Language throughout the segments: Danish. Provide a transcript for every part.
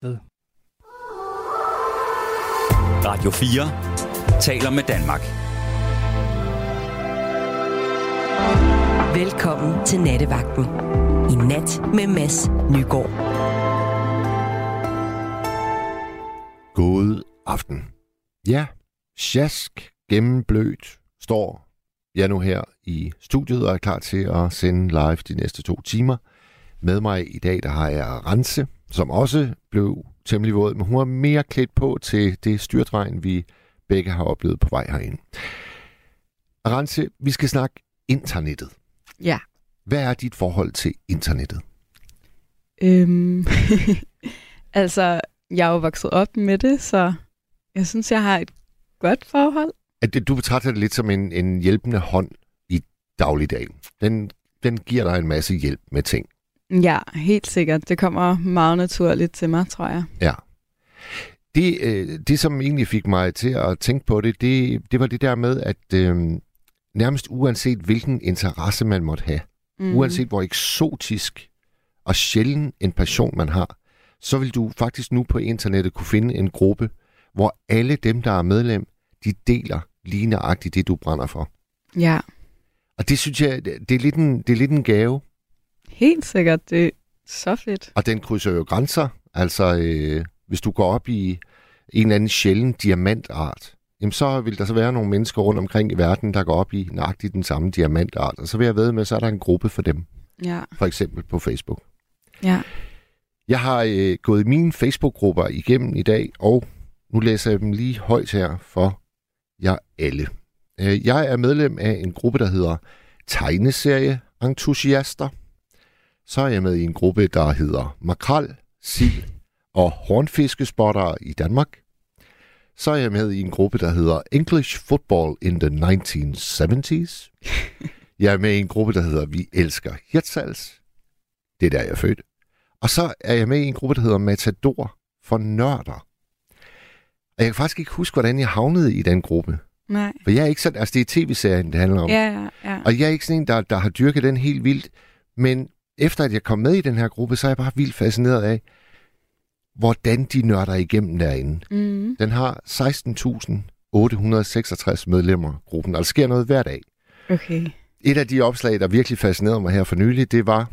sted. Radio 4 taler med Danmark. Velkommen til Nattevagten. I nat med Mads Nygaard. God aften. Ja, sjask gennemblødt står jeg nu her i studiet og er klar til at sende live de næste to timer. Med mig i dag, der har jeg Rense, som også blev temmelig våd, men hun er mere klædt på til det styrtregn, vi begge har oplevet på vej herind. Rense, vi skal snakke internettet. Ja. Hvad er dit forhold til internettet? Øhm, altså, jeg er jo vokset op med det, så jeg synes, jeg har et godt forhold. At det, du betragter det lidt som en, en hjælpende hånd i dagligdagen. Den, den giver dig en masse hjælp med ting. Ja, helt sikkert. Det kommer meget naturligt til mig, tror jeg. Ja. Det, øh, det som egentlig fik mig til at tænke på det, det, det var det der med, at øh, nærmest uanset hvilken interesse man måtte have, mm. uanset hvor eksotisk og sjælden en passion man har, så vil du faktisk nu på internettet kunne finde en gruppe, hvor alle dem, der er medlem, de deler lige nøjagtigt det, du brænder for. Ja, Og det synes jeg, det er lidt en, det er lidt en gave, helt sikkert. Det er så fedt. og den krydser jo grænser. Altså, øh, hvis du går op i en eller anden sjælden diamantart, jamen så vil der så være nogle mennesker rundt omkring i verden, der går op i nøjagtigt den samme diamantart. Og så vil jeg ved med, så er der en gruppe for dem, Ja, for eksempel på Facebook. ja. Jeg har øh, gået mine Facebook-grupper igennem i dag, og nu læser jeg dem lige højt her for jer alle. Øh, jeg er medlem af en gruppe, der hedder Tegneserie-entusiaster. Så er jeg med i en gruppe, der hedder Makrel, Sild og Hornfiskespottere i Danmark. Så er jeg med i en gruppe, der hedder English Football in the 1970s. Jeg er med i en gruppe, der hedder Vi elsker Hirtshals. Det er der, jeg er født. Og så er jeg med i en gruppe, der hedder Matador for nørder. Og jeg kan faktisk ikke huske, hvordan jeg havnede i den gruppe. Nej. For jeg er ikke sådan, altså det er tv-serien, det handler om. Ja, ja, ja. Og jeg er ikke sådan en, der, der har dyrket den helt vildt. Men efter at jeg kom med i den her gruppe, så er jeg bare vildt fascineret af, hvordan de nørder igennem derinde. Mm. Den har 16.866 medlemmer, gruppen, og der sker noget hver dag. Okay. Et af de opslag, der virkelig fascinerede mig her for nylig, det var,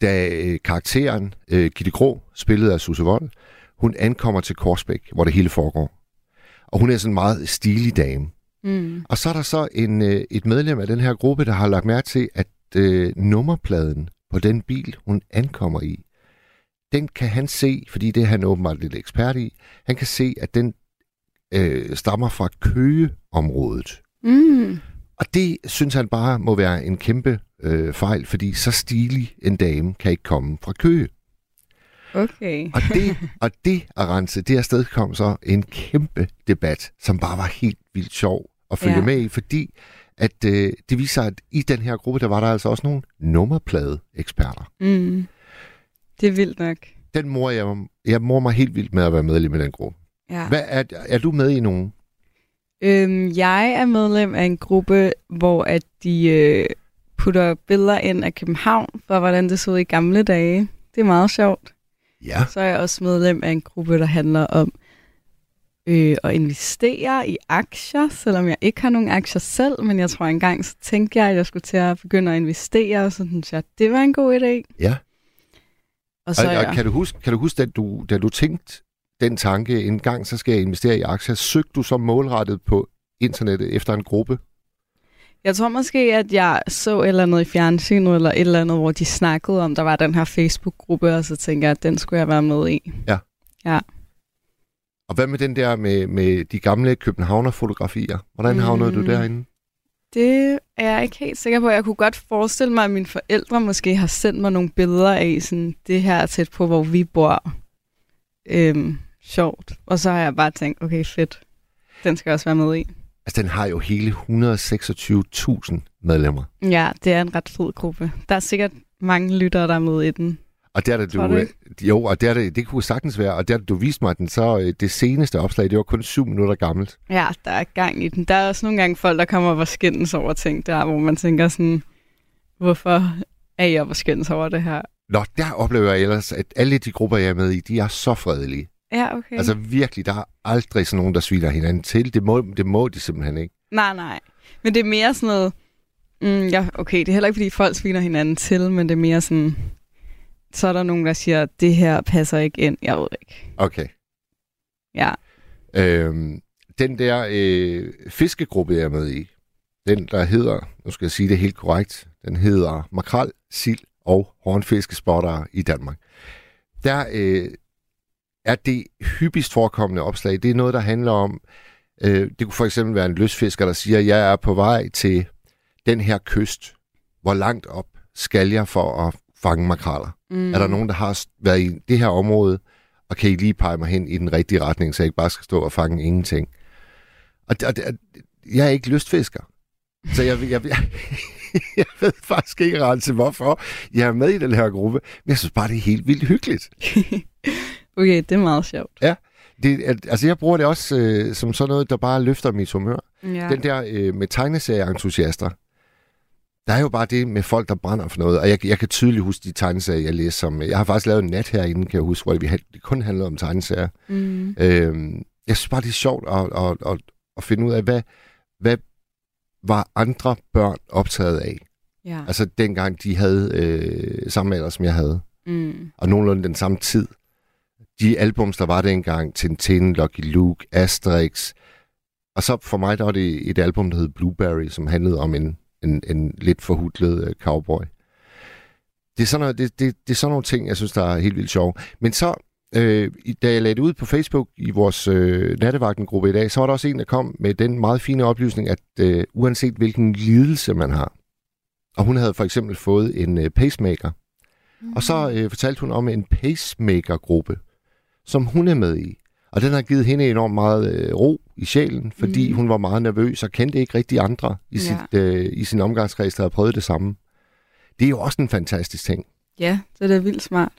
da øh, karakteren øh, Gitte Grå, spillet af Susse Vold, hun ankommer til Korsbæk, hvor det hele foregår. Og hun er sådan en meget stilig dame. Mm. Og så er der så en, øh, et medlem af den her gruppe, der har lagt mærke til, at øh, nummerpladen på den bil, hun ankommer i, den kan han se, fordi det er han åbenbart lidt ekspert i, han kan se, at den øh, stammer fra Køgeområdet. Mm. Og det synes han bare må være en kæmpe øh, fejl, fordi så stilig en dame kan ikke komme fra Køge. Okay. Og det, og det at rense, det afsted kom så en kæmpe debat, som bare var helt vildt sjov at følge. Ja. med i, fordi at øh, det viser, at i den her gruppe, der var der altså også nogle nummerplade-eksperter. Mm. Det er vildt nok. Den mor, jeg, jeg mor mig helt vildt med at være medlem i den gruppe. Ja. Hvad er, er du med i nogen? Øhm, jeg er medlem af en gruppe, hvor at de øh, putter billeder ind af København, for hvordan det så ud i gamle dage. Det er meget sjovt. Ja. Så er jeg også medlem af en gruppe, der handler om øh, at investere i aktier, selvom jeg ikke har nogen aktier selv, men jeg tror engang, så tænkte jeg, at jeg skulle til at begynde at investere, og så synes jeg, det var en god idé. Ja. Og så Og, og jeg, kan du huske, kan du huske da, du, da du tænkte den tanke, en gang så skal jeg investere i aktier, søgte du så målrettet på internettet efter en gruppe? jeg tror måske, at jeg så et eller andet i fjernsynet, eller et eller andet, hvor de snakkede om, der var den her Facebook-gruppe, og så tænkte jeg, at den skulle jeg være med i. Og hvad med den der med, med de gamle Københavner-fotografier? Hvordan Mm. havnede du derinde? Det er jeg ikke helt sikker på. Jeg kunne godt forestille mig, at mine forældre måske har sendt mig nogle billeder af sådan, det her er tæt på, hvor vi bor. Øhm, sjovt. Og så har jeg bare tænkt, okay, fedt. Den skal også være med i. Altså, den har jo hele 126.000 medlemmer. Ja, det er en ret fed gruppe. Der er sikkert mange lyttere, der er med i den. Og der, der du, du øh, jo, og der, der, det kunne sagtens være, og der du viste mig den, så øh, det seneste opslag, det var kun syv minutter gammelt. Ja, der er gang i den. Der er også nogle gange folk, der kommer og skændes over ting der, hvor man tænker sådan, hvorfor er op og skændes over det her? Nå, der oplever jeg ellers, at alle de grupper, jeg er med i, de er så fredelige. Ja, okay. Altså virkelig, der er aldrig sådan nogen, der sviner hinanden til. Det må, det må de simpelthen ikke. Nej, nej. Men det er mere sådan noget... Mm, ja, okay, det er heller ikke, fordi folk sviner hinanden til, men det er mere sådan... Så er der nogen, der siger, det her passer ikke ind. Jeg ved det ikke. Okay. Ja. Øhm, den der øh, fiskegruppe, jeg er med i, den der hedder, nu skal jeg sige det helt korrekt, den hedder makrel, sild og hornfiskespottere i Danmark. Der øh, er det hyppigst forekommende opslag, det er noget, der handler om, øh, det kunne for eksempel være en løsfisker, der siger, jeg er på vej til den her kyst. Hvor langt op skal jeg for at fange makraler? Mm. Er der nogen, der har været i det her område, og kan I lige pege mig hen i den rigtige retning, så jeg ikke bare skal stå og fange ingenting? Og, og, og jeg er ikke lystfisker. Så jeg, jeg, jeg, jeg ved faktisk ikke ret til, hvorfor jeg er med i den her gruppe. Men jeg synes bare, det er helt vildt hyggeligt. okay, det er meget sjovt. Ja. Det, altså, jeg bruger det også øh, som sådan noget, der bare løfter mit humør. Ja. Den der øh, med tegneserieentusiaster, der er jo bare det med folk, der brænder for noget. Og jeg, jeg kan tydeligt huske de tegneserier, jeg læser. Som, jeg har faktisk lavet en nat herinde, kan jeg huske, hvor det, det kun handlede om tegneserier. Mm. Øhm, jeg synes bare, det er sjovt at, at, at, at finde ud af, hvad, hvad var andre børn optaget af? Ja. Altså dengang de havde øh, samme alder, som jeg havde. Mm. Og nogenlunde den samme tid. De albums, der var dengang, Tintin, Lucky Luke, Asterix. Og så for mig, der var det et album, der hed Blueberry, som handlede om en, en, en lidt forhudlet øh, cowboy. Det er, sådan noget, det, det, det er sådan nogle ting, jeg synes, der er helt vildt sjove. Men så, øh, da jeg lagde det ud på Facebook i vores øh, nattevagtengruppe i dag, så var der også en, der kom med den meget fine oplysning, at øh, uanset hvilken lidelse man har, og hun havde for eksempel fået en øh, pacemaker, mm. og så øh, fortalte hun om en pacemaker-gruppe, som hun er med i. Og den har givet hende enormt meget øh, ro i sjælen, fordi mm. hun var meget nervøs og kendte ikke rigtig andre i, Ja. sit, øh, i sin omgangskreds, der havde prøvet det samme. Det er jo også en fantastisk ting. Ja, det er da vildt smart.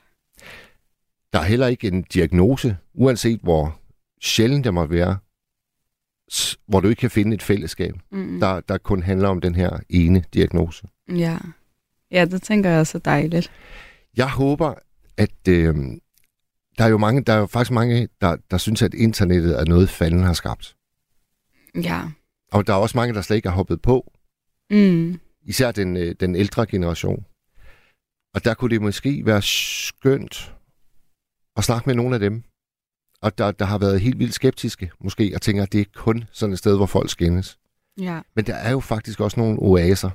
Der er heller ikke en diagnose, uanset hvor sjældent det måtte være, hvor du ikke kan finde et fællesskab, Mm. der, der kun handler om den her ene diagnose. Ja. Ja, det tænker jeg også er dejligt. Jeg håber, at øh, der er jo mange, der er jo faktisk mange, der, der synes, at internettet er noget, fanden har skabt. Ja. Og der er også mange, der slet ikke har hoppet på. Mm. Især den, øh, den ældre generation. Og der kunne det måske være skønt at snakke med nogle af dem. Og der, der har været helt vildt skeptiske, måske, og tænker, at det er kun sådan et sted, hvor folk skændes. Ja. Men der er jo faktisk også nogle oaser,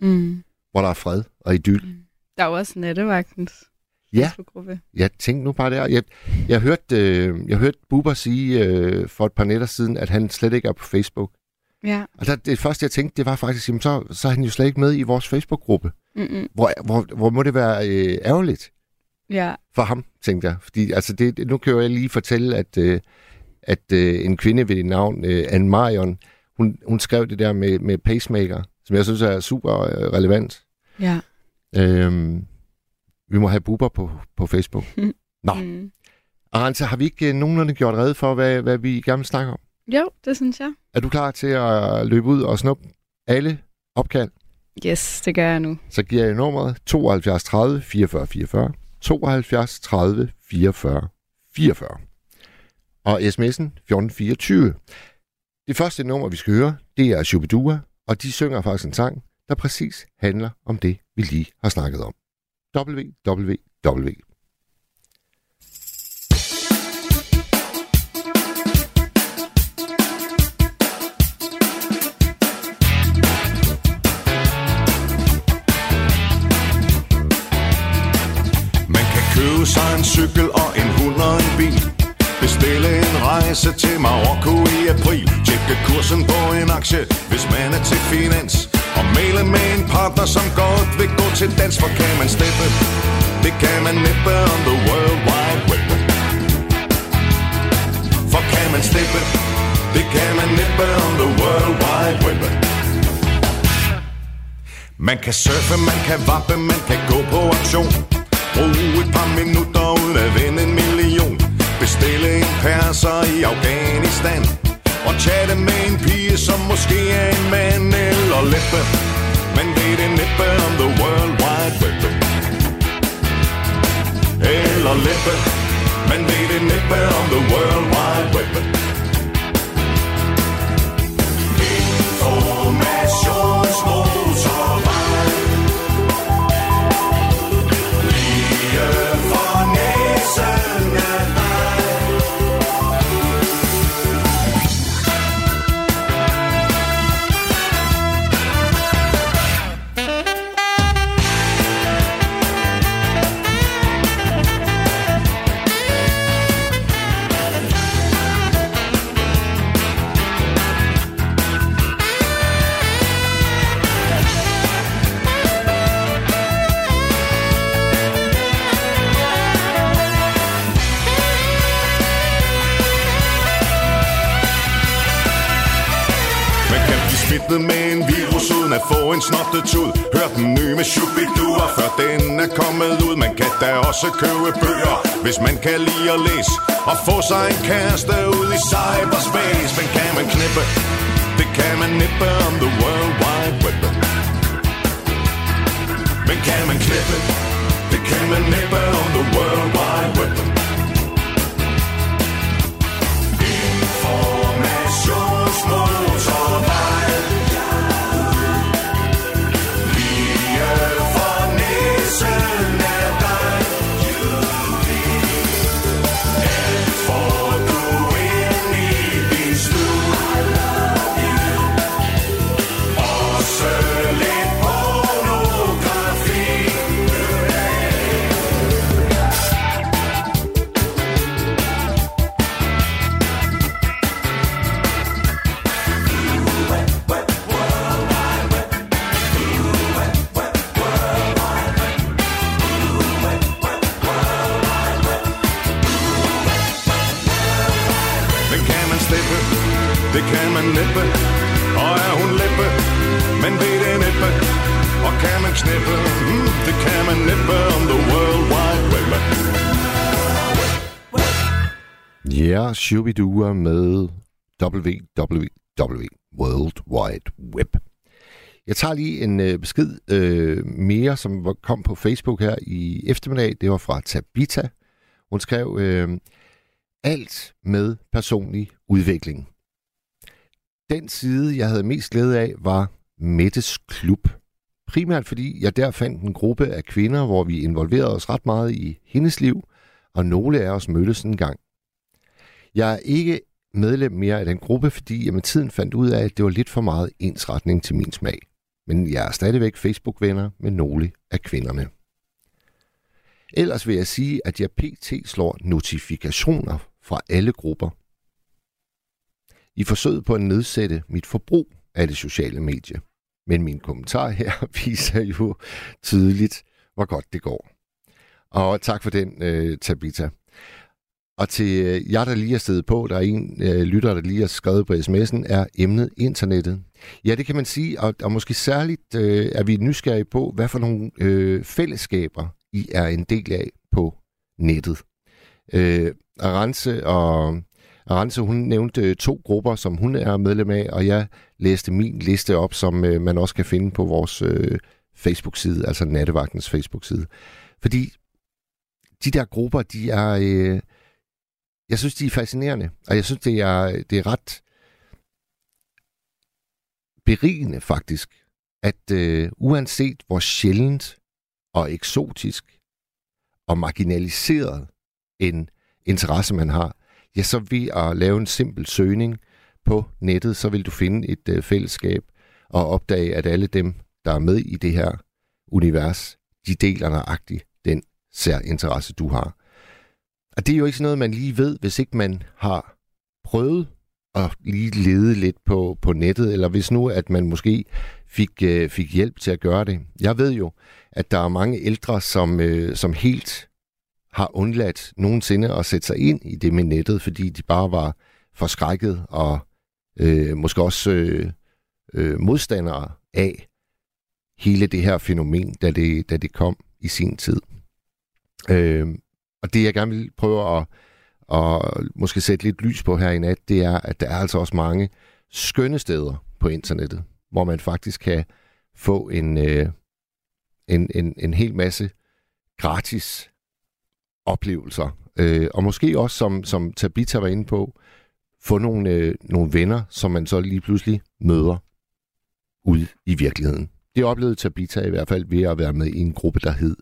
Mm. hvor der er fred og idyll. Der er jo også nattevagtens Ja. Facebook-gruppe. Jeg tænkte nu bare der. Jeg, jeg hørte, øh, jeg hørte Bubber sige øh, for et par nætter siden, at han slet ikke er på Facebook. Ja. Og der, det første, jeg tænkte, det var faktisk, jamen, så, så er han jo slet ikke med i vores Facebook-gruppe. Mm-mm. Hvor, hvor, hvor må det være øh, ærgerligt Ja. for ham, tænkte jeg. Fordi altså, det, nu kan jeg lige fortælle, at, øh, at øh, en kvinde ved navn, øh, Anne Marion, hun, hun skrev det der med, med pacemaker, som jeg synes er super øh, relevant. Ja. Øhm, vi må have Bubber på, på Facebook. Nå. Mm. Arantxa, har vi ikke øh, nogenlunde gjort redde for, hvad, hvad vi gerne vil snakke om? Jo, det synes jeg. Er du klar til at løbe ud og snuppe alle opkald? Yes, det gør jeg nu. Så giver jeg nummeret 72 30 44 44. 72 30 44 44. Og sms'en 1424. Det første nummer, vi skal høre, det er Shubidua, og de synger faktisk en sang, der præcis handler om det, vi lige har snakket om www. Man kan købe sig en cykel og en hund og en bil Bestille en rejse til Marokko i april. Tjekke kursen på en aktie, hvis man er til finans. Og male med en partner, som godt vil gå til dans For kan man steppe, det kan man næppe on the world wide web. For kan man steppe, det kan man næppe on the world wide web. Man kan surfe, man kan vappe, man kan gå på aktion Brug et par minutter uden at vende en million. Bestille en perser i Afghanistan Og chatte med en pige, siger, som måske er en mand eller læppe Men det det næppe om the world wide web. Eller læppe Men det er det næppe om the world wide web. Uden at få en snottetud. Hør den nye med Shubidua, før den er kommet ud. Man kan da også købe bøger, hvis man kan lide at læse. Og få sig en kæreste ud i cyberspace. Men kan man knippe, det kan man nippe om the world wide web. Men kan man knippe, det kan man nippe om the world wide web. Ja, Shubidua med www, World Wide Web. Jeg tager lige en øh, besked øh, mere, som var- kom på Facebook her i eftermiddag. Det var fra Tabita. Hun skrev, øh, alt med personlig udvikling. Den side, jeg havde mest glæde af, var Mettes Klub. Primært fordi jeg der fandt en gruppe af kvinder, hvor vi involverede os ret meget i hendes liv, og nogle af os mødtes en gang. Jeg er ikke medlem mere af den gruppe, fordi jeg med tiden fandt ud af, at det var lidt for meget ensretning til min smag. Men jeg er stadigvæk Facebook-venner med nogle af kvinderne. Ellers vil jeg sige, at jeg pt. slår notifikationer fra alle grupper. I forsøget på at nedsætte mit forbrug af det sociale medie. Men min kommentar her viser jo tydeligt, hvor godt det går. Og tak for den, øh, Tabita. Og til øh, jer, der lige er stedet på, der er en øh, lytter, der lige har skrevet på sms'en, er emnet internettet. Ja, det kan man sige, og, og måske særligt øh, er vi nysgerrige på, hvad for nogle øh, fællesskaber I er en del af på nettet. Øh, Arance og Arance, hun nævnte øh, to grupper, som hun er medlem af, og jeg læste min liste op, som øh, man også kan finde på vores øh, Facebook-side, altså Nattevagtens Facebook-side. Fordi de der grupper, de er... Øh, jeg synes, de er fascinerende, og jeg synes, det er, det er ret berigende faktisk, at øh, uanset hvor sjældent og eksotisk og marginaliseret en interesse man har, ja, så ved at lave en simpel søgning på nettet, så vil du finde et øh, fællesskab og opdage, at alle dem, der er med i det her univers, de deler nøjagtigt den særinteresse, du har. Og det er jo ikke sådan noget, man lige ved, hvis ikke man har prøvet at lige lede lidt på, på nettet, eller hvis nu, at man måske fik, øh, fik hjælp til at gøre det. Jeg ved jo, at der er mange ældre, som, øh, som helt har undladt nogensinde at sætte sig ind i det med nettet, fordi de bare var forskrækket og øh, måske også øh, øh, modstandere af hele det her fænomen, da det, da det kom i sin tid. Øh, og det, jeg gerne vil prøve at, at måske sætte lidt lys på her i nat, det er, at der er altså også mange skønne steder på internettet, hvor man faktisk kan få en, øh, en, en, en hel masse gratis oplevelser. Øh, og måske også, som, som Tabitha var inde på, få nogle, øh, nogle venner, som man så lige pludselig møder ude i virkeligheden. Det oplevede Tabitha i hvert fald ved at være med i en gruppe, der hed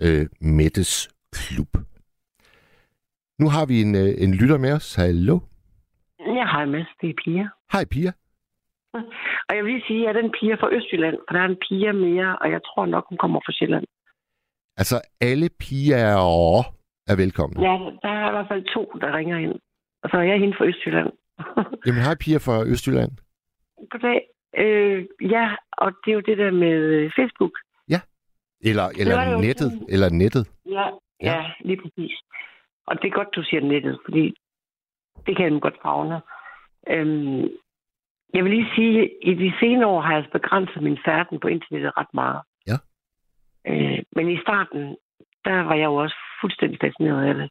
øh, Mettes Klub. Nu har vi en, øh, en lytter med os. Hallo? Ja, hej Mads, det er Pia. Hej Pia. Og jeg vil lige sige, at jeg er den Pia fra Østjylland, for der er en Pia mere, og jeg tror nok, hun kommer fra Sjælland. Altså, alle piger er velkomne. Ja, der er i hvert fald to, der ringer ind. Og så er jeg hende fra Østjylland. Jamen, hej Pia fra Østjylland. Goddag. Øh, ja, og det er jo det der med øh, Facebook. Eller, var eller jo nettet. sådan- Eller nettet. Ja, ja, ja, lige præcis. Og det er godt, du siger nettet, fordi det kan jeg godt fagne. Øhm, jeg vil lige sige, at i de senere år har jeg altså begrænset min færden på internettet ret meget. Ja. Øh, men i starten, der var jeg jo også fuldstændig fascineret af det.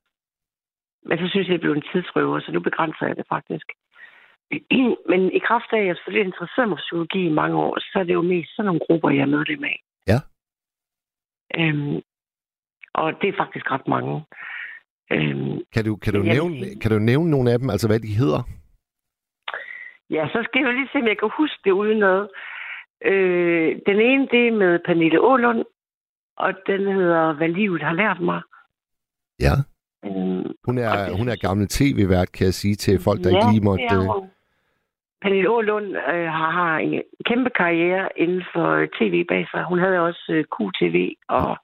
Men så synes jeg, det blev en tidsrøver, så nu begrænser jeg det faktisk. Men i kraft af, at jeg selvfølgelig interesseret mig for psykologi i mange år, så er det jo mest sådan nogle grupper, jeg er medlem af. Ja. Øhm, og det er faktisk ret mange. Øhm, Kan du, kan, du nævne, sige- kan du nævne nogle af dem, altså hvad de hedder? ja, så skal jeg jo lige se, om jeg kan huske det uden noget. Øh, den ene, det er med Pernille Ålund, og den hedder, Hvad livet har lært mig. Ja. Øhm, Hun er, det hun er gammel tv-vært, kan jeg sige til folk, der ikke lige måtte... det er hun. Pernille Ålund øh, har, har en kæmpe karriere inden for øh, tv bag sig. Hun havde også øh, QTV og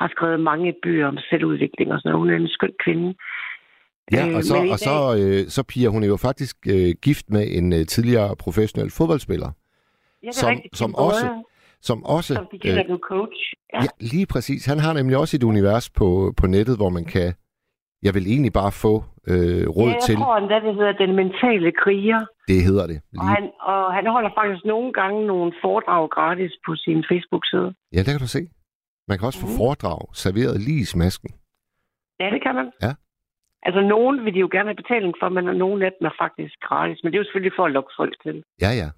har skrevet mange bøger om selvudvikling og sådan noget. Hun er en skøn kvinde. Ja, Øh, og så, i og så, øh, så Pia, hun er jo faktisk øh, gift med en øh, tidligere professionel fodboldspiller, Ja, som- rigtigt. som Både, også- som også... Som de kalder den coach. Ja. ja, lige præcis. Han har nemlig også et univers på, på nettet, hvor man kan... Jeg vil egentlig bare få øh, råd ja, jeg til... tror endda, det hedder Den Mentale Kriger. Det hedder det. Og Lige. han, og han holder faktisk nogle gange nogle foredrag gratis på sin Facebook-side. Ja, det kan du se. Man kan også få Mhm. foredrag serveret lige i smasken. Ja, det kan man. Ja. Altså, nogen vil de jo gerne have betaling for, men nogle af dem er faktisk gratis. Men det er jo selvfølgelig for at lokke folk til. Ja, ja.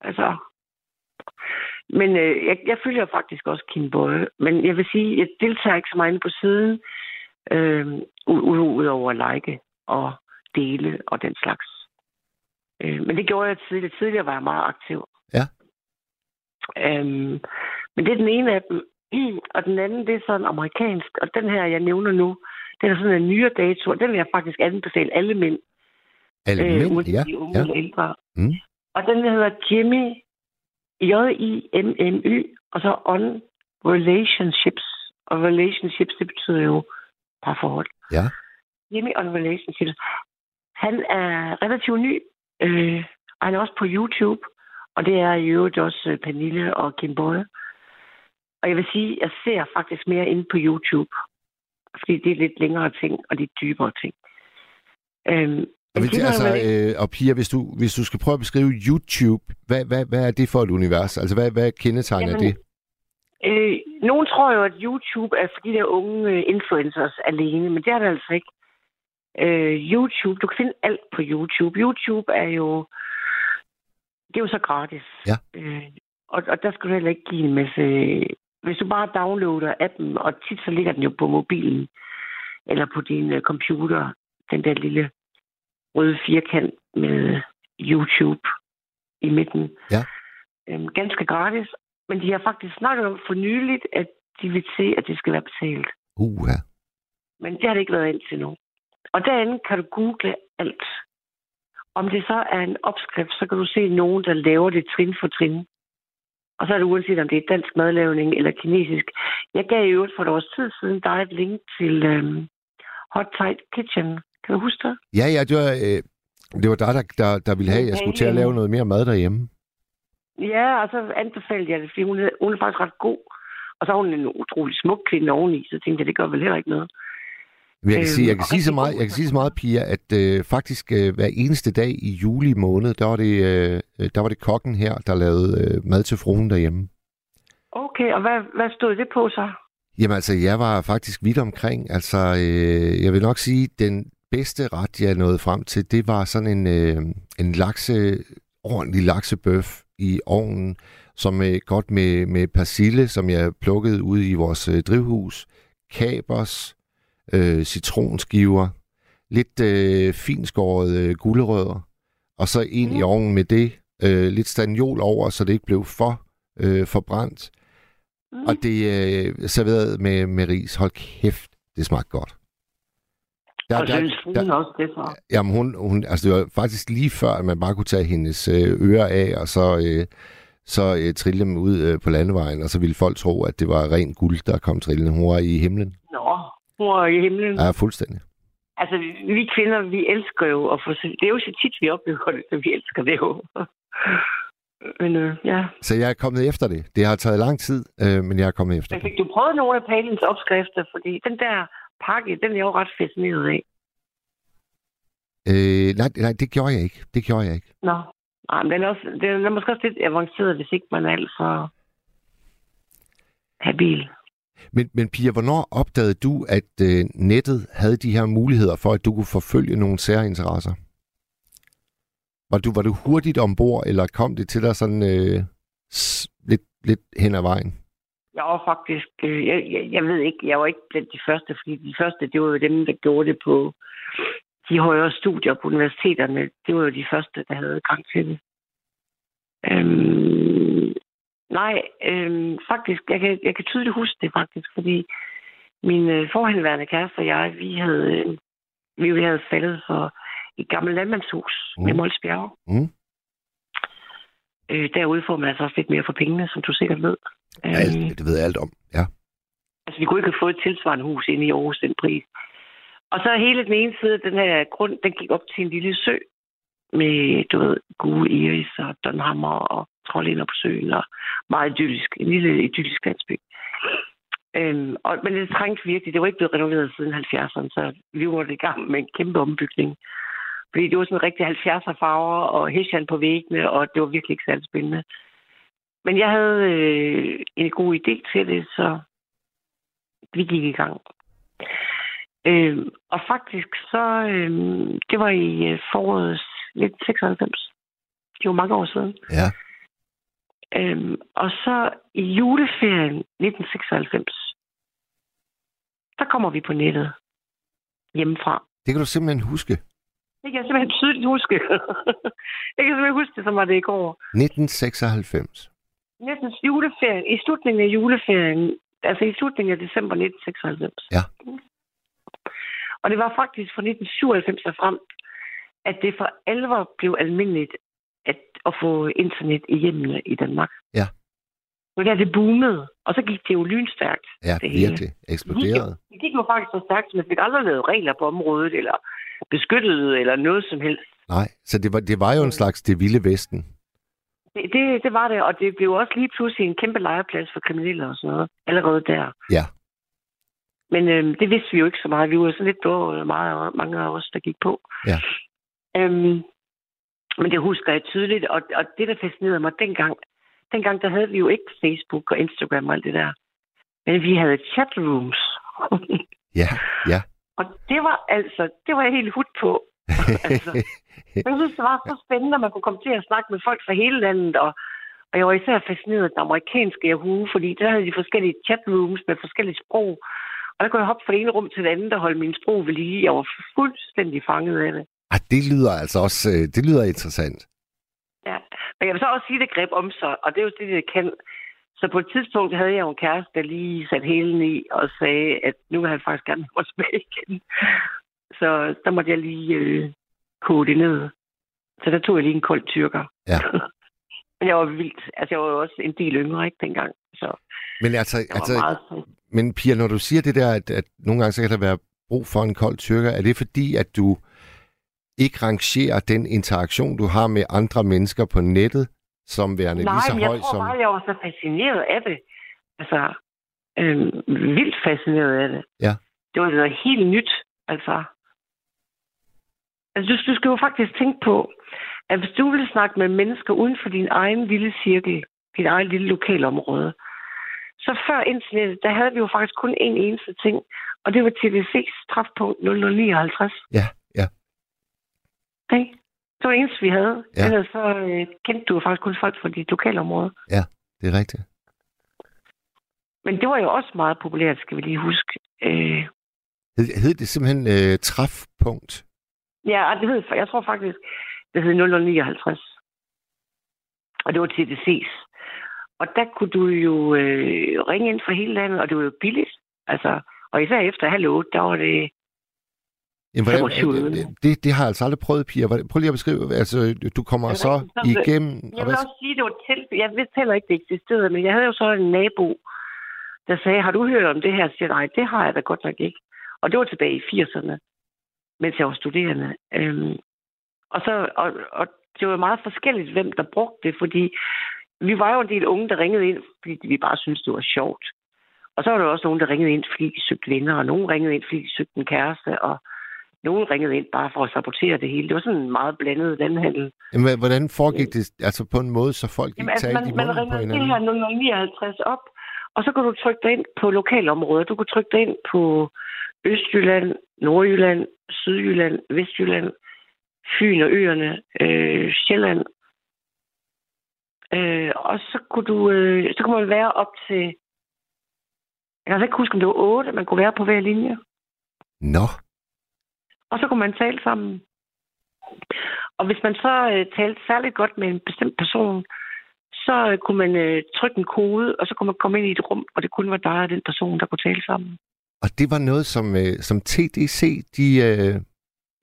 Altså, men øh, jeg, jeg følger faktisk også Kim Bøje. Men jeg vil sige, jeg deltager ikke så meget inde på siden, øh, ud over at like og dele og den slags. Øh, men det gjorde jeg tidligere. Tidligere var jeg meget aktiv. Ja. Øhm, men det er den ene af dem. Og den anden, det er sådan amerikansk. Og den her, jeg nævner nu, den er sådan en nyere dato. og Den vil jeg faktisk anbefale alle mænd. Alle mænd, uanset ja. de unge ja. eller ældre. Mm. Og den hedder Jimmy, J-I-M-M-Y, og så On Relationships. Og relationships, det betyder jo parforhold. Ja. Jimmy On Relationships. Han er relativt ny, øh, og han er også på YouTube. Og det er i øvrigt også øh, Pernille og Kim Boye. Og jeg vil sige, jeg ser faktisk mere ind på YouTube. Fordi det er lidt længere ting, og lidt dybere ting. Øhm, Og, hvis, det altså, jo ikke- øh, og Pia, hvis du, hvis du skal prøve at beskrive YouTube, hvad, hvad, hvad er det for et univers? Altså, hvad, hvad kendetegner Jamen, det? Øh, nogen tror jo, at YouTube er for de der unge øh, influencers alene, men det er det altså ikke. Øh, YouTube, du kan finde alt på YouTube. YouTube er jo, det er jo så gratis. Ja. Øh, og, og der skal du heller ikke give en masse... Hvis du bare downloader appen, og tit så ligger den jo på mobilen, eller på din øh, computer, den der lille røde firkant med YouTube i midten. Ja. Øhm, ganske gratis. Men de har faktisk snakket om for nyligt, at de vil se, at det skal være betalt. Uh, ja. Men det har det ikke været indtil nu. Og derinde kan du google alt. Om det så er en opskrift, så kan du se nogen, der laver det trin for trin. Og så er det uanset, om det er dansk madlavning eller kinesisk. Jeg gav i øvrigt for et års tid siden dig et link til øhm, Hot Tight Kitchen. Kan du huske det? Ja, ja, det var, øh, det var dig, der, der, der ville have, at jeg skulle til at lave noget mere mad derhjemme. Ja, og så anbefalede jeg det, fordi hun hun er faktisk ret god. Og så er hun en utrolig smuk kvinde oveni, så tænkte jeg, det gør vel heller ikke noget. Jeg kan, sige, jeg, kan sige så meget, jeg kan sige så meget, Pia, at øh, faktisk øh, hver eneste dag i juli måned, der var det, øh, der var det kokken her, der lavede øh, mad til fruen derhjemme. Okay, og hvad, hvad stod det på så? Jamen altså, jeg var faktisk vidt omkring. Altså, øh, jeg vil nok sige, den bedste ret, jeg nåede frem til, det var sådan en, øh, en lakse, ordentlig laksebøf i ovnen, som øh, godt med, med persille, som jeg plukkede ud i vores øh, drivhus, kapers, øh, citronskiver, lidt øh, finskåret øh, gulerødder, og så ind mm. i ovnen med det, øh, lidt stagnol over, så det ikke blev for øh, forbrændt. Mm. Og det er øh, serveret med, med ris. Hold kæft, det smagte godt. Der, og der, synes der, også det så? Jamen hun, hun, altså det var faktisk lige før, at man bare kunne tage hendes øh, ører af, og så, øh, så øh, trille dem ud øh, på landevejen, og så ville folk tro, at det var ren guld, der kom trillende. Hun var i himlen. Nå, var i himlen. Ja, fuldstændig. Altså, vi kvinder, vi elsker jo at få... Det er jo så tit, vi oplever det, så vi elsker det jo. Men øh, ja. Så jeg er kommet efter det. Det har taget lang tid, øh, men jeg er kommet efter men fik du prøvet nogle af Palins opskrifter? Fordi den der pakke, den er jo ret fascineret af. Øh, nej, nej, det gjorde jeg ikke. Det gjorde jeg ikke. Nå, nej, men den er, også, den er måske også lidt avanceret, hvis ikke man er alt for habil. Men, men Pia, hvornår opdagede du, at øh, nettet havde de her muligheder for, at du kunne forfølge nogle særinteresser? Var du, var du hurtigt ombord, eller kom det til dig sådan øh, lidt, lidt hen ad vejen? Jeg var faktisk, øh, jeg, jeg, jeg ved ikke, jeg var ikke blandt de første, fordi de første, det var jo dem, der gjorde det på de højere studier på universiteterne. Det var jo de første, der havde gang til det. Øhm, nej, øhm, faktisk, jeg kan, jeg kan tydeligt huske det faktisk, fordi min øh, forhenværende kæreste og jeg, vi havde, øh, vi havde faldet for et gammelt landmandshus mm. med Mols Bjerge. Mm. Øh, derude får man altså også lidt mere for pengene, som du sikkert ved. Alt, øhm, det ved jeg alt om, ja. Altså, vi kunne ikke have fået et tilsvarende hus inde i Aarhus, den pris. Og så hele den ene side den her grund, den gik op til en lille sø med, du ved, gode iris og donhammer og trollinder på søen og meget idyllisk. En lille idyllisk landsby. Øhm, og, men det trængte virkelig. Det var ikke blevet renoveret siden 70'erne, så vi var i gang med en kæmpe ombygning. Fordi det var sådan rigtig 70'er farver og hessian på væggene, og det var virkelig ikke særlig spændende. Men jeg havde øh, en god idé til det, så vi gik i gang. Øh, og faktisk så, øh, det var i øh, foråret 1996. Det var mange år siden. Ja. Øh, og så i juleferien 1996, der kommer vi på nettet hjemmefra. Det kan du simpelthen huske? Det kan jeg simpelthen tydeligt huske. jeg kan simpelthen huske det, som var det i går. 1996. Næsten juleferien. I slutningen af juleferien, altså i slutningen af december 1996. Ja. Og det var faktisk fra 1997 og frem, at det for alvor blev almindeligt at, få internet i hjemmene i Danmark. Ja. Og der det boomede, og så gik det jo lynstærkt. Ja, det virkelig. Eksploderede. Det gik, det gik jo faktisk så stærkt, at man fik aldrig lavet regler på området, eller beskyttet, eller noget som helst. Nej, så det var, det var jo en slags det vilde vesten. Det, det, det var det, og det blev også lige pludselig en kæmpe legeplads for kriminelle og sådan noget, allerede der. Ja. Men øh, det vidste vi jo ikke så meget. Vi var så lidt dårlige, meget, mange af os, der gik på. Ja. Øhm, men det husker jeg tydeligt, og, og det, der fascinerede mig dengang, dengang der havde vi jo ikke Facebook og Instagram og alt det der. Men vi havde chatrooms. ja, ja. Og det var altså, det var jeg helt hud på. altså, jeg synes, det var så spændende, at man kunne komme til at snakke med folk fra hele landet, og, og jeg var især fascineret af den amerikanske Yahoo, fordi der havde de forskellige chatrooms med forskellige sprog, og der kunne jeg hoppe fra det ene rum til det andet og holde min sprog ved lige. Jeg var fuldstændig fanget af det. Ah, det lyder altså også, øh, det lyder interessant. Ja, men jeg vil så også sige, at det greb om sig, og det er jo det, det kan. Så på et tidspunkt havde jeg jo en kæreste, der lige satte hælen i og sagde, at nu vil han faktisk gerne have tilbage igen. Så der måtte jeg lige øh, kode det ned. Så der tog jeg lige en kold tyrker. Ja. Men jeg var vildt. Altså, jeg var jo også en del yngre, ikke, dengang. Så men altså, altså meget... men Pia, når du siger det der, at, at nogle gange så kan der være brug for en kold tyrker, er det fordi, at du ikke rangerer den interaktion, du har med andre mennesker på nettet, som værende Nej, lige så høj som... Nej, jeg var så fascineret af det. Altså, øh, vildt fascineret af det. Ja. Det var noget helt nyt, altså. Altså, du, du skal jo faktisk tænke på, at hvis du vil snakke med mennesker uden for din egen lille cirkel, dit eget lille lokalområde, så før internettet, der havde vi jo faktisk kun en eneste ting, og det var TVC's træfpunkt 0059. Ja, Okay. Det var det eneste, vi havde. Ja. Ellers så øh, kendte du faktisk kun folk fra dit lokalområde. Ja, det er rigtigt. Men det var jo også meget populært, skal vi lige huske. Øh, Hed, hed det simpelthen øh, træfpunkt? ja, det hed, jeg tror faktisk, det hed 0059. Og det var TDC's. Og der kunne du jo øh, ringe ind fra hele landet, og det var jo billigt. Altså, og især efter halv otte, der var det... Jamen, hvordan, 25 øre. det, det har jeg altså aldrig prøvet, Pia. Prøv lige at beskrive, altså, du kommer er så rigtigt. Så- igennem... Jeg vil også sige, det var til... Jeg vidste heller ikke, det eksisterede, men jeg havde jo så en nabo, der sagde, har du hørt om det her? Jeg siger, nej, det har jeg da godt nok ikke. Og det var tilbage i 80'erne, mens jeg var studerende. Øhm, og, så, og, og det var meget forskelligt, hvem der brugte det, fordi vi var jo en del unge, der ringede ind, fordi vi bare syntes, det var sjovt. Og så var der også nogen, der ringede ind, fordi de søgte venner, og nogen ringede ind, fordi de søgte en kæreste, og nogen ringede ind bare for at sabotere det hele. Det var sådan en meget blandet landhandel. Jamen, hvordan foregik det altså på en måde, så folk ikke Jamen, altså, talte i man, man munden på ringer det hinanden? her 0059 op, og så kan du trykke dig ind på lokalområder. Du kan trykke dig ind på Østjylland, Nordjylland, Sydjylland, Vestjylland, Fyn og Øerne, øh, Sjælland. Øh, og så kunne du, øh, så kunne man være op til, jeg kan altså ikke huske, om det var otte, man kunne være på hver linje. Nå, Og så kunne man tale sammen. Og hvis man så øh, talte særligt godt med en bestemt person, så øh, kunne man øh, trykke en kode, og så kunne man komme ind i et rum, og det kun var dig og den person, der kunne tale sammen. og det var noget, som, øh, som TDC, de... Øh,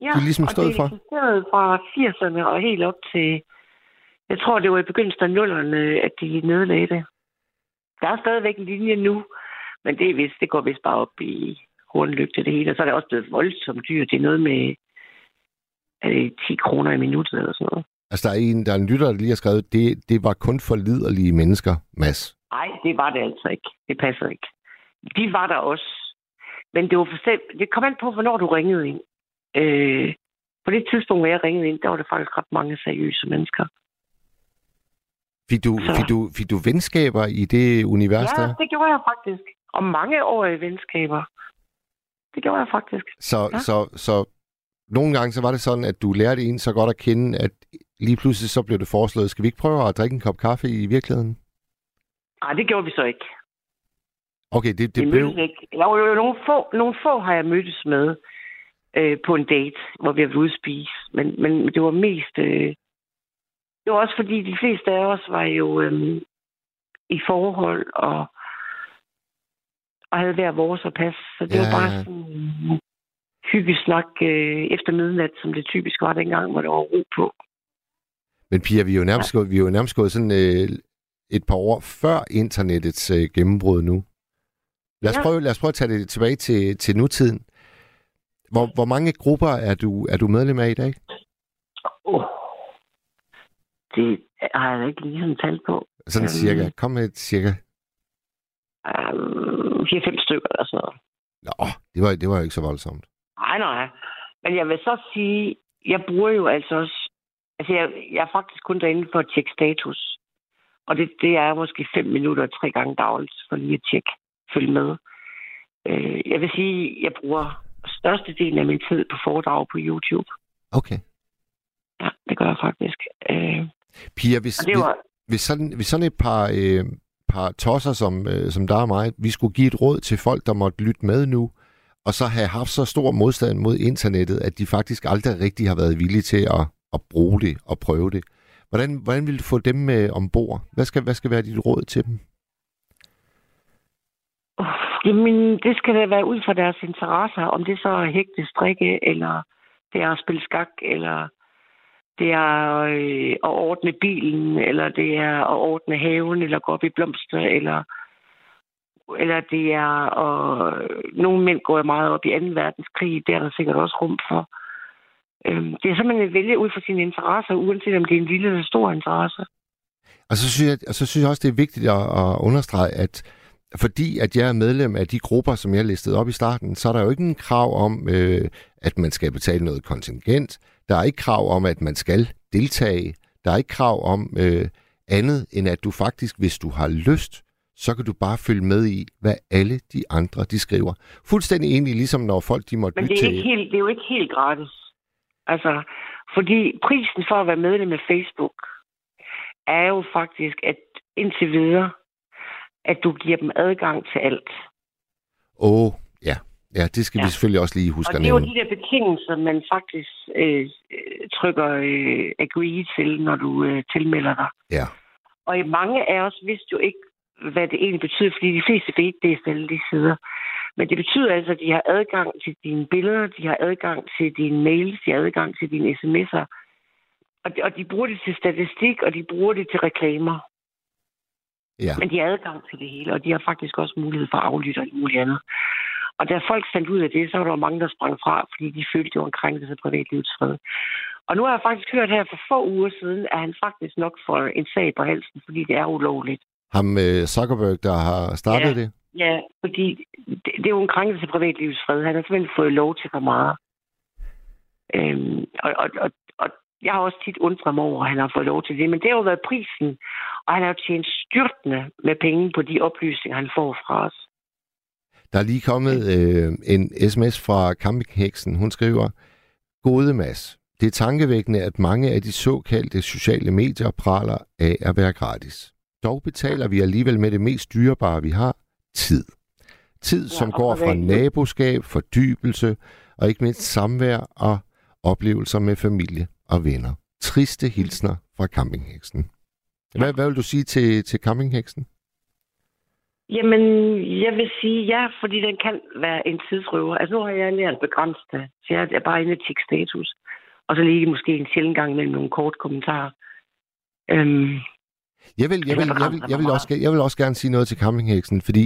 Ja, De ligesom stod det for? eksisterede fra 80'erne og helt op til, jeg tror, det var i begyndelsen af nullerne, at de nedlagde det. Der er stadigvæk en linje nu, men det, er vist, det går vist bare op i hornlygte det hele. Og så er det også blevet voldsomt dyrt. Det er noget med er det 10 kroner i minuttet eller sådan noget. altså, der er en, der er en lytter, der lige har skrevet, det, det var kun for liderlige mennesker, Mads. Nej, det var det altså ikke. Det passer ikke. De var der også. Men det var for selv, det kom an på, hvornår du ringede ind. Øh, på det tidspunkt, hvor jeg ringede ind, der var det faktisk ret mange seriøse mennesker. Fik du, Så- fik du, fik du venskaber i det univers Ja, der? det gjorde jeg faktisk. Og mange årige venskaber. Det gjorde jeg faktisk. Så, Ja. så, så nogle gange så var det sådan, at du lærte en så godt at kende, at lige pludselig så blev det foreslået, skal vi ikke prøve at drikke en kop kaffe i virkeligheden? Nej, det gjorde vi så ikke. Okay, det, det blev... ikke. Der var jo nogle få, nogle få har jeg mødtes med øh, på en date, hvor vi har været ude at spise. Men, men det var mest... Øh, det var også fordi, de fleste af os var jo øh, i forhold og, og havde hver vores at passe. Så det Ja, var bare ja. sådan hyggesnak øh, efter midnat, som det typisk var dengang, hvor der var ro på. Men Pia, vi er jo nærmest, gået, vi er jo nærmest gået sådan øh, et par år før internettets øh, gennembrud nu. Lad os, Ja. prøve, lad os prøve at tage det tilbage til, til nutiden. Hvor, hvor mange grupper er du, er du medlem af i dag? Oh. Det har jeg ikke lige sådan talt på. Sådan Øhm. cirka. Kom med et cirka. Um, 4-5 stykker eller sådan noget. Nå, det var, det var jo ikke så voldsomt. Nej, nej. Men jeg vil så sige, jeg bruger jo altså også... Altså, jeg, jeg er faktisk kun derinde for at tjekke status. Og det, det er måske fem minutter tre gange dagligt for lige at tjekke, følge med. Øh, jeg vil sige, jeg bruger størstedelen af min tid på foredrag på YouTube. Okay. Ja, det gør jeg faktisk. Øh, Pia, hvis, var... hvis, sådan, hvis sådan et par, øh, par tosser som, øh, som der og mig, vi skulle give et råd til folk, der måtte lytte med nu, og så have haft så stor modstand mod internettet, at de faktisk aldrig rigtig har været villige til at, at bruge det og prøve det. Hvordan, hvordan vil du få dem med ombord? Hvad skal, hvad skal være dit råd til dem? Jamen, det skal da være ud fra deres interesser. Om det så er hægte, strikke, eller det er at spille skak, eller det er øh, at ordne bilen, eller det er at ordne haven, eller gå op i blomster, eller, eller det er at... Nogle mænd går jo meget op i 2. verdenskrig, det er der sikkert også rum for. Øhm, det er simpelthen at vælge ud fra sine interesser, uanset om det er en lille eller stor interesse. Og så synes jeg, og så synes jeg også, det er vigtigt at, at understrege, at fordi at jeg er medlem af de grupper, som jeg listede op i starten, så er der jo ikke en krav om, øh, at man skal betale noget kontingent. Der er ikke krav om, at man skal deltage. Der er ikke krav om øh, andet, end at du faktisk, hvis du har lyst, så kan du bare følge med i, hvad alle de andre, de skriver. Fuldstændig egentlig ligesom når folk, de måtte Men det er, til... ikke helt, det er jo ikke helt gratis. Altså, fordi prisen for at være medlem af Facebook er jo faktisk, at indtil videre, at du giver dem adgang til alt. Åh, oh, ja. Ja, det skal ja. vi selvfølgelig også lige huske og at det er jo nævne. de der betingelser, man faktisk øh, trykker øh, agree til, når du øh, tilmelder dig. Ja. Og i mange af os vidste jo ikke, hvad det egentlig betyder, fordi de fleste ikke det alle de sider. Men det betyder altså, at de har adgang til dine billeder, de har adgang til dine mails, de har adgang til dine sms'er. Og de, og de bruger det til statistik, og de bruger det til reklamer. Ja. Men de har adgang til det hele, og de har faktisk også mulighed for at aflytte og muligt andet. Og da folk fandt ud af det, så var der mange, der sprang fra, fordi de følte, det var en krænkelse af privatlivets fred. Og nu har jeg faktisk hørt her for få uger siden, at han faktisk nok får en sag på halsen, fordi det er ulovligt. Ham øh, Zuckerberg, der har startet Ja. det. Ja, fordi det, det er jo en krænkelse af privatlivets fred. Han har simpelthen fået lov til for meget. Øhm, og, og, og jeg har også tit undret mig over, at han har fået lov til det. Men det har jo været prisen, og han har jo tjent styrtende med penge på de oplysninger, han får fra os. Der er lige kommet øh, en sms fra campingheksen. Hun skriver, Gode Mads, det er tankevækkende, at mange af de såkaldte sociale medier praler af at være gratis. Dog betaler vi alligevel med det mest dyrebare, vi har, tid. Tid, som og går fra naboskab, fordybelse og ikke mindst samvær og oplevelser med familie og venner. Triste hilsner fra campingheksen. Hvad, hvad vil du sige til, til campingheksen? Jamen, jeg vil sige ja, fordi den kan være en tidsrøver. Altså, nu har jeg lært at begrænse det, så jeg er bare inde tjekke status. Og så lige måske en sjældent gang mellem nogle korte kommentarer. Øhm, Jeg vil, jeg, vil, jeg, vil, jeg, vil også, jeg vil også gerne sige noget til campingheksen, fordi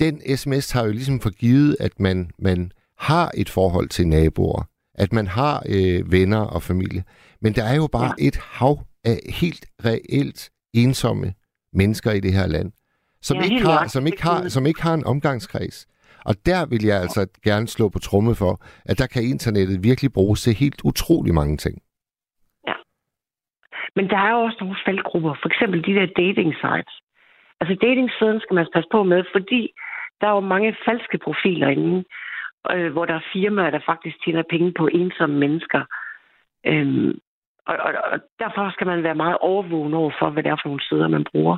den sms har jo ligesom forgivet, at man, man har et forhold til naboer, at man har øh, venner og familie. Men der er jo bare ja. et hav af helt reelt ensomme mennesker i det her land, som, Ja, ikke, har, som, ikke, har, som ikke har en omgangskreds. Og der vil jeg altså gerne slå på tromme for, at der kan internettet virkelig bruges til helt utrolig mange ting. Men der er jo også nogle faldgrupper. For eksempel de der dating sites. Altså dating skal man passe på med, fordi der er jo mange falske profiler inde, øh, hvor der er firmaer, der faktisk tjener penge på ensomme mennesker. Øhm, og, og, og derfor skal man være meget overvågen over for, hvad det er for nogle sider, man bruger.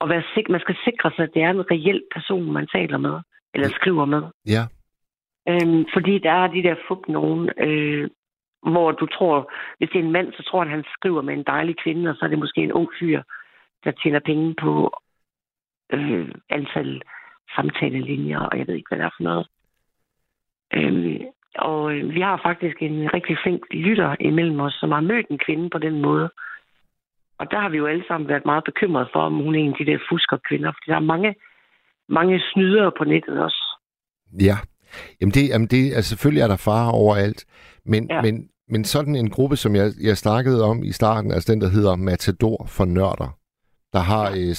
Og være sik- man skal sikre sig, at det er en reel person, man taler med, eller skriver med. Ja, Øhm, fordi der er de der fup nogen, øh, hvor du tror, hvis det er en mand, så tror han, han skriver med en dejlig kvinde, og så er det måske en ung fyr, der tjener penge på øh, antal samtalelinjer, og jeg ved ikke, hvad det er for noget. Øhm, og øh, vi har faktisk en rigtig flink lytter imellem os, som har mødt en kvinde på den måde. Og der har vi jo alle sammen været meget bekymrede for, om hun er en af de der fuskerkvinder, fordi der er mange, mange snydere på nettet også. Ja, jamen det, jamen det altså selvfølgelig er der fare overalt, men. Ja. men, men sådan en gruppe, som jeg, jeg snakkede om i starten, altså den, der hedder Matador for nørder, der har øh,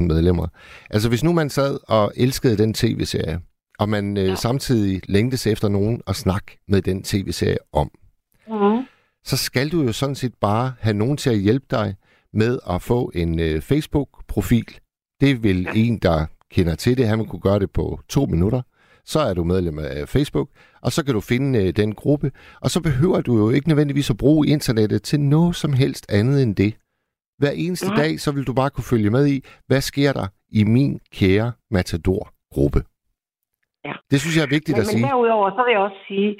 16.000 medlemmer. Altså hvis nu man sad og elskede den tv-serie, og man øh, ja. samtidig længtes efter nogen at snakke med den tv-serie om, Mm-hmm. så skal du jo sådan set bare have nogen til at hjælpe dig med at få en øh, Facebook-profil. Det vil ja. en, der kender til det, han vil kunne gøre det på to minutter. Så er du medlem af Facebook, og så kan du finde øh, den gruppe. Og så behøver du jo ikke nødvendigvis at bruge internettet til noget som helst andet end det. Hver eneste Mhm. dag, så vil du bare kunne følge med i, hvad sker der i min kære Matador-gruppe. Ja. Det synes jeg er vigtigt Men, at men sige. derudover, så vil jeg også sige,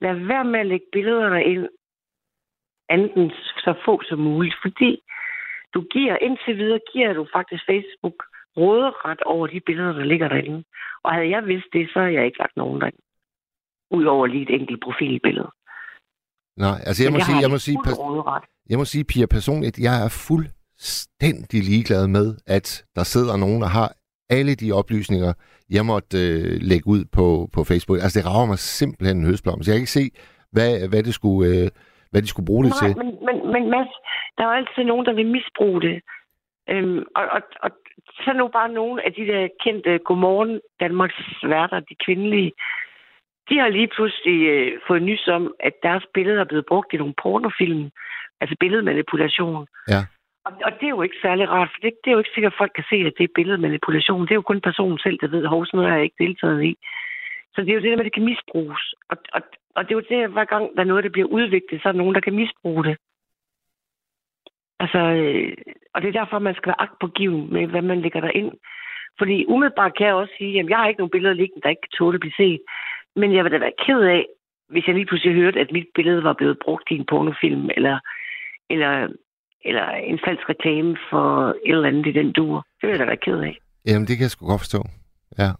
lad være med at lægge billederne ind, enten så få som muligt, fordi du giver, indtil videre giver du faktisk Facebook råderet over de billeder, der ligger derinde. Og havde jeg vidst det, så havde jeg ikke lagt nogen derinde. Udover lige et enkelt profilbillede. Nej, altså jeg må Men sige, jeg må sige. Jeg må sige, Pia, personligt, jeg er fuldstændig ligeglad med, at der sidder nogen, der har alle de oplysninger, jeg måtte øh, lægge ud på, på Facebook. Altså, det rager mig simpelthen en høstblom. Så jeg kan ikke se, hvad, hvad, det skulle, øh, hvad de skulle bruge det Nej, til. men, men, men Mads, der er jo altid nogen, der vil misbruge det. Øhm, og, og, og så nu bare nogle af de der kendte Godmorgen Danmarks værter, de kvindelige, de har lige pludselig øh, fået nys om, at deres billeder er blevet brugt i nogle pornofilm. Altså billedmanipulation. Ja. Og, det er jo ikke særlig rart, for det, det er jo ikke sikkert, at folk kan se, at det er billedmanipulation. Det er jo kun personen selv, der ved, at sådan noget har jeg ikke deltaget i. Så det er jo det der med, at det kan misbruges. Og, og, og det er jo det, at hver gang der er noget, der bliver udviklet, så er der nogen, der kan misbruge det. Altså, øh, og det er derfor, man skal være agtpågiven med, hvad man lægger der ind. Fordi umiddelbart kan jeg også sige, at jeg har ikke nogen billeder liggende, der ikke kan tåle at blive set. Men jeg vil da være ked af, hvis jeg lige pludselig hørte, at mit billede var blevet brugt i en pornofilm, eller, eller, eller en falsk reklame for et eller andet i den dur. Det vil jeg da være ked af. Jamen, det kan jeg sgu godt forstå. Ja.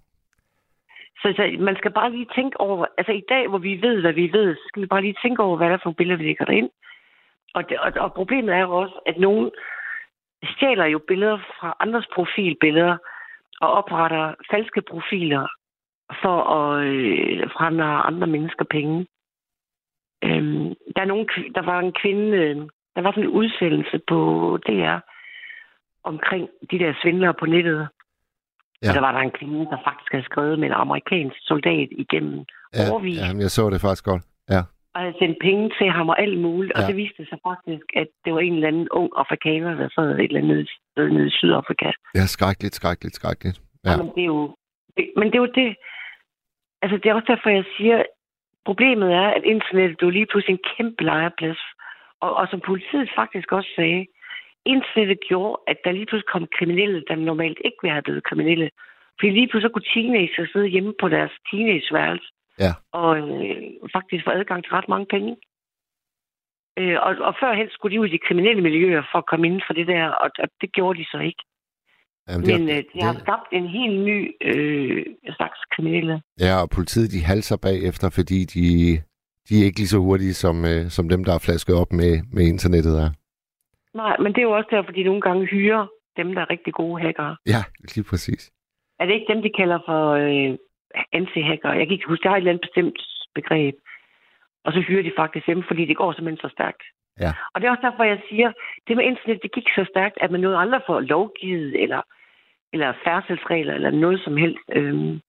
Så, så man skal bare lige tænke over, altså i dag, hvor vi ved, hvad vi ved, så skal vi bare lige tænke over, hvad der er for nogle billeder, vi lægger derind. Og, det, og, og problemet er jo også, at nogen stjæler jo billeder fra andres profilbilleder, og opretter falske profiler for at øh, fremme andre mennesker penge. Øhm, der, er nogen, der var en kvinde, øh, der var sådan en udsendelse på DR omkring de der svindlere på nettet. Ja. Og der var der en kvinde, der faktisk havde skrevet med en amerikansk soldat igennem ja, overvis. Ja, jeg så det faktisk godt. Ja. Og havde sendt penge til ham og alt muligt. Ja. Og det viste sig faktisk, at det var en eller anden ung afrikaner, der sad et eller andet sted nede i Sydafrika. Ja, skrækkeligt, skrækkeligt, skrækkeligt. Ja. Ja, men det er jo det, men det er jo det. Altså, det er også derfor, jeg siger, problemet er, at internettet er jo lige pludselig en kæmpe legeplads. Og, og som politiet faktisk også sagde, internettet gjorde, at der lige pludselig kom kriminelle, der normalt ikke ville have blevet kriminelle. Fordi lige pludselig kunne teenager sidde hjemme på deres teenageværelse Ja. og øh, faktisk få adgang til ret mange penge. Øh, og, og førhen skulle de ud i de kriminelle miljøer for at komme inden for det der, og, og det gjorde de så ikke. Jamen, Men øh, det har skabt en helt ny øh, slags kriminelle. Ja, og politiet de halser bagefter, fordi de, de er ikke lige så hurtige som, øh, som dem, der er flasket op med, med internettet er. Nej, men det er jo også derfor, de nogle gange hyrer dem, der er rigtig gode hackere. Ja, lige præcis. Er det ikke dem, de kalder for øh, anti-hacker? Jeg kan ikke huske, der har et eller andet bestemt begreb. Og så hyrer de faktisk dem, fordi det går simpelthen så stærkt. Ja. Og det er også derfor, jeg siger, det med internet, det gik så stærkt, at man nåede aldrig for lovgivet, eller, eller færdselsregler, eller noget som helst. Øhm.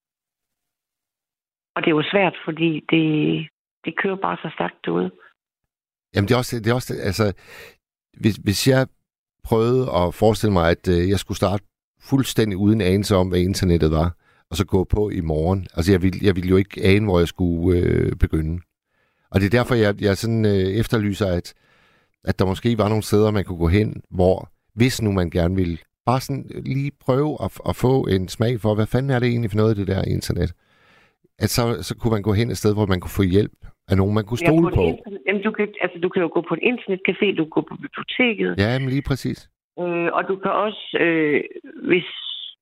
Og det er jo svært, fordi det, det kører bare så stærkt derude. Jamen, det er også, det er også altså, hvis, hvis jeg prøvede at forestille mig, at øh, jeg skulle starte fuldstændig uden anelse om, hvad internettet var, og så gå på i morgen. Altså, jeg ville, jeg ville jo ikke ane, hvor jeg skulle øh, begynde. Og det er derfor, jeg, jeg sådan øh, efterlyser, at, at der måske var nogle steder, man kunne gå hen, hvor, hvis nu man gerne ville, bare sådan lige prøve at, at få en smag for, hvad fanden er det egentlig for noget af det der internet? At så, så kunne man gå hen et sted, hvor man kunne få hjælp af nogen, man kunne stole ja, på. Internet, jamen, du, kan, altså, du kan jo gå på en internetcafé, du kan gå på biblioteket, Ja, men lige præcis. Øh, og du kan også, øh, hvis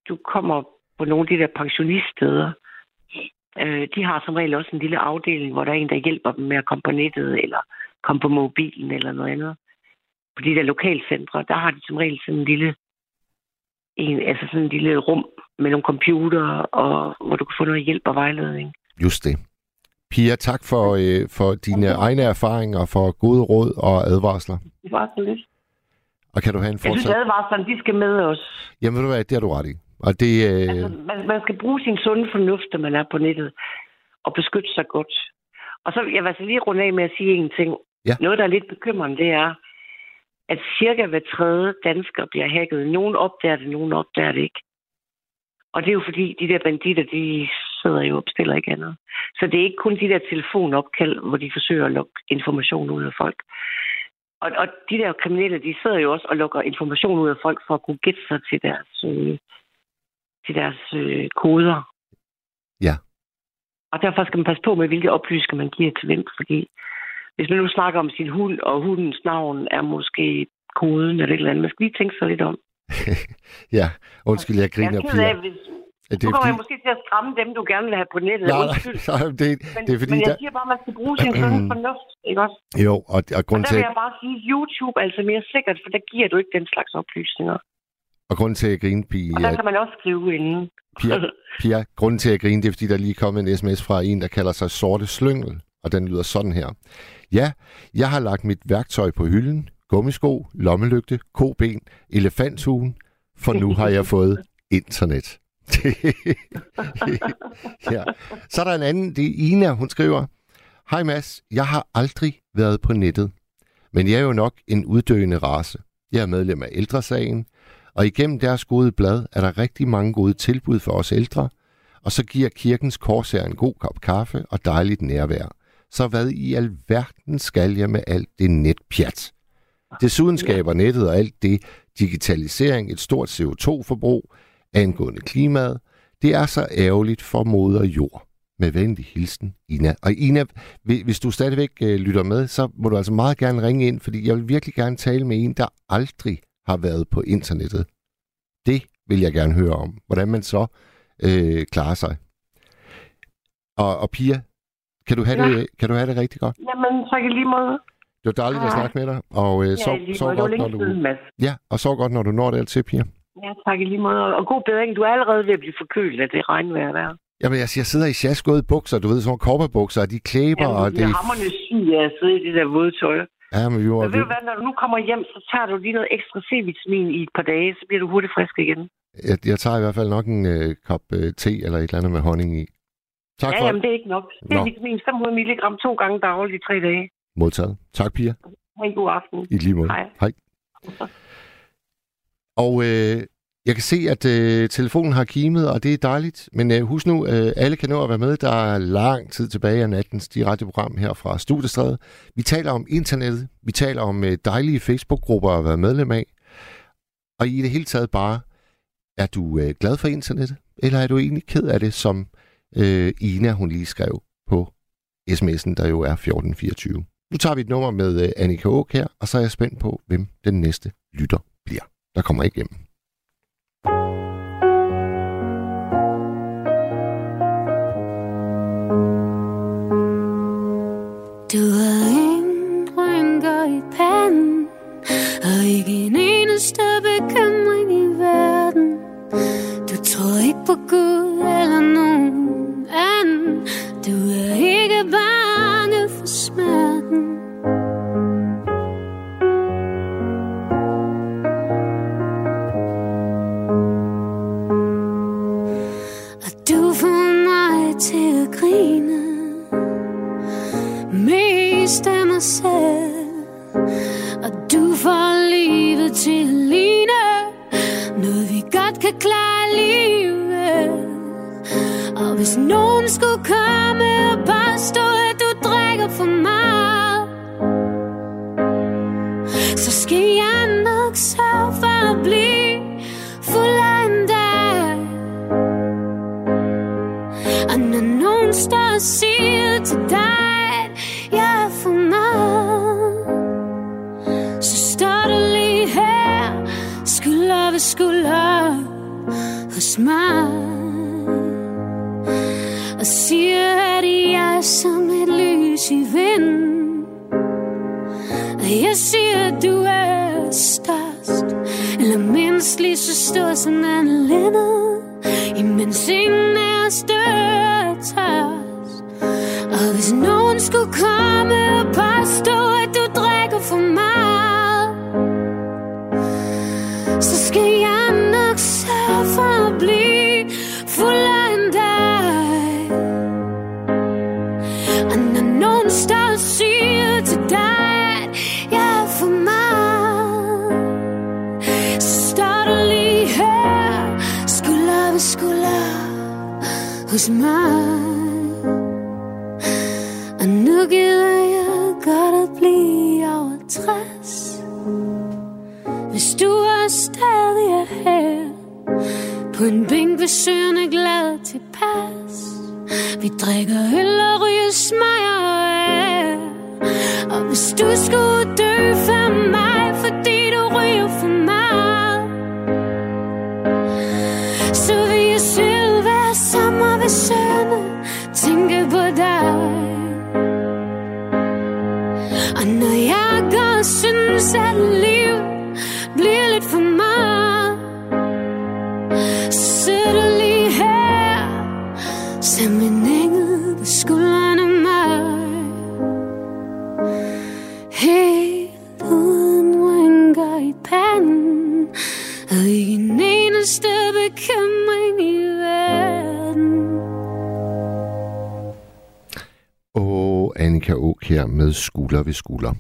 du kommer på nogle af de der pensioniststeder, øh, de har som regel også en lille afdeling, hvor der er en, der hjælper dem med at komme på nettet, eller komme på mobilen, eller noget andet. På de der lokalcentre, der har de som regel sådan en lille, en, altså sådan en lille rum med nogle computer, og hvor du kan få noget hjælp og vejledning. Just det. Pia, tak for, øh, for dine egne erfaringer, for gode råd og advarsler. Det var så lidt. Og kan du have en Jeg synes, fortsat... advarslerne, de skal med os. Jamen ved du hvad, det har du ret i. Og det... Øh... Altså, man, man skal bruge sin sunde fornuft, når man er på nettet, og beskytte sig godt. Og så jeg vil altså lige runde af med at sige en ting. Ja. Noget, der er lidt bekymrende, det er, at cirka hver tredje dansker bliver hacket. Nogen opdager det, nogen opdager det ikke. Og det er jo fordi, de der banditter, de sidder jo og bestiller ikke andet. Så det er ikke kun de der telefonopkald, hvor de forsøger at lukke information ud af folk. Og, og de der kriminelle, de sidder jo også og lukker information ud af folk for at kunne gætte sig til deres, øh, til deres øh, koder. Ja. Og derfor skal man passe på med, hvilke oplysninger man giver til hvem, fordi hvis man nu snakker om sin hund, og hundens navn er måske koden eller et eller andet, man skal lige tænke sig lidt om. ja, undskyld, jeg griner, jeg er ked af, Pia. hvis, Ja, nu kommer jeg måske til at skræmme dem, du gerne vil have på nettet. Nej, Undskyld. nej, nej, det, Men, det er fordi, men jeg der... siger bare, at man skal bruge sin sunde fornuft, ikke også? Jo, og, og Og grund der til, vil jeg bare sige, at YouTube er altså mere sikkert, for der giver du ikke den slags oplysninger. og grund til at grine, Pia, Og der kan man også skrive inden. Pia, Pia, grunden til at grine, det er, fordi der lige kom en sms fra en, der kalder sig Sorte Slyngel, og den lyder sådan her. Ja, jeg har lagt mit værktøj på hylden, gummisko, lommelygte, koben, elefanthugen, for nu har jeg fået internet. ja. Så er der en anden, det er Ina, hun skriver, Hej Mads, jeg har aldrig været på nettet, men jeg er jo nok en uddøende race. Jeg er medlem af ældresagen, og igennem deres gode blad er der rigtig mange gode tilbud for os ældre, og så giver kirkens korsager en god kop kaffe og dejligt nærvær. Så hvad i alverden skal jeg med alt det netpjat? Desuden skaber nettet og alt det digitalisering et stort CO2-forbrug, angående klimaet. Det er så ærgerligt for moder jord. Med venlig hilsen, Ina. Og Ina, hvis du stadigvæk øh, lytter med, så må du altså meget gerne ringe ind, fordi jeg vil virkelig gerne tale med en, der aldrig har været på internettet. Det vil jeg gerne høre om. Hvordan man så øh, klarer sig. Og, og Pia, kan du, have Ja. det, kan du have det rigtig godt? Jamen, tak i lige måde. Det var dejligt at Hej. snakke med dig. Og øh, Ja, sov, sov godt, når du... siden. Ja, og sov godt, når du når det til, Pia. Ja, tak i lige måde. Og god bedring. Du er allerede ved at blive forkølet af det regnvejr der. Jamen, jeg, jeg sidder i sjaskåde bukser, du ved, sådan nogle korperbukser, og de klæber, og Jamen, det... det er hammerne syg af at sidde i det der våde tøj. Ja, men var... Men ved du hvad, når du nu kommer hjem, så tager du lige noget ekstra C-vitamin i et par dage, så bliver du hurtigt frisk igen. Jeg, jeg tager i hvert fald nok en øh, kop øh, te eller et eller andet med honning i. Tak ja, for jamen, det er ikke nok. Nå. C-vitamin 500 mg to gange dagligt i tre dage. modtaget. Tak, Pia. Ha' en god aften. I lige måde. Hej. Hej. Og øh, jeg kan se, at øh, telefonen har kimet, og det er dejligt. Men øh, husk nu, øh, alle kan nå at være med. Der er lang tid tilbage af nattens radioprogram her fra Studiestræde. Vi taler om internettet. Vi taler om øh, dejlige Facebook-grupper at være medlem af. Og i det hele taget bare, er du øh, glad for internettet? Eller er du egentlig ked af det, som øh, Ina hun lige skrev på sms'en, der jo er 1424? Nu tager vi et nummer med øh, Annika Åk her, og så er jeg spændt på, hvem den næste lytter bliver. Der kommer igennem. Du har ingen rynker i panden Og ikke en eneste bekymring i verden Du tror ikke på Gud eller nogen anden Du stå sådan så. Imens en hos mig. Og nu gider jeg godt at blive over 60. Hvis du er stadig er her, på en bænk ved søen er glad tilpas. Vi drikker øl og ryger smager af. Og hvis du skulle dø for mig, sommer sønne tænke på dig. Og når jeg går synes, at liv bliver lidt for meget, så sidder du lige her, som en engel på skulderen af mig. Helt uden rynker i panden Og ikke en eneste bekymring Annika Åk her med skulder ved skulder.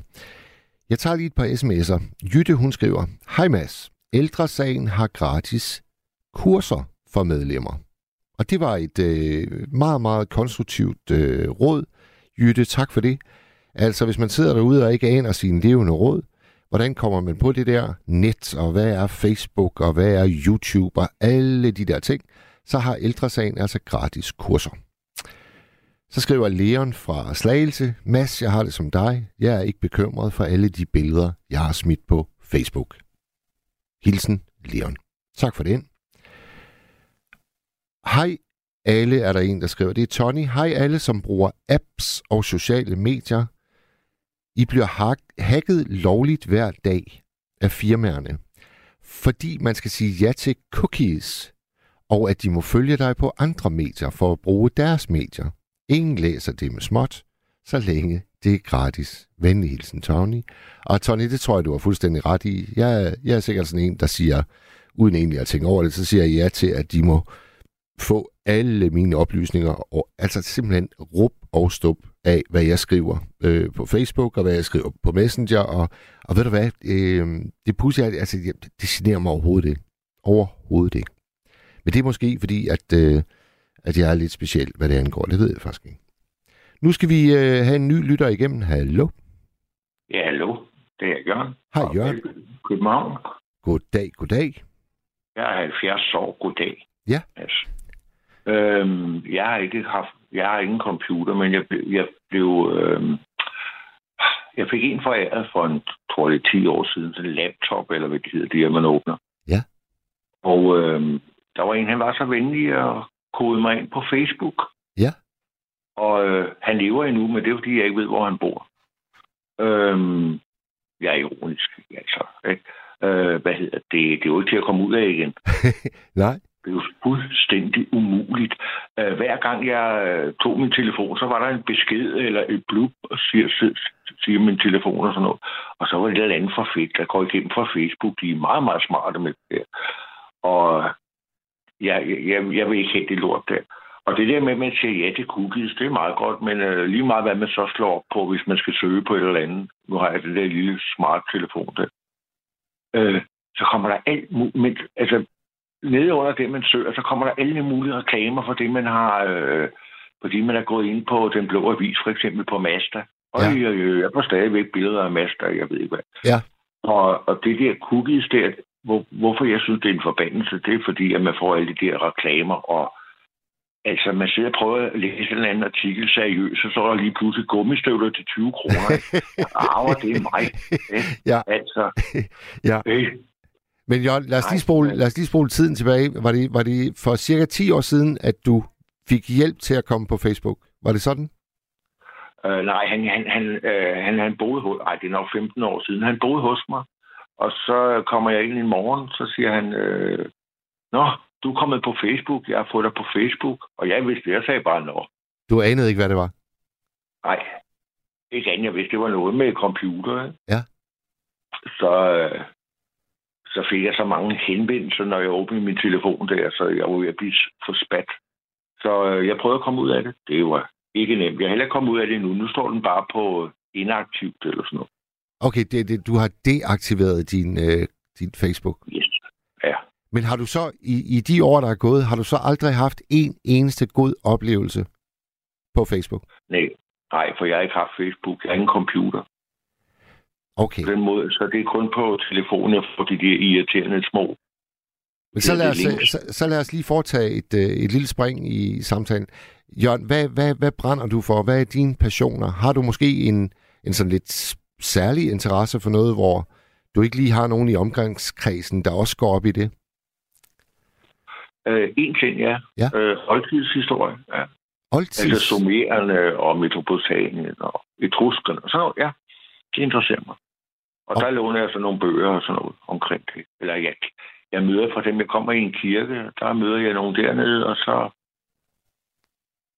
Jeg tager lige et par sms'er. Jytte, hun skriver, Hej Mads, Ældresagen har gratis kurser for medlemmer. Og det var et øh, meget, meget konstruktivt øh, råd. Jytte, tak for det. Altså, hvis man sidder derude og ikke aner sine levende råd, hvordan kommer man på det der net, og hvad er Facebook, og hvad er YouTube, og alle de der ting, så har Ældresagen altså gratis kurser. Så skriver Leon fra Slagelse, Mads, jeg har det som dig. Jeg er ikke bekymret for alle de billeder, jeg har smidt på Facebook. Hilsen, Leon. Tak for det. Hej alle, er der en, der skriver. Det er Tony. Hej alle, som bruger apps og sociale medier. I bliver hacket lovligt hver dag af firmaerne, fordi man skal sige ja til cookies, og at de må følge dig på andre medier for at bruge deres medier. Ingen læser det med småt, så længe det er gratis. Venlig hilsen, Tony. Og Tony, det tror jeg, du har fuldstændig ret i. Jeg, jeg er sikkert sådan en, der siger, uden egentlig at tænke over det, så siger jeg ja til, at de må få alle mine oplysninger, og altså simpelthen rup og stup af, hvad jeg skriver øh, på Facebook, og hvad jeg skriver på Messenger, og, og ved du hvad, øh, det pusser altså, det, det generer mig overhovedet ikke. Overhovedet ikke. Men det er måske fordi, at, øh, at jeg er lidt speciel, hvad det angår. Det ved jeg faktisk ikke. Nu skal vi øh, have en ny lytter igennem. Hallo? Ja, hallo. Det er Jørgen. Hej, Jørgen. København. Goddag, goddag. Jeg er 70 år. Goddag. Ja. Altså. Øhm, jeg har ikke haft, jeg har ingen computer, men jeg, jeg blev, øhm, jeg fik en foræret for en, tror det 10 år siden, sådan en laptop, eller hvad det hedder, det man åbner. Ja. Og øhm, der var en, han var så venlig at kode mig ind på Facebook. Ja. Og øh, han lever endnu, men det er fordi, jeg ikke ved, hvor han bor. Øhm, jeg er ironisk, altså. Ikke? Øh, hvad hedder det? Det er jo ikke til at komme ud af igen. Nej. Det er jo fuldstændig umuligt. Uh, hver gang jeg uh, tog min telefon, så var der en besked eller et blub, og siger, siger min telefon og sådan noget. Og så var det et eller andet fra fedt, der går igennem fra Facebook. De er meget, meget smarte med det Og jeg, jeg, jeg vil ikke have det lort der. Og det der med, at man siger ja til cookies, det er meget godt, men uh, lige meget hvad man så slår op på, hvis man skal søge på et eller andet. Nu har jeg det der lille smart telefon der. Uh, så kommer der alt muligt. Altså, nede under det, man søger, så kommer der alle mulige reklamer for det, man har... Øh, fordi man er gået ind på Den Blå Avis, for eksempel på Mazda. Og ja. jeg, jeg, får stadigvæk billeder af Mazda, jeg ved ikke hvad. Ja. Og, og det der cookies der, hvor, hvorfor jeg synes, det er en forbandelse, det er fordi, at man får alle de der reklamer, og altså, man sidder og prøver at læse en eller anden artikel seriøst, så så er der lige pludselig gummistøvler til 20 kroner. Arver, det er mig. Ja. Altså, ja. Øh, men Jørgen, lad os, lige spole, lad os lige spole tiden tilbage. Var det, var det for cirka 10 år siden, at du fik hjælp til at komme på Facebook? Var det sådan? Øh, nej, han, han, han, øh, han, han boede hos... Ej, det er nok 15 år siden. Han boede hos mig. Og så kommer jeg ind i morgen, så siger han... Øh, Nå, du er kommet på Facebook. Jeg har fået dig på Facebook. Og jeg vidste, jeg sagde bare nå. Du anede ikke, hvad det var? Nej. Ikke andet, jeg vidste, det var noget med computer. Ja. Så, øh, så fik jeg så mange henvendelser, når jeg åbnede min telefon der, så jeg var ved at blive for spat. Så øh, jeg prøvede at komme ud af det. Det var ikke nemt. Jeg har heller ikke kommet ud af det nu. Nu står den bare på inaktivt eller sådan noget. Okay, det, det, du har deaktiveret din, øh, din Facebook? Yes, ja. Men har du så, i, i de år, der er gået, har du så aldrig haft en eneste god oplevelse på Facebook? Nej, nej, for jeg har ikke haft Facebook. Jeg har ingen computer. Okay. På den måde, så det er kun på telefonen, jeg får de der irriterende små. Men så lad, os, links. så, så lad os lige foretage et, øh, et lille spring i samtalen. Jørgen, hvad, hvad, hvad brænder du for? Hvad er dine passioner? Har du måske en, en sådan lidt særlig interesse for noget, hvor du ikke lige har nogen i omgangskredsen, der også går op i det? Øh, en ting, ja. Ja. Øh, oldtidshistorie, ja. Oldtids? Altså Sumererne og Metropolitanien og Etruskerne og sådan noget, ja. Det interesserer mig. Og Og- der låner jeg så nogle bøger og sådan noget omkring det. Eller jeg, jeg møder fra dem, jeg kommer i en kirke, der møder jeg nogen dernede, og så,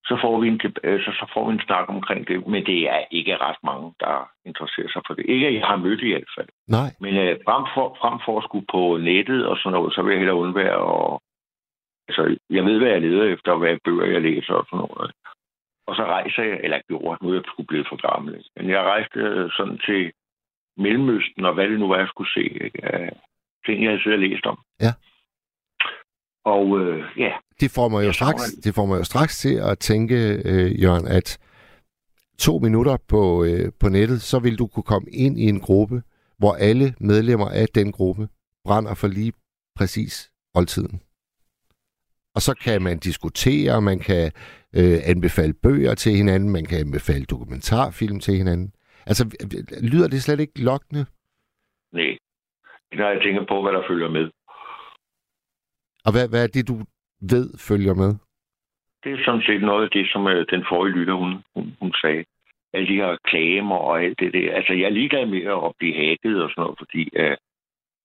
så, får vi en, øh, så, får vi en snak omkring det. Men det er ikke ret mange, der interesserer sig for det. Ikke, at jeg har mødt i hvert fald. Nej. Men øh, frem, for, frem for at skulle på nettet og sådan noget, så vil jeg hellere undvære. Og, altså, jeg ved, hvad jeg leder efter, og hvad bøger jeg læser og sådan noget. Og så rejser jeg, eller gjorde, nu er jeg sgu blevet for gammel. Men jeg rejste øh, sådan til Mellemøsten, og hvad det nu var, jeg skulle se. Ikke? Ting, jeg havde siddet og læst om. Ja. Og øh, ja, Det får mig jo straks, det. det får mig jo straks til at tænke, øh, Jørgen, at to minutter på, øh, på nettet, så vil du kunne komme ind i en gruppe hvor alle medlemmer af den gruppe brænder for lige præcis oldtiden. Og så kan man diskutere, man kan øh, anbefale bøger til hinanden, man kan anbefale dokumentarfilm til hinanden. Altså, lyder det slet ikke lokkende? Nej. Når jeg tænker på, hvad der følger med. Og hvad, hvad er det, du ved følger med? Det er sådan set noget af det, som øh, den forrige lytter, hun, hun, hun sagde. Alle de her klamer og alt det der. Altså, jeg er ligeglad med at blive hacket og sådan noget, fordi uh,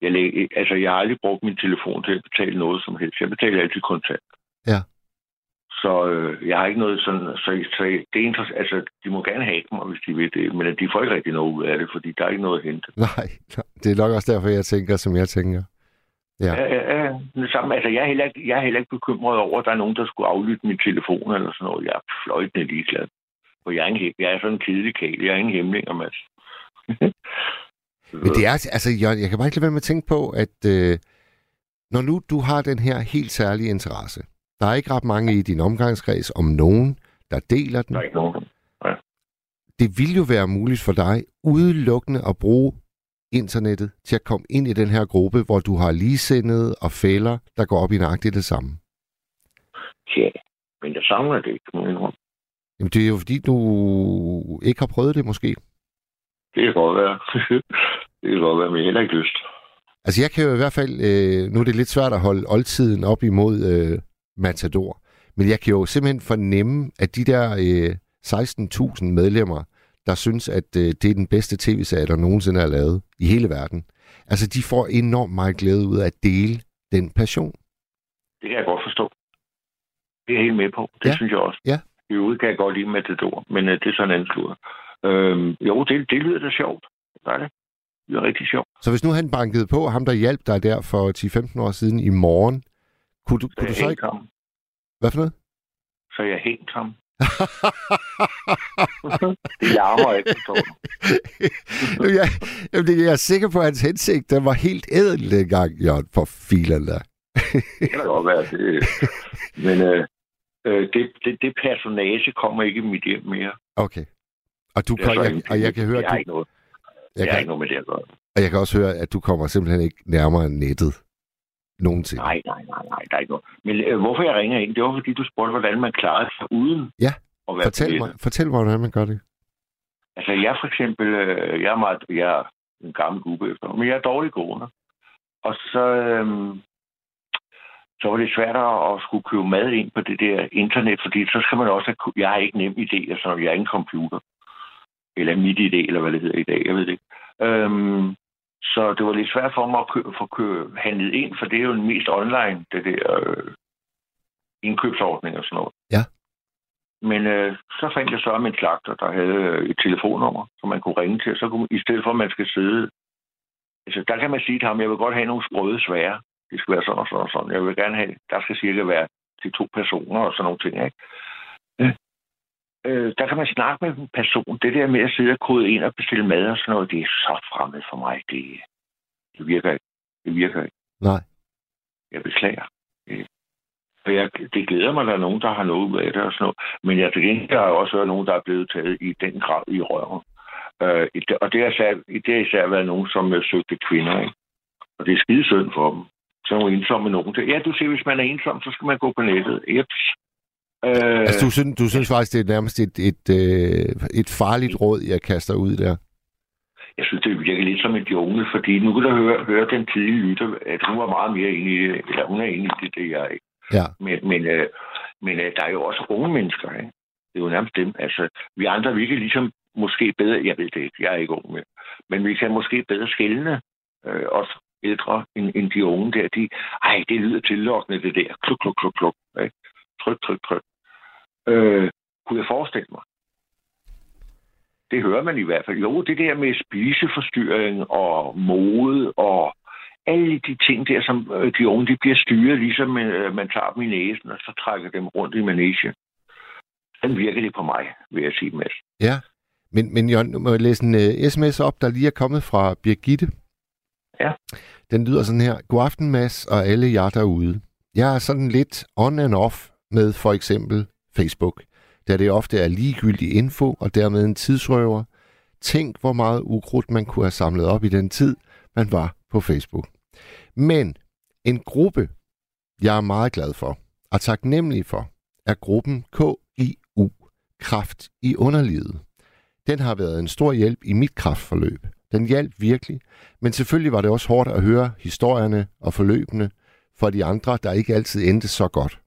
jeg, læg, altså, jeg har aldrig brugt min telefon til at betale noget som helst. Jeg betaler altid kontant. Ja. Så øh, jeg har ikke noget sådan... Så, så det er interessant. Altså, de må gerne have mig, hvis de vil det. Men de får ikke rigtig noget ud af det, fordi der er ikke noget at hente. Nej, det er nok også derfor, jeg tænker, som jeg tænker. Ja, ja, ja. ja. Det samme, altså, jeg, er heller ikke, jeg er heller ikke bekymret over, at der er nogen, der skulle aflytte min telefon eller sådan noget. Jeg er fløjtende ligeglad. For jeg er, en, jeg er sådan en kedelig kæl. Jeg er ingen hemmeligheder, Mads. Men det er, altså, jeg, jeg kan bare ikke lade være med at tænke på, at øh, når nu du har den her helt særlige interesse, der er ikke ret mange i din omgangskreds, om nogen, der deler den. Der er ikke nogen. Ja. Det vil jo være muligt for dig udelukkende at bruge internettet til at komme ind i den her gruppe, hvor du har ligesindede og fælder, der går op i nøjagtigt det samme. Ja, men jeg savner det ikke, må jeg Jamen, det er jo fordi, du ikke har prøvet det, måske. Det kan godt være. det kan godt være, men heller ikke lyst. Altså, jeg kan jo i hvert fald... Øh, nu er det lidt svært at holde oldtiden op imod øh, Matador. Men jeg kan jo simpelthen fornemme, at de der øh, 16.000 medlemmer, der synes, at øh, det er den bedste tv-serie, der nogensinde er lavet i hele verden. Altså, de får enormt meget glæde ud af at dele den passion. Det kan jeg godt forstå. Det er jeg helt med på. Det ja. synes jeg også. Ja. I øvrigt kan jeg godt lide Matador, men øh, det er sådan en anden slur. Øhm, jo, det, det lyder da sjovt. Det er det. Det er rigtig sjovt. Så hvis nu han bankede på, ham der hjalp dig der for 10-15 år siden i morgen, kunne du, kunne du så ikke... Ham. Hvad for noget? Så jeg hængt ham. Det larmer ikke, forstår du. jeg, jeg er sikker på, at hans hensigt den var helt ædel dengang, Jørgen, for filen der. det kan da godt være. Det. Men øh, øh, det, det, det personage kommer ikke i mit hjem mere. Okay. Og, du kan, jeg, og jeg kan høre, at du... Ikke noget. Jeg, jeg kan, har ikke noget med det at gøre. Og jeg kan også høre, at du kommer simpelthen ikke nærmere nettet nogensinde. Nej, nej, nej, nej, der er ikke noget. Men øh, hvorfor jeg ringer ind, det var fordi, du spurgte, hvordan man klarede sig uden ja. at være fortæl mig, fortæl mig, hvordan man gør det. Altså, jeg for eksempel, øh, jeg er, meget, jeg er en gammel gubbe efter, men jeg er dårlig gående. Og så, øh, så var det svært at skulle købe mad ind på det der internet, fordi så skal man også have, jeg har ikke nem idé, altså jeg er ikke en computer. Eller mit idé, eller hvad det hedder i dag, jeg ved det ikke. Øhm, så det var lidt svært for mig at købe, få købe, handlet ind, for det er jo den mest online, det der øh, indkøbsordning og sådan noget. Ja. Men øh, så fandt jeg så om en slagter, der havde øh, et telefonnummer, som man kunne ringe til. Så kunne, i stedet for, at man skal sidde... Altså, der kan man sige til ham, jeg vil godt have nogle sprøde svære. Det skal være sådan og sådan og sådan. Jeg vil gerne have, der skal cirka være til to personer og sådan nogle ting, ikke? Øh, der kan man snakke med en person. Det der med at sidde og kode ind og bestille mad og sådan noget, det er så fremmed for mig. Det, det virker ikke. Det virker ikke. Nej. Jeg beklager. For jeg, det glæder mig, at der er nogen, der har noget ud af det og sådan noget. Men jeg til der har også været nogen, der er blevet taget i den grad i røven. Øh, og det har, især, det har især været nogen, som uh, søgte kvinder. Ikke? Og det er skide synd for dem. Så er ensomme nogen. Ja, du siger, hvis man er ensom, så skal man gå på nettet. Jeps. Øh, altså, du synes, du synes faktisk, det er nærmest et, et, et, øh, et farligt råd, jeg kaster ud der? Jeg synes, det virker lidt som et jungle, fordi nu kan du høre, høre den tidlige lytter, at hun var meget mere enig i det, eller hun er enig i det, det jeg ikke. Ja. Men, men, øh, men øh, der er jo også unge mennesker, ikke? Det er jo nærmest dem. Altså, vi andre, vi kan ligesom måske bedre, jeg ved det ikke, jeg er ikke ung med, men vi kan måske bedre skældne øh, os ældre end, end de unge der. De, ej, det lyder tillokkende, det der. Kluk, kluk, kluk, kluk. Ikke? Tryk, tryk, tryk øh, kunne jeg forestille mig. Det hører man i hvert fald. Jo, det der med spiseforstyrring og mode og alle de ting der, som øh, de unge de bliver styret, ligesom øh, man tager dem i næsen, og så trækker dem rundt i manege. Den virker det på mig, vil jeg sige, Mads. Ja, men, men Jørgen, må jeg læse en uh, øh, sms op, der lige er kommet fra Birgitte. Ja. Den lyder sådan her. God aften, Mads, og alle jer derude. Jeg er sådan lidt on and off med for eksempel Facebook, da det ofte er ligegyldig info og dermed en tidsrøver. Tænk, hvor meget ukrudt man kunne have samlet op i den tid, man var på Facebook. Men en gruppe, jeg er meget glad for og taknemmelig for, er gruppen KIU, Kraft i underlivet. Den har været en stor hjælp i mit kraftforløb. Den hjalp virkelig, men selvfølgelig var det også hårdt at høre historierne og forløbene for de andre, der ikke altid endte så godt.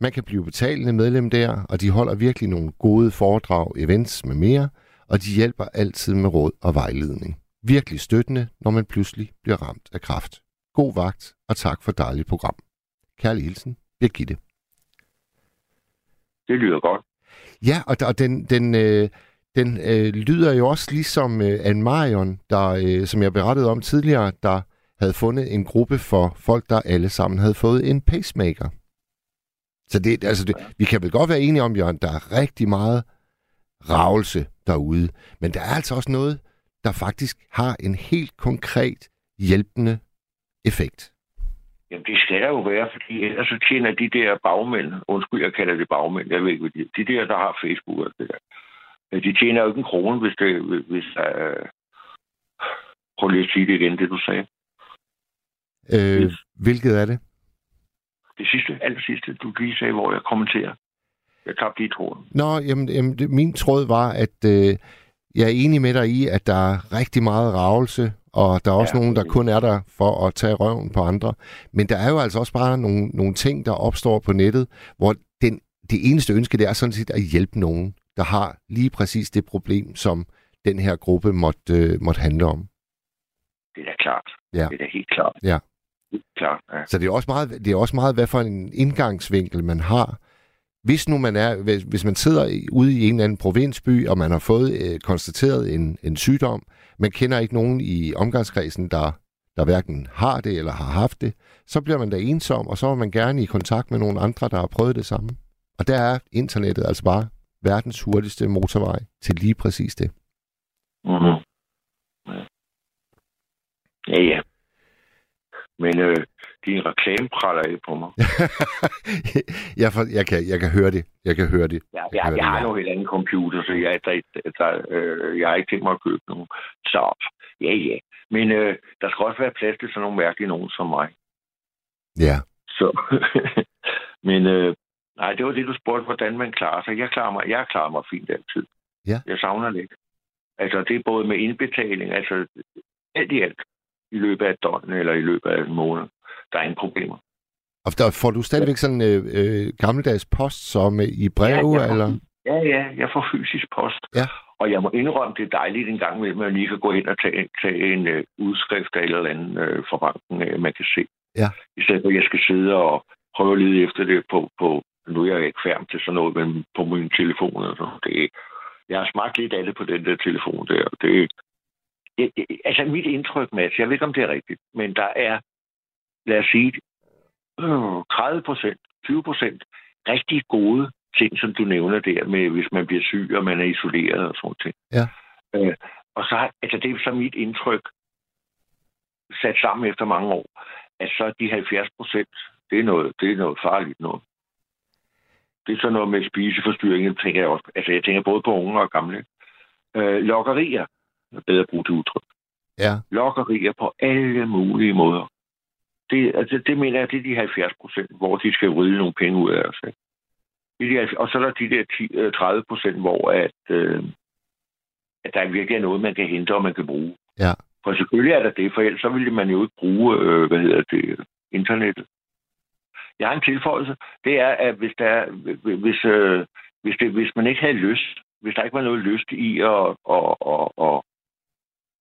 Man kan blive betalende medlem der, og de holder virkelig nogle gode foredrag, events med mere, og de hjælper altid med råd og vejledning. Virkelig støttende, når man pludselig bliver ramt af kraft. God vagt, og tak for dejligt program. Kærlig hilsen, Birgitte. Det lyder godt. Ja, og, og den, den, øh, den øh, lyder jo også ligesom øh, Anne Marion, der, øh, som jeg berettede om tidligere, der havde fundet en gruppe for folk, der alle sammen havde fået en pacemaker. Så det, altså det, vi kan vel godt være enige om, Jørgen, der er rigtig meget ravelse derude. Men der er altså også noget, der faktisk har en helt konkret hjælpende effekt. Jamen, det skal der jo være, fordi ellers så tjener de der bagmænd, undskyld, jeg kalder det bagmænd, jeg ved ikke, hvad de, de der, der har Facebook og det der, øh, de tjener jo ikke en krone, hvis det, hvis der, øh, prøv lige at sige det igen, det du sagde. Øh. Hvilket er det? Det sidste, aller sidste, du lige sagde, hvor jeg kommenterer. Jeg tabte lige tråden. Nå, jamen, jamen det, min tråd var, at øh, jeg er enig med dig i, at der er rigtig meget ravelse, og der er også ja, nogen, der kun er der for at tage røven på andre. Men der er jo altså også bare nogle, nogle ting, der opstår på nettet, hvor den, det eneste ønske, det er sådan set at hjælpe nogen, der har lige præcis det problem, som den her gruppe måtte, øh, måtte handle om. Det er da klart. Ja. Det er da helt klart. Ja. Klart, ja. Så det er, også meget, det er også meget, hvad for en indgangsvinkel man har. Hvis nu man er, hvis, hvis man sidder ude i en eller anden provinsby, og man har fået øh, konstateret en, en sygdom, man kender ikke nogen i omgangskredsen, der, der hverken har det eller har haft det, så bliver man da ensom, og så er man gerne i kontakt med nogle andre, der har prøvet det samme. Og der er internettet altså bare verdens hurtigste motorvej til lige præcis det. Mm-hmm. Ja, ja. Men øh, din reklame praller ikke på mig. jeg, for, jeg, kan, jeg kan høre det. Jeg kan høre det. Ja, jeg, jeg, jeg har jo en anden computer, så jeg, der, der, øh, jeg har ikke tænkt mig at købe nogen. Så ja, ja. Men øh, der skal også være plads til sådan nogle mærkelige nogen som mig. Ja. Så, men øh, nej, det var det, du spurgte, hvordan man klarer sig. Jeg klarer mig, jeg klarer mig fint altid. Ja. Jeg savner det ikke. Altså, det er både med indbetaling, altså alt i alt i løbet af et døgn eller i løbet af en måned. Der er ingen problemer. Og der får du stadigvæk sådan øh, øh, gammeldags post som i breve, ja, eller? Ja, ja, jeg får fysisk post. Ja. Og jeg må indrømme, det er dejligt en gang med, at man lige kan gå ind og tage, tage en øh, udskrift af eller andet øh, fra banken, øh, man kan se. Ja. I stedet for, at jeg skal sidde og prøve at lede efter det på, på nu er jeg ikke færdig til sådan noget, men på min telefon. Og sådan. Det, jeg har smagt lidt af det på den der telefon der. Det, det, altså mit indtryk, Mads, jeg ved ikke, om det er rigtigt, men der er, lad os sige, 30 procent, 20 procent rigtig gode ting, som du nævner der med, hvis man bliver syg, og man er isoleret og sådan ting. Ja. Øh, og så, altså det er så mit indtryk, sat sammen efter mange år, at så de 70 procent, det er noget, det er noget farligt noget. Det er så noget med spiseforstyrringer, tænker jeg også. Altså jeg tænker både på unge og gamle. Øh, lokkerier, er bedre bruge det udtryk. Ja. Lokkerier på alle mulige måder. Det, altså, det mener jeg, det er de 70 procent, hvor de skal rydde nogle penge ud af os. Ikke? De, og så er der de der 10, 30 procent, hvor at, øh, at der virkelig er noget, man kan hente og man kan bruge. Ja. For selvfølgelig er der det, for ellers så ville man jo ikke bruge, øh, hvad hedder det, internettet. Jeg har en tilføjelse. Det er, at hvis, der er, hvis, øh, hvis, det, hvis man ikke havde lyst, hvis der ikke var noget lyst i at, at, at, at,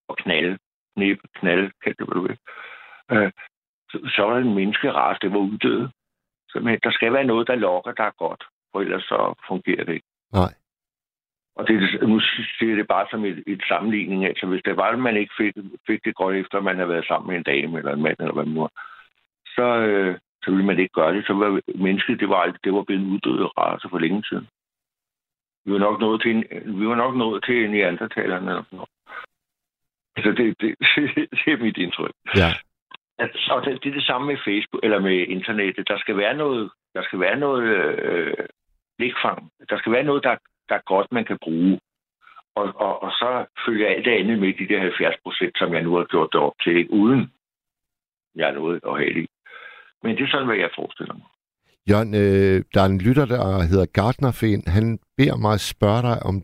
at knalde, knæbe, knalde, kan det hvad du vil, øh, så, så var det en menneskerace, det var uddøde. Så, men der skal være noget, der lokker, der er godt, for ellers så fungerer det ikke. Nej. Og det, nu siger det bare som et, et sammenligning. Altså, hvis det var, at man ikke fik, fik det godt efter, at man havde været sammen med en dame eller en mand, eller hvad man nu var, så, øh, så ville man ikke gøre det. Så var mennesket, det var, det var blevet en uddøde race for længe siden. Vi var nok nået til, en, vi var nok nået til neandertalerne eller sådan noget. Altså, det, det, det er mit indtryk. Ja. Altså, og det, det er det samme med Facebook, eller med internettet. Der skal være noget, der skal være noget øh, blikfang. Der skal være noget, der, der er godt, man kan bruge. Og, og, og så følger alt det andet med de der 70 procent, som jeg nu har gjort det op til, ikke? uden jeg er noget at have i. Men det er sådan, hvad jeg forestiller mig. Jørgen, øh, der er en lytter, der hedder Gardnerfen. Han beder mig at spørge dig, om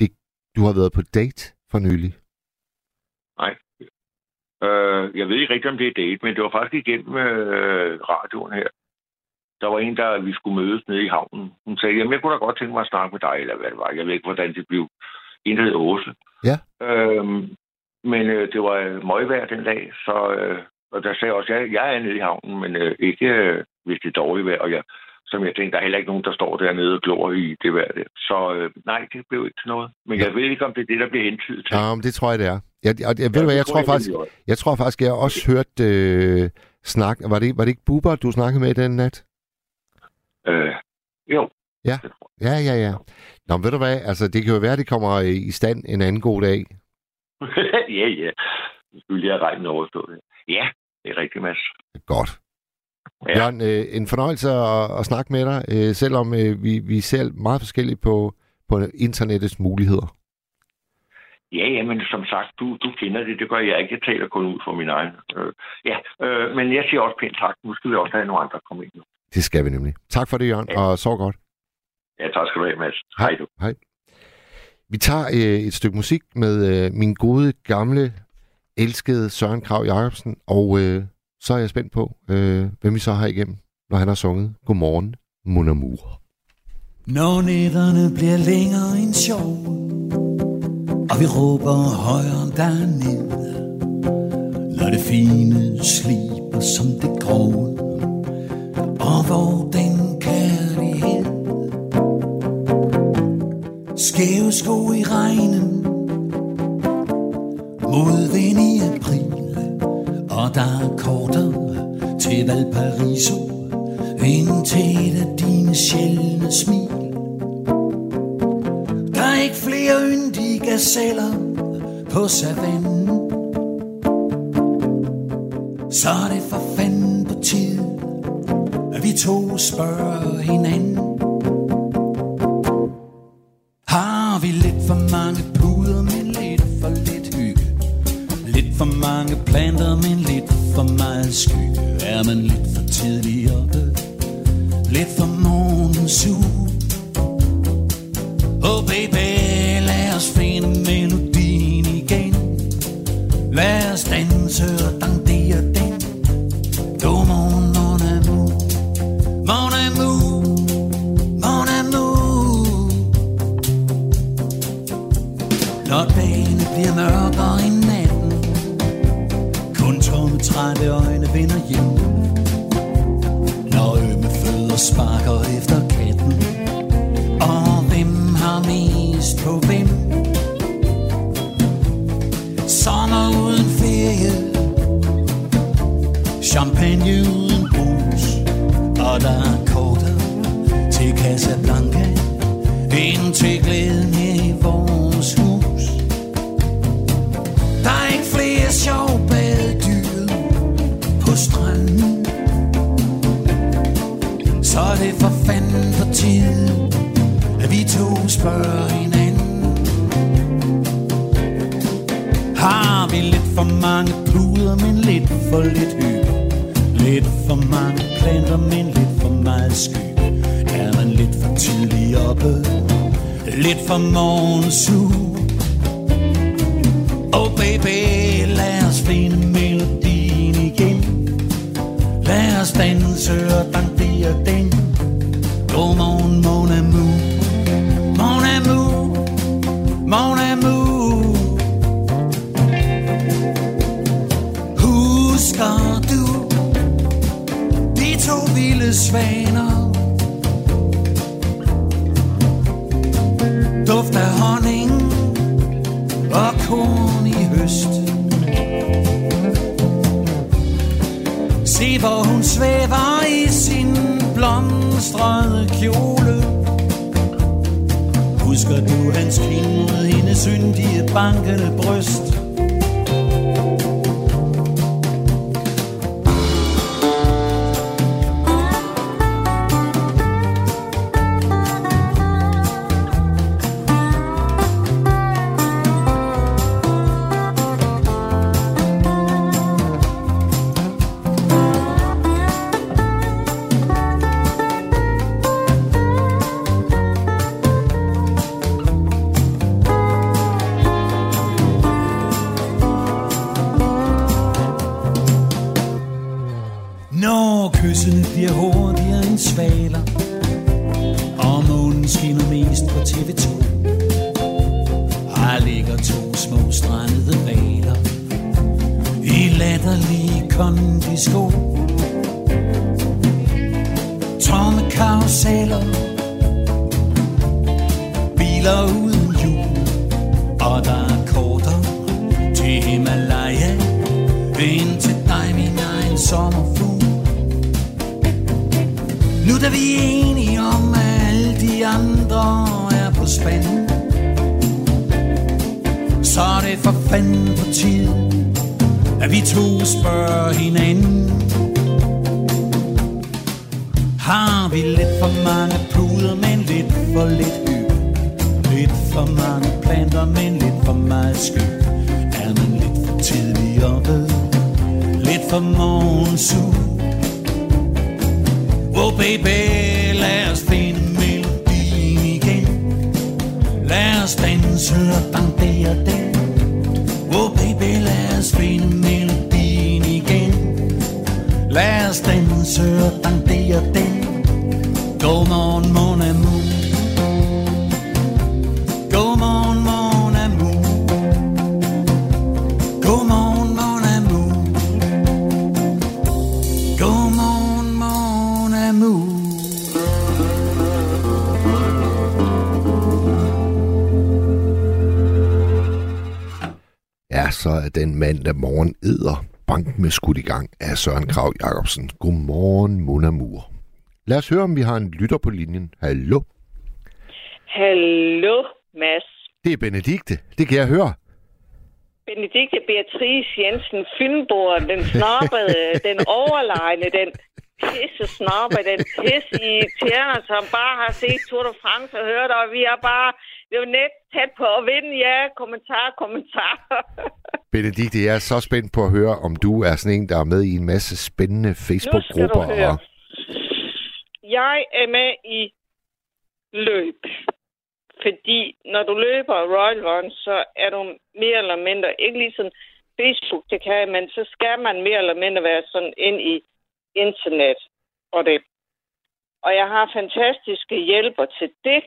det, du har været på date for nylig. Nej. Øh, jeg ved ikke rigtig, om det er date, men det var faktisk igennem øh, radioen her. Der var en, der vi skulle mødes nede i havnen. Hun sagde, jamen jeg kunne da godt tænke mig at snakke med dig, eller hvad det var. Jeg ved ikke, hvordan det blev. En, der hed Åse. Ja. Øhm, men øh, det var øh, møgvejr den dag, så øh, og der sagde jeg også, at jeg, jeg er nede i havnen, men øh, ikke øh, hvis det er dårligt vejr. Og jeg, som jeg tænkte, der er heller ikke nogen, der står dernede og glor i det vejr der. Så øh, nej, det blev ikke til noget. Men jeg ved ikke, om det er det, der bliver hentydet til. Ja, men det tror jeg, det er. Jeg, jeg, jeg, ved du hvad, jeg tror jeg, faktisk, jeg tror faktisk, jeg har også hørt øh, snak. Var det, var det ikke Bubber, du snakkede med den nat? Øh, jo. Ja. Ja, ja, ja. Nå, men ved du hvad, altså det kan jo være, det kommer i i stand en anden god dag. ja, ja. Du skulle lige have regnet overstået. Ja, det er rigtigt, Mads. Godt. Ja. Jørgen, øh, en fornøjelse at, at snakke med dig, øh, selvom øh, vi, vi ser meget forskelligt på, på internettets muligheder. Ja, ja, men som sagt, du, du kender det. Det gør jeg ikke. Jeg taler kun ud for min egen. Øh, ja, øh, men jeg siger også pænt tak. Nu skal vi også have nogle andre komme ind. nu. Det skal vi nemlig. Tak for det, Jørgen, Ja. og så godt. Ja, tak skal du have, Mads. Hej du. Hej. Vi tager øh, et stykke musik med øh, min gode, gamle, elskede Søren Krav Jacobsen, og øh, så er jeg spændt på, øh, hvem vi så har igennem, når han har sunget Godmorgen, Mon Amour. Når nætterne bliver længere end sjov Og vi råber højere derned Når det fine sliber som det grove Og hvor den kærlighed Skæve sko i regnen Modvind i april og der er kortere til Valparaiso. Indtil et af dine sjældne smil. Der er ikke flere yndige gazeller på savannen. Så er det for fanden på tide At vi to spørger hinanden. Skygge Er man lidt for tidlig blomstrede kjole. Husker du hans kind mod hendes syndige bankende bryst? Med skudt i gang af Søren Krav Jacobsen. Godmorgen, Monamur. Lad os høre, om vi har en lytter på linjen. Hallo? Hallo, Mads. Det er Benedikte. Det kan jeg høre. Benedikte Beatrice Jensen Fynborg, den snobbede, den overlegne, den pisse snobbe, den pisse irriterende, som bare har set Tour de France og hørt, og vi er bare det er jo net tæt på at vinde, ja, kommentar, kommentar. Benedikte, jeg er så spændt på at høre, om du er sådan en, der er med i en masse spændende Facebook-grupper. Nu skal du høre. Og... Jeg er med i løb. Fordi når du løber Royal Run, så er du mere eller mindre, ikke ligesom Facebook, det kan, men så skal man mere eller mindre være sådan ind i internet og det. Og jeg har fantastiske hjælper til det.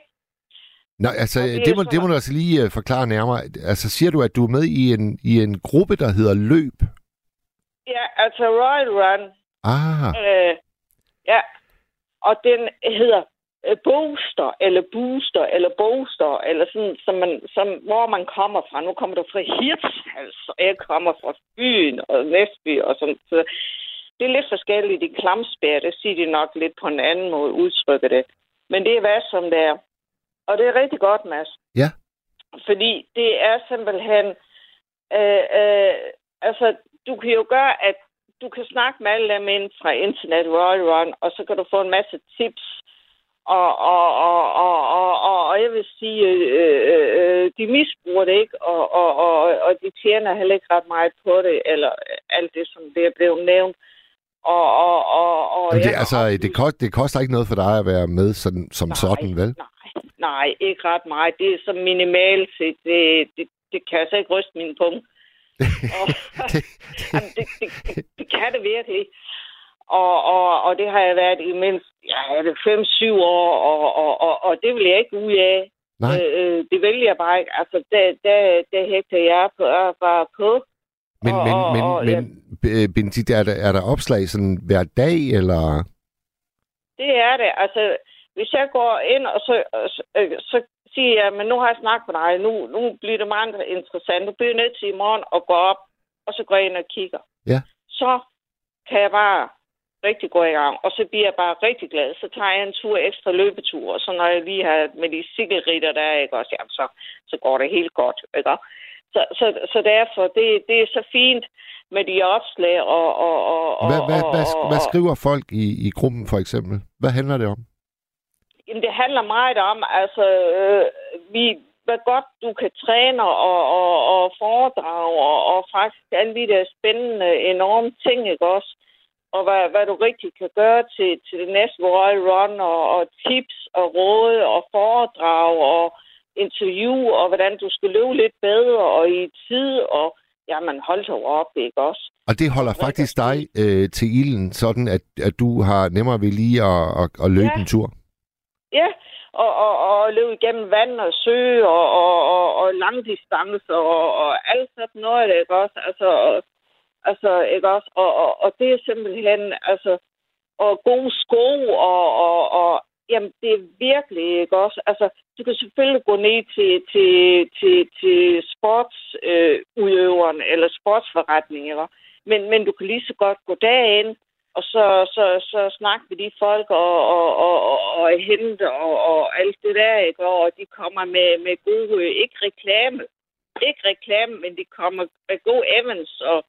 Nå, altså, Og det, det må, det må du altså lige uh, forklare nærmere. Altså, siger du, at du er med i en, i en gruppe, der hedder Løb? Ja, altså Royal Run. Ah, Øh, ja, og den hedder øh, Booster, eller Booster, eller Booster, eller sådan, som man, som, hvor man kommer fra. Nu kommer du fra Hirtshals, og jeg kommer fra Byen og Næsby og sådan. Så det er lidt forskelligt i Klamsbær, det siger de nok lidt på en anden måde, udtrykker det. Men det er hvad som det er. Og det er rigtig godt, Mads. Ja. Fordi det er simpelthen... Øh, øh, altså, du kan jo gøre, at du kan snakke med alle dem ind fra Internet Royal Run, og så kan du få en masse tips. Og, og, og, og, og, og, og jeg vil sige, øh, øh, øh, de misbruger det ikke, og, og, og, og de tjener heller ikke ret meget på det, eller alt det, som det er blevet nævnt. Og, og, og, og Jamen, det, altså, det, kost, det koster ikke noget for dig at være med sådan, som Nej, sådan, vel? Nej, nej, ikke ret meget. Det er så minimalt set. Det, det, det kan jeg så ikke ryste min punkt. Og, Jamen, det, det, det, det kan det virkelig. Og, og, og det har jeg været i mindst ja, er det 5-7 år, og, og, og, og det vil jeg ikke ud af. Nej. Øh, øh, det vælger jeg bare ikke. Altså, der, der, der hægter jeg på, er bare på. Men, og, men, og, men, og, men øh, Benedikt, er der, er der opslag sådan hver dag, eller... Det er det. Altså, hvis jeg går ind, og så, øh, så siger jeg, men nu har jeg snakket med dig, nu, nu bliver det meget interessant. Du bliver nødt til i morgen at gå op, og så går jeg ind og kigger. Ja. Så kan jeg bare rigtig gå i gang, og så bliver jeg bare rigtig glad. Så tager jeg en tur ekstra løbetur, og så når jeg lige har med de cykelritter der, ikke også, jamen, så, så går det helt godt, ikke? Så, så, så derfor, det, det er så fint med de opslag og... og, og, og Hvad, hvad, hvad, hvad skriver folk i, i gruppen, for eksempel? Hvad handler det om? Jamen, det handler meget om, altså, øh, vi, hvad godt du kan træne og, og, og foredrage, og, og faktisk alle de der spændende, enorme ting, ikke også? Og hvad, hvad du rigtig kan gøre til, til det næste Royal Run, og, og tips og råd og foredrag og interview, og hvordan du skal løbe lidt bedre og i tid, og jamen hold dog op, ikke også? Og det holder faktisk dig øh, til ilden, sådan at, at du har nemmere ved lige at, at, at løbe Ja. en tur. Ja, og, og, og løbe igennem vand og sø og, og, og, og langdistancer og, og alt sådan noget, ikke også? Altså, og, altså ikke også? Og, og, og det er simpelthen, altså, og gode sko og, og, og jamen, det er virkelig, ikke også? Altså, du kan selvfølgelig gå ned til, til, til, til sportsudøveren øh, eller sportsforretningen, ikke? Men, men du kan lige så godt gå derind, og så, så, så snakke med de folk og, og, og, og, og hente og, og alt det der, ikke? Og de kommer med, med gode, ikke reklame, ikke reklame, men de kommer med gode events og,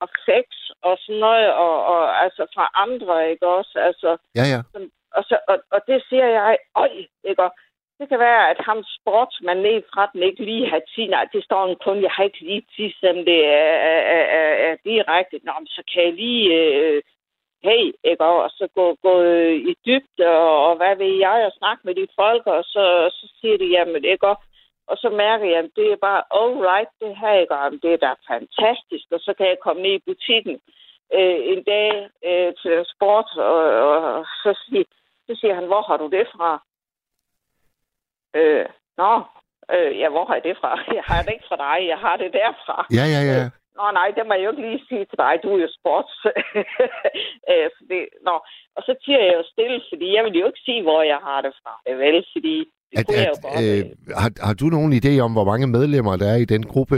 og sex og sådan noget, og, og altså fra andre, ikke også? Altså, Ja, ja. som, og, så, og, og det siger jeg, øj, ikke? Og det kan være, at ham sportsmand ned fra den ikke lige har tid. Nej, det står en kun, jeg har ikke lige tid, selvom det er, er, er, er direkte. Nå, men så kan jeg lige, øh, hey, ikke? Og så gå, gå øh, i dybde, og, og hvad ved jeg, og snakke med de folk, og så, så siger de, jamen, ikke? Og, og så mærker jeg, at det er bare all right, det her, ikke? Og det er da fantastisk, og så kan jeg komme ned i butikken øh, en dag øh, til sport, og, og så, siger, så siger han, hvor har du det fra? Øh, nå, øh, ja, hvor har jeg det fra? Jeg har det ikke fra dig, jeg har det derfra. Ja, ja, ja. Nå, nej, det må jeg jo ikke lige sige til dig. Du er jo sports. øh, så det, nå. Og så tiger jeg jo stille, fordi jeg vil jo ikke sige, hvor jeg har det fra. Vel, fordi det At, at, jo godt. øh, har, har du nogen idé om, hvor mange medlemmer der er i den gruppe?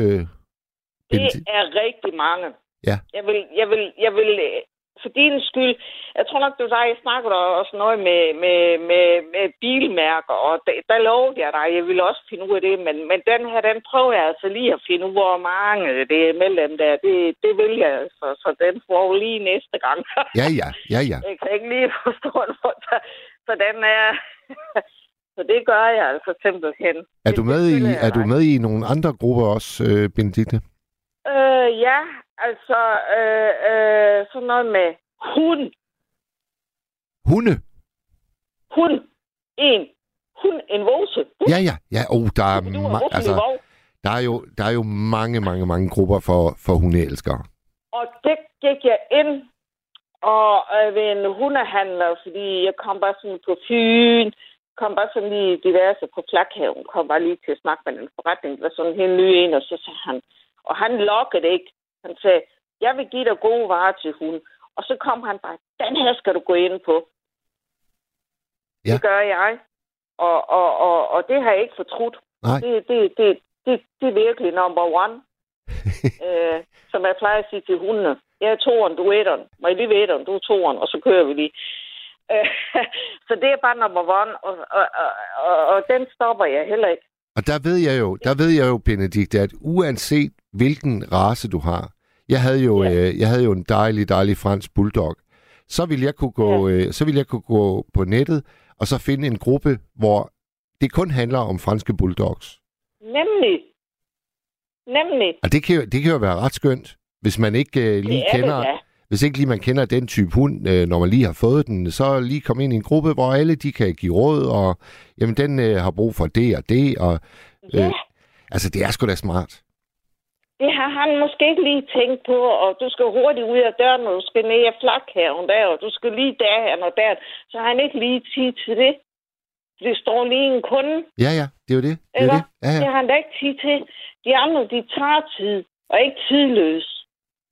Det er rigtig mange. Ja. Jeg vil, jeg vil, jeg vil, øh, for din skyld, jeg tror nok, du sagde, jeg snakker der også noget med, med, med, med bilmærker, og der, der lovede jeg dig, jeg ville også finde ud af det, men, men den her, den prøver jeg altså lige at finde ud, hvor mange det er mellem der. Det, det vil jeg, så, så den får lige næste gang. Ja, ja, ja, ja. Jeg kan ikke lige forstå den, så, så den er... så det gør jeg altså simpelthen. Er du med i, er du dig. med i nogle andre grupper også, øh, Benedikte? Øh, ja, altså øh, øh, sådan noget med hund. Hunde? Hund. En. Hund. En vose. Ja, ja, ja. Oh, der er, ma- altså, der er jo, der er jo mange, mange, mange grupper for, for hundeelskere. Og det gik jeg ind og øh, ved en hundehandler, fordi jeg kom bare sådan på Fyn, kom bare sådan lige diverse på plakhaven, kom bare lige til at snakke med en forretning, der var sådan en helt ny en, og så sagde han, og han lokkede ikke. Han sagde, jeg vil give dig gode varer til hunden. Og så kom han bare, den her skal du gå ind på. Ja. Det gør jeg. Og, og, og, og det har jeg ikke fortrudt. Nej. Det, det, det, det, det er virkelig number one. øh, som jeg plejer at sige til hundene. Jeg er toeren, du er etteren. Må jeg lige være etteren, du er toeren, og så kører vi lige. Øh, så det er bare number one, og, og, og, og, og den stopper jeg heller ikke. Og der ved jeg jo, der ved jeg jo, Benedikte, at uanset hvilken race du har, jeg havde jo, Ja. øh, jeg havde jo en dejlig, dejlig fransk bulldog, så ville jeg kunne gå, øh, så ville jeg kunne gå på nettet og så finde en gruppe, hvor det kun handler om franske bulldogs. Nemlig. Nemlig. Og det kan, jo, det kan jo være ret skønt, hvis man ikke øh, lige Det er kender, det da. hvis ikke lige man kender den type hund, øh, når man lige har fået den, så lige komme ind i en gruppe, hvor alle de kan give råd, og jamen, den øh, har brug for det og det, og Ja, altså, det er sgu da smart. Det har han måske ikke lige tænkt på, og du skal hurtigt ud af døren, og du skal ned i flakhaven der, og du skal lige derhen og der. Så har han ikke lige tid til det. Det står lige en kunde. Ja, ja, det er jo det. Det er Eller? det. Ja, Det ja. har han da ikke tid til. De andre, de tager tid, og ikke tidløs.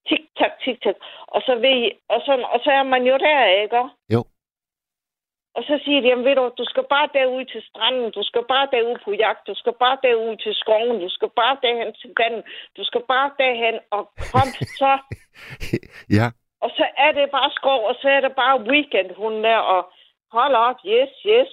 Tik-tak, tik-tak. Og så, ved, og, så, og så er man jo der, ikke? Jo. Og så siger de, jamen ved du, du skal bare derud til stranden, du skal bare derud på jagt, du skal bare derud til skoven, du skal bare derhen til vandet, du skal bare derhen, og kom så. ja. Og så er det bare skov, og så er det bare weekend, hun der, og hold op, yes, yes.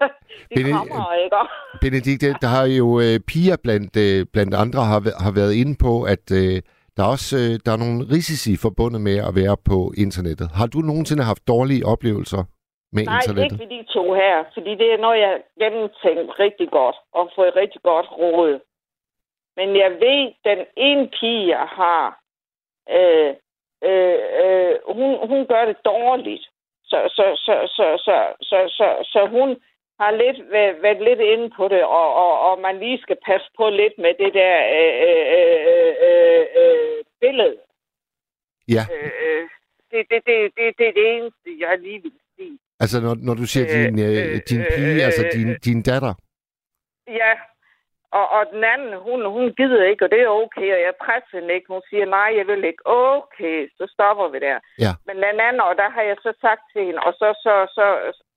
Bene- kommer, ikke? Benedikte, der har jo øh, piger blandt, øh, blandt andre har, har været inde på, at øh, der er også øh, der er nogle risici forbundet med at være på internettet. Har du nogensinde haft dårlige oplevelser med Nej, internettet? ikke ved de to her, fordi det er noget, jeg gennemtænkt rigtig godt, og fået rigtig godt råd. Men jeg ved, den ene pige, jeg har, øh, øh, øh, hun, hun gør det dårligt. Så, så, så, så, så, så, så, så hun har lidt været, været lidt inde på det, og, og, og man lige skal passe på lidt med det der øh, øh, øh, Ja. Øh, det, det, det, det, det er det eneste, jeg lige vil. Altså, når, når du siger Øh, din, øh, øh, din pige, øh, altså øh, din, din datter. Ja, og, og den anden, hun, hun gider ikke, og det er okay, og jeg presser hende ikke. Hun siger, nej, jeg vil ikke. Okay, så stopper vi der. Ja. Men den anden, og der har jeg så sagt til hende, og så, så, så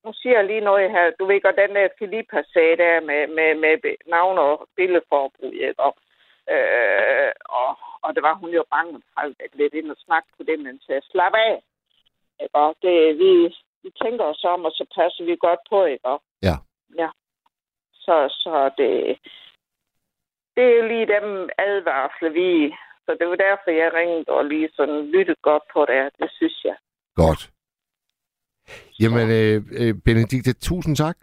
nu siger jeg lige noget her. Du ved godt, den der Filippa-sag der med, med, med navn og billedforbrug, ikke? Og, øh, og, og det var hun jo bange for at lidt ind og snakke på det, men så slap af. Ikke? Og det, vi, vi tænker os om, og så passer vi godt på, ikke? Og, Ja. Ja. Så, så det, det er lige dem advarsler, vi... Så det var derfor, jeg ringede og lige sådan lyttede godt på det. Det synes jeg. Godt. Jamen, øh, øh, Benedikte, tusind tak.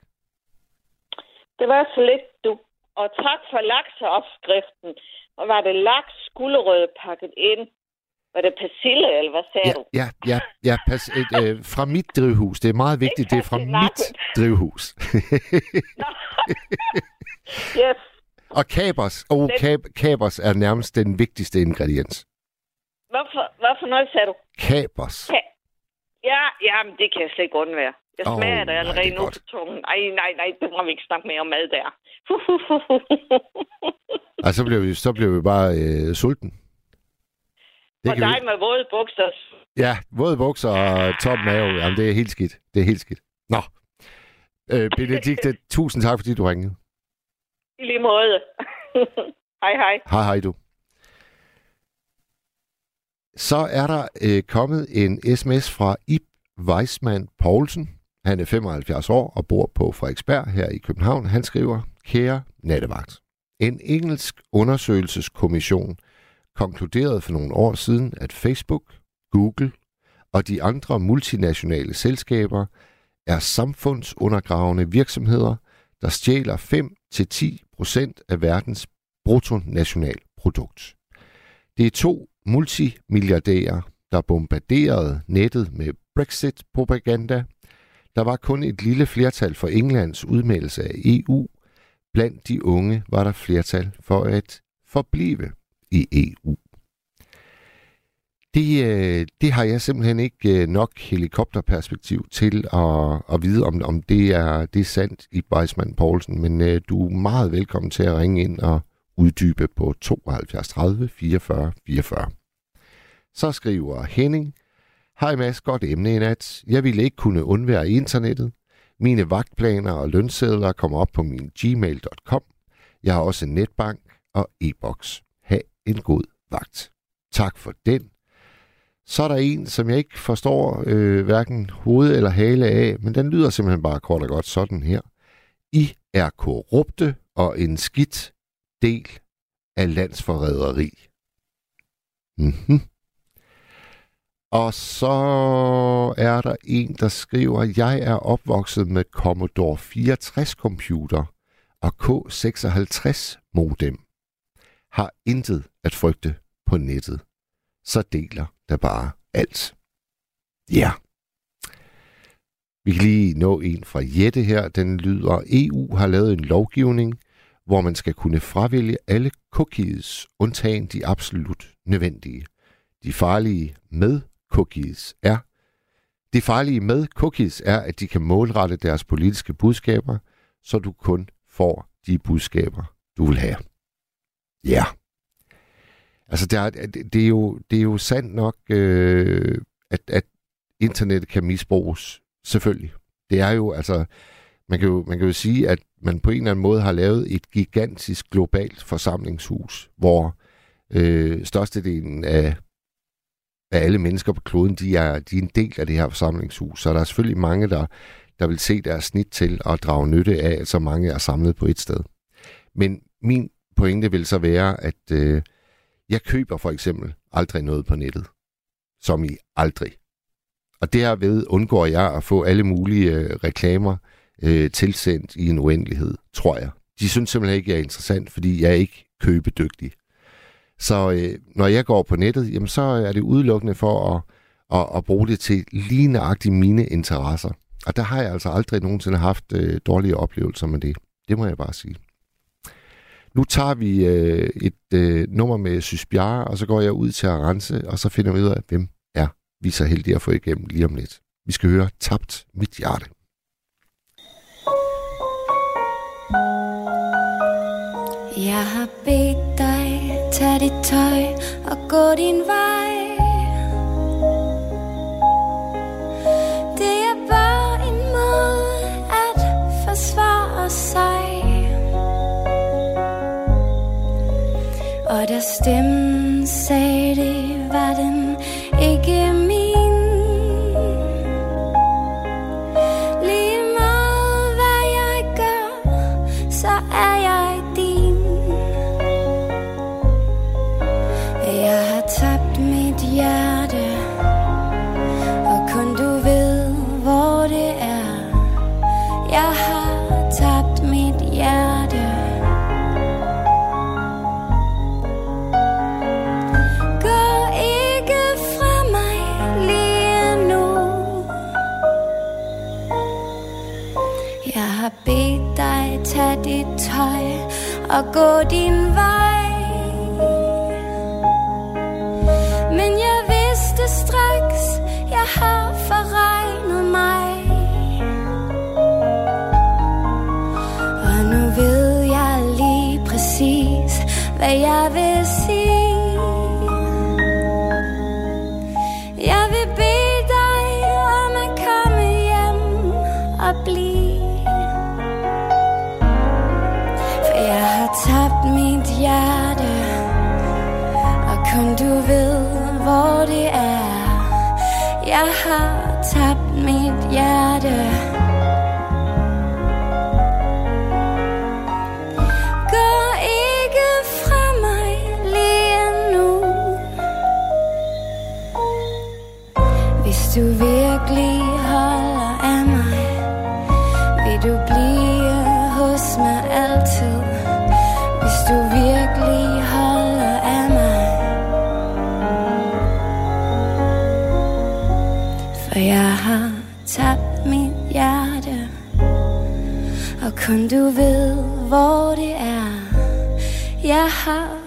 Det var så lidt, du. Og tak for lakseopskriften. Og var det laks, gulerød pakket ind? Var det persille, eller hvad sagde Ja, du? ja, ja, ja pas, øh, fra mit drivhus. Det er meget vigtigt, det er fra mit drivhus. yes. Og kapers, oh, kab, kapers er nærmest den vigtigste ingrediens. Hvorfor, hvorfor noget sagde du? Kapers. Ka- ja, jamen, det kan jeg slet ikke undvære. Jeg smager det allerede det er nu på tungen. Nej, nej, nej, det må vi ikke snakke mere om mad der. Og så bliver vi, så bliver vi bare øh, sulten. Det og kan vi, dig med våde bukser. ja, våde bukser og tom mave. Jamen, det er helt skidt. Det er helt skidt. Nå. Øh, Benedikte, tusind tak, fordi du ringede. I lige måde. hej, hej. Hej, hej du. Så er der øh, kommet en sms fra Ib Weismann Poulsen. Han er 75 år og bor på Frederiksberg her i København. Han skriver, kære nattevagt. En engelsk undersøgelseskommission konkluderede for nogle år siden, at Facebook, Google og de andre multinationale selskaber er samfundsundergravende virksomheder, der stjæler 5-10% af verdens bruttonationalprodukt. Det er to multimilliardærer, der bombarderede nettet med Brexit-propaganda. Der var kun et lille flertal for Englands udmeldelse af EU. Blandt de unge var der flertal for at forblive i EU. Det, øh, det har jeg simpelthen ikke øh, nok helikopterperspektiv til at, at vide, om, om det, er, det er sandt i Weismann Poulsen, men øh, du er meget velkommen til at ringe ind og uddybe på 72 30 44 44. Så skriver Henning, Hej Mads, godt emne i nat. Jeg ville ikke kunne undvære internettet. Mine vagtplaner og lønsedler kommer op på min gmail.com. Jeg har også netbank og e-boks. En god vagt. Tak for den. Så er der en, som jeg ikke forstår øh, hverken hoved eller hale af, men den lyder simpelthen bare kort og godt sådan her. I er korrupte og en skidt del af landsforræderi. Mm-hmm. Og så er der en, der skriver, jeg er opvokset med Commodore 64 computer og K56 modem. Har intet at frygte på nettet. Så deler der bare alt. Ja. Vi kan lige nå en fra Jette her. Den lyder, EU har lavet en lovgivning, hvor man skal kunne fravælge alle cookies, undtagen de absolut nødvendige. De farlige med cookies er, det farlige med cookies er, at de kan målrette deres politiske budskaber, så du kun får de budskaber, du vil have. Ja. Altså, det er, det, er jo, det er jo sandt nok, øh, at, at internettet kan misbruges. Selvfølgelig. Det er jo, altså, man kan jo, man kan jo sige, at man på en eller anden måde har lavet et gigantisk globalt forsamlingshus, hvor øh, størstedelen af, af alle mennesker på kloden, de er, de er en del af det her forsamlingshus. Så der er selvfølgelig mange, der, der vil se deres snit til at drage nytte af, at så mange er samlet på et sted. Men min pointe vil så være, at øh, jeg køber for eksempel aldrig noget på nettet. Som i aldrig. Og derved undgår jeg at få alle mulige øh, reklamer øh, tilsendt i en uendelighed, tror jeg. De synes simpelthen ikke, jeg er interessant, fordi jeg er ikke købedygtig. Så øh, når jeg går på nettet, jamen, så er det udelukkende for at, at, at bruge det til lige nøjagtigt mine interesser. Og der har jeg altså aldrig nogensinde haft øh, dårlige oplevelser med det. Det må jeg bare sige. Nu tager vi øh, et øh, nummer med Sysbjerg, og så går jeg ud til at rense, og så finder vi ud af, hvem er vi så heldige at få igennem lige om lidt. Vi skal høre Tabt mit hjerte. Jeg har bedt dig, tage dit tøj og gå din vej. Det er bare en måde at forsvare sig. Og da stemmen sagde det, var den ikke og gå din vej. Men jeg vidste straks, jeg har forregnet mig. Og nu ved jeg lige præcis, hvad jeg vil Jeg har tabt mit hjerte. Du ved, hvor det er. Jeg har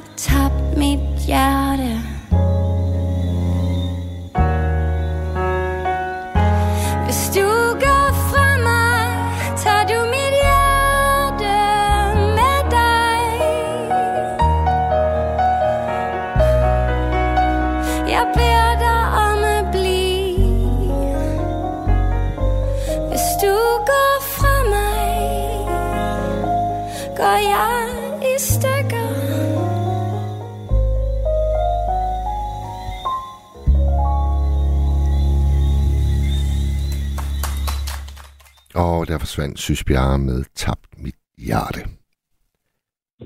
der forsvandt Sysbjerre med Tabt mit hjerte.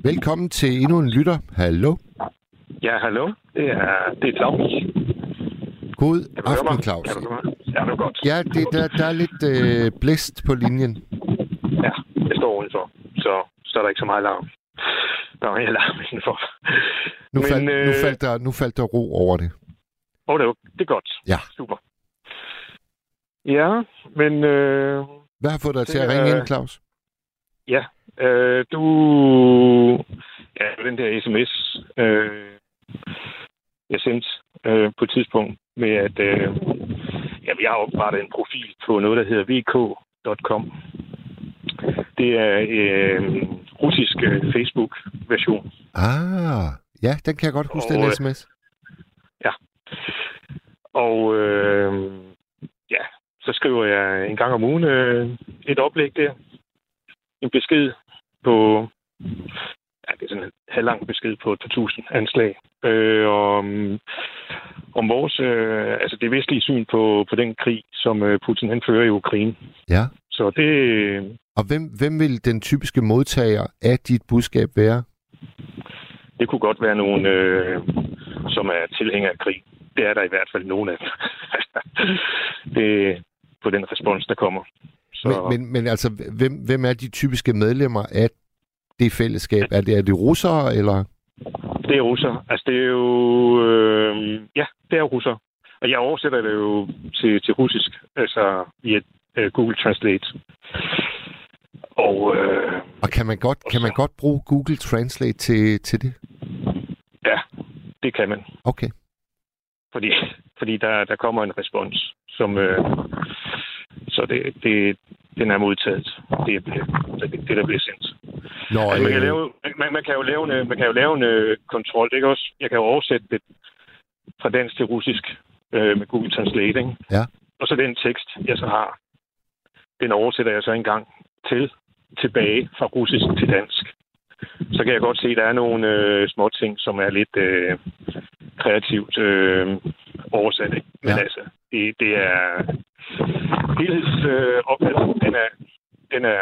Velkommen til endnu en lytter. Hallo. Ja, hallo. Det er, det er Claus. God aften? Claus. Kan du? Ja, det er godt. Ja, det, der, der er lidt øh, blæst på linjen. Ja, jeg står udenfor, så, så er der ikke så meget larm. Der er larm indenfor. Nu, Men, faldt, nu, øh, faldt der, nu faldt der ro over det. Åh, det, er, det er godt. Ja. Super. Ja, men øh, Hvad har fået dig til det at ringe er- ind, Claus? ja, øh, du... Ja, den der sms, øh, jeg sendte øh, på et tidspunkt med, at øh, ja, jeg har oprettet en profil på noget, der hedder vk.com. Det er øh, en russisk øh, Facebook-version. Ah, ja, den kan jeg godt huske, Og, den øh, sms. Og øh, ja, så skriver jeg en gang om ugen øh, et oplæg der. En besked på... Ja, det er sådan en halvlang besked på et par tusind anslag. Øh, om, om vores... Øh, altså det vestlige syn på, på den krig, som øh, Putin han fører i Ukraine. Ja. Så det... Og hvem, hvem vil den typiske modtager af dit budskab være? Det kunne godt være nogen, øh, som er tilhængere af krig. Det er der i hvert fald nogen af dem. det på den respons, der kommer. Så, Men, men, men altså, hvem, hvem er de typiske medlemmer af det fællesskab? Er det, er det russere, eller? Det er russer. Altså, det er jo... Øh, ja, det er russer. Og jeg oversætter det jo til, til russisk, altså via øh, Google Translate. Og øh, Og kan man godt, kan man godt bruge Google Translate til, til det? ja, det kan man. Okay. Fordi, fordi der, der kommer en respons, som... Øh, så det, det, den er modtaget. Det, det, det der bliver sendt. Nå, altså, man, kan øh, lave, man, man, kan jo lave en, man kan jo lave en øh, kontrol. Det kan også, jeg kan jo oversætte det fra dansk til russisk øh, med Google Translate. Ikke? Ja. Og så den tekst, jeg så har, den oversætter jeg så en gang til tilbage fra russisk til dansk. Så kan jeg godt se, at der er nogle øh, små ting, som er lidt øh, kreativt øh, oversat. Ikke? Men Ja. altså, det, det er helhedsopfattelsen, den er, den er,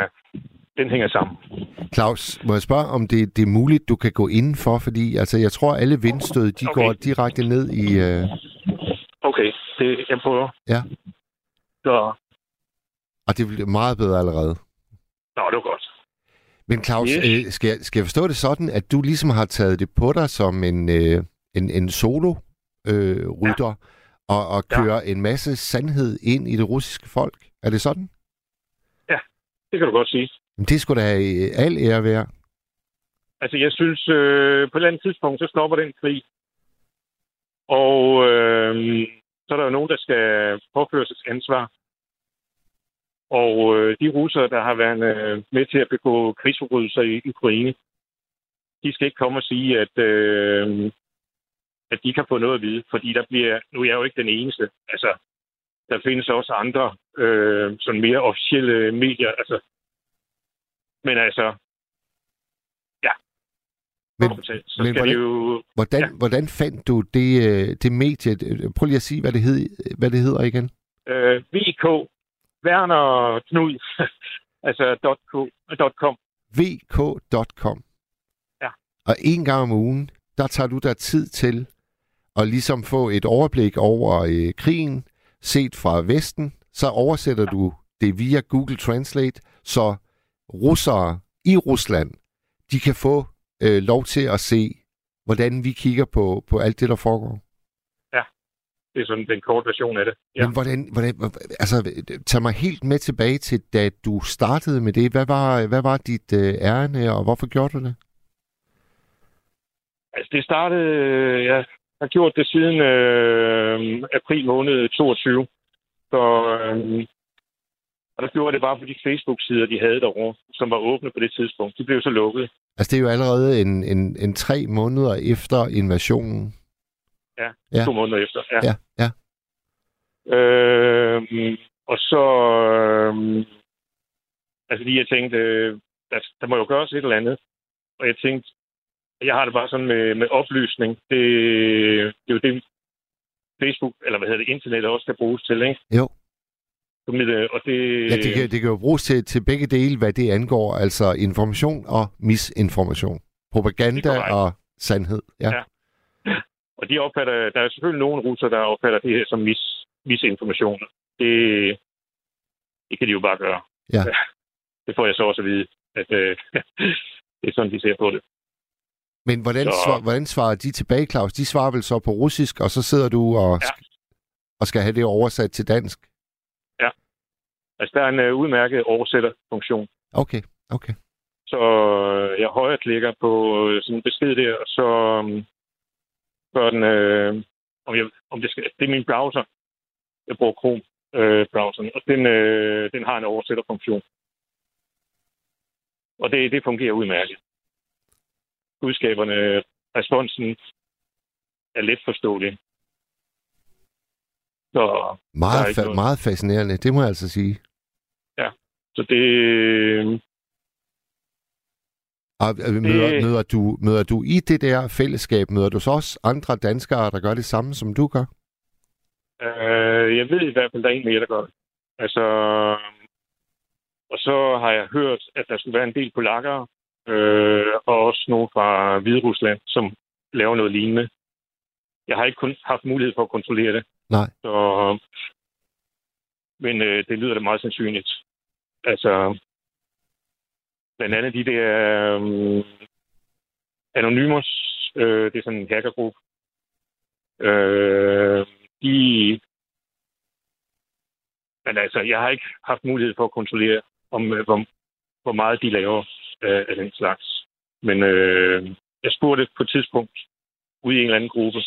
den hænger sammen. Claus, må jeg spørge, om det, det er muligt, du kan gå indenfor? Fordi altså, jeg tror, alle vindstød, de Okay. går direkte ned i... Øh, Okay, det, jeg prøver. Ja. Så, og det bliver meget bedre allerede. nå, det var godt. Men Claus, Yes. øh, skal, jeg, skal jeg forstå det sådan, at du ligesom har taget det på dig som en, øh, en, en solo-rytter, øh, og, og Ja. kører en masse sandhed ind i det russiske folk? Er det sådan? Det kan du godt sige. Jamen, det skulle da øh, al ære være. Altså, jeg synes, øh, på et eller andet tidspunkt, så stopper den krig. Og øh, så er der jo nogen, der skal påføre sig ansvar. Og øh, de russere, der har været øh, med til at begå krigsforbrydelser i Ukraine, de skal ikke komme og sige, at, øh, at de kan få noget at vide. Fordi der bliver, nu er jeg jo ikke den eneste. Altså, der findes også andre øh, sådan mere officielle medier. Altså, men altså, Men, så men skal hvordan- jo... hvordan, Ja. ja. hvordan fandt du det, øh, det medie? Prøv lige at sige, hvad det, hed, hvad det hedder igen. Øh, VK, Werner Knud, altså .co, .com. vk.com. Ja. Og en gang om ugen, der tager du dig tid til at ligesom få et overblik over øh, krigen, set fra Vesten. Så oversætter ja. du det via Google Translate, så russere i Rusland, de kan få øh, lov til at se, hvordan vi kigger på, på alt det, der foregår. Det er sådan den korte version af det. Ja. Ja. Men hvordan, hvordan, altså, tag mig helt med tilbage til, da du startede med det. Hvad var, hvad var dit øh, ærne, og hvorfor gjorde du det? Altså, det startede... Jeg har gjort det siden øh, april måned 22. Så, øh, og der gjorde det bare på de Facebook-sider, de havde derovre, som var åbne på det tidspunkt. De blev så lukket. Altså, det er jo allerede en, en, en tre måneder efter invasionen. Ja, Ja. to måneder efter. Ja. Ja, ja. Øh, og så... Øh, altså lige jeg tænkte, øh, der, der må jo gøres et eller andet. Og jeg tænkte, jeg har det bare sådan med, med oplysning. Det, det er jo det, Facebook, eller hvad hedder det, internet også skal bruges til, ikke? Jo. Formidle, Og det, Ja, det kan, det kan jo bruges til, til begge dele, hvad det angår. Altså information og misinformation. Propaganda og sandhed. Ja. Ja. Og de opfatter, der er selvfølgelig nogle russer, der opfatter det her som mis, misinformation. Det, det kan de jo bare gøre. Ja. Det får jeg så også at vide, at øh, det er sådan, de ser på det. Men hvordan, Så- svar, hvordan svarer de tilbage, Claus? De svarer vel så på russisk, og så sidder du og, Ja. og skal have det oversat til dansk? Altså, der er en øh, udmærket oversætterfunktion. Okay, okay. Så øh, jeg højreklikker på øh, sådan en besked der, og så øh, gør den, øh, om, jeg, om det skal, det er min browser. Jeg bruger Chrome øh, browseren, og den, øh, den har en oversætterfunktion. Og det, det fungerer udmærket. Budskaberne, responsen er let forståelig. Så, Meget, fa- meget fascinerende, det må jeg altså sige. så det, Og øh, møder, møder, du, møder du i det der fællesskab, møder du så også andre danskere, der gør det samme, som du gør? Øh, jeg ved i hvert fald, der er en mere, der gør det. Altså, og så har jeg hørt, at der skulle være en del polakker, øh, og også nogle fra Hviderusland, som laver noget lignende. Jeg har ikke kun haft mulighed for at kontrollere det. Nej. Så, men øh, det lyder da meget sandsynligt. Altså, blandt andet de der øh, Anonymous, øh, det er sådan en hackergruppe, øh, de... Men altså, jeg har ikke haft mulighed for at kontrollere, om øh, hvor, hvor meget de laver øh, af den slags. Men øh, jeg spurgte på et tidspunkt ude i en eller anden gruppe,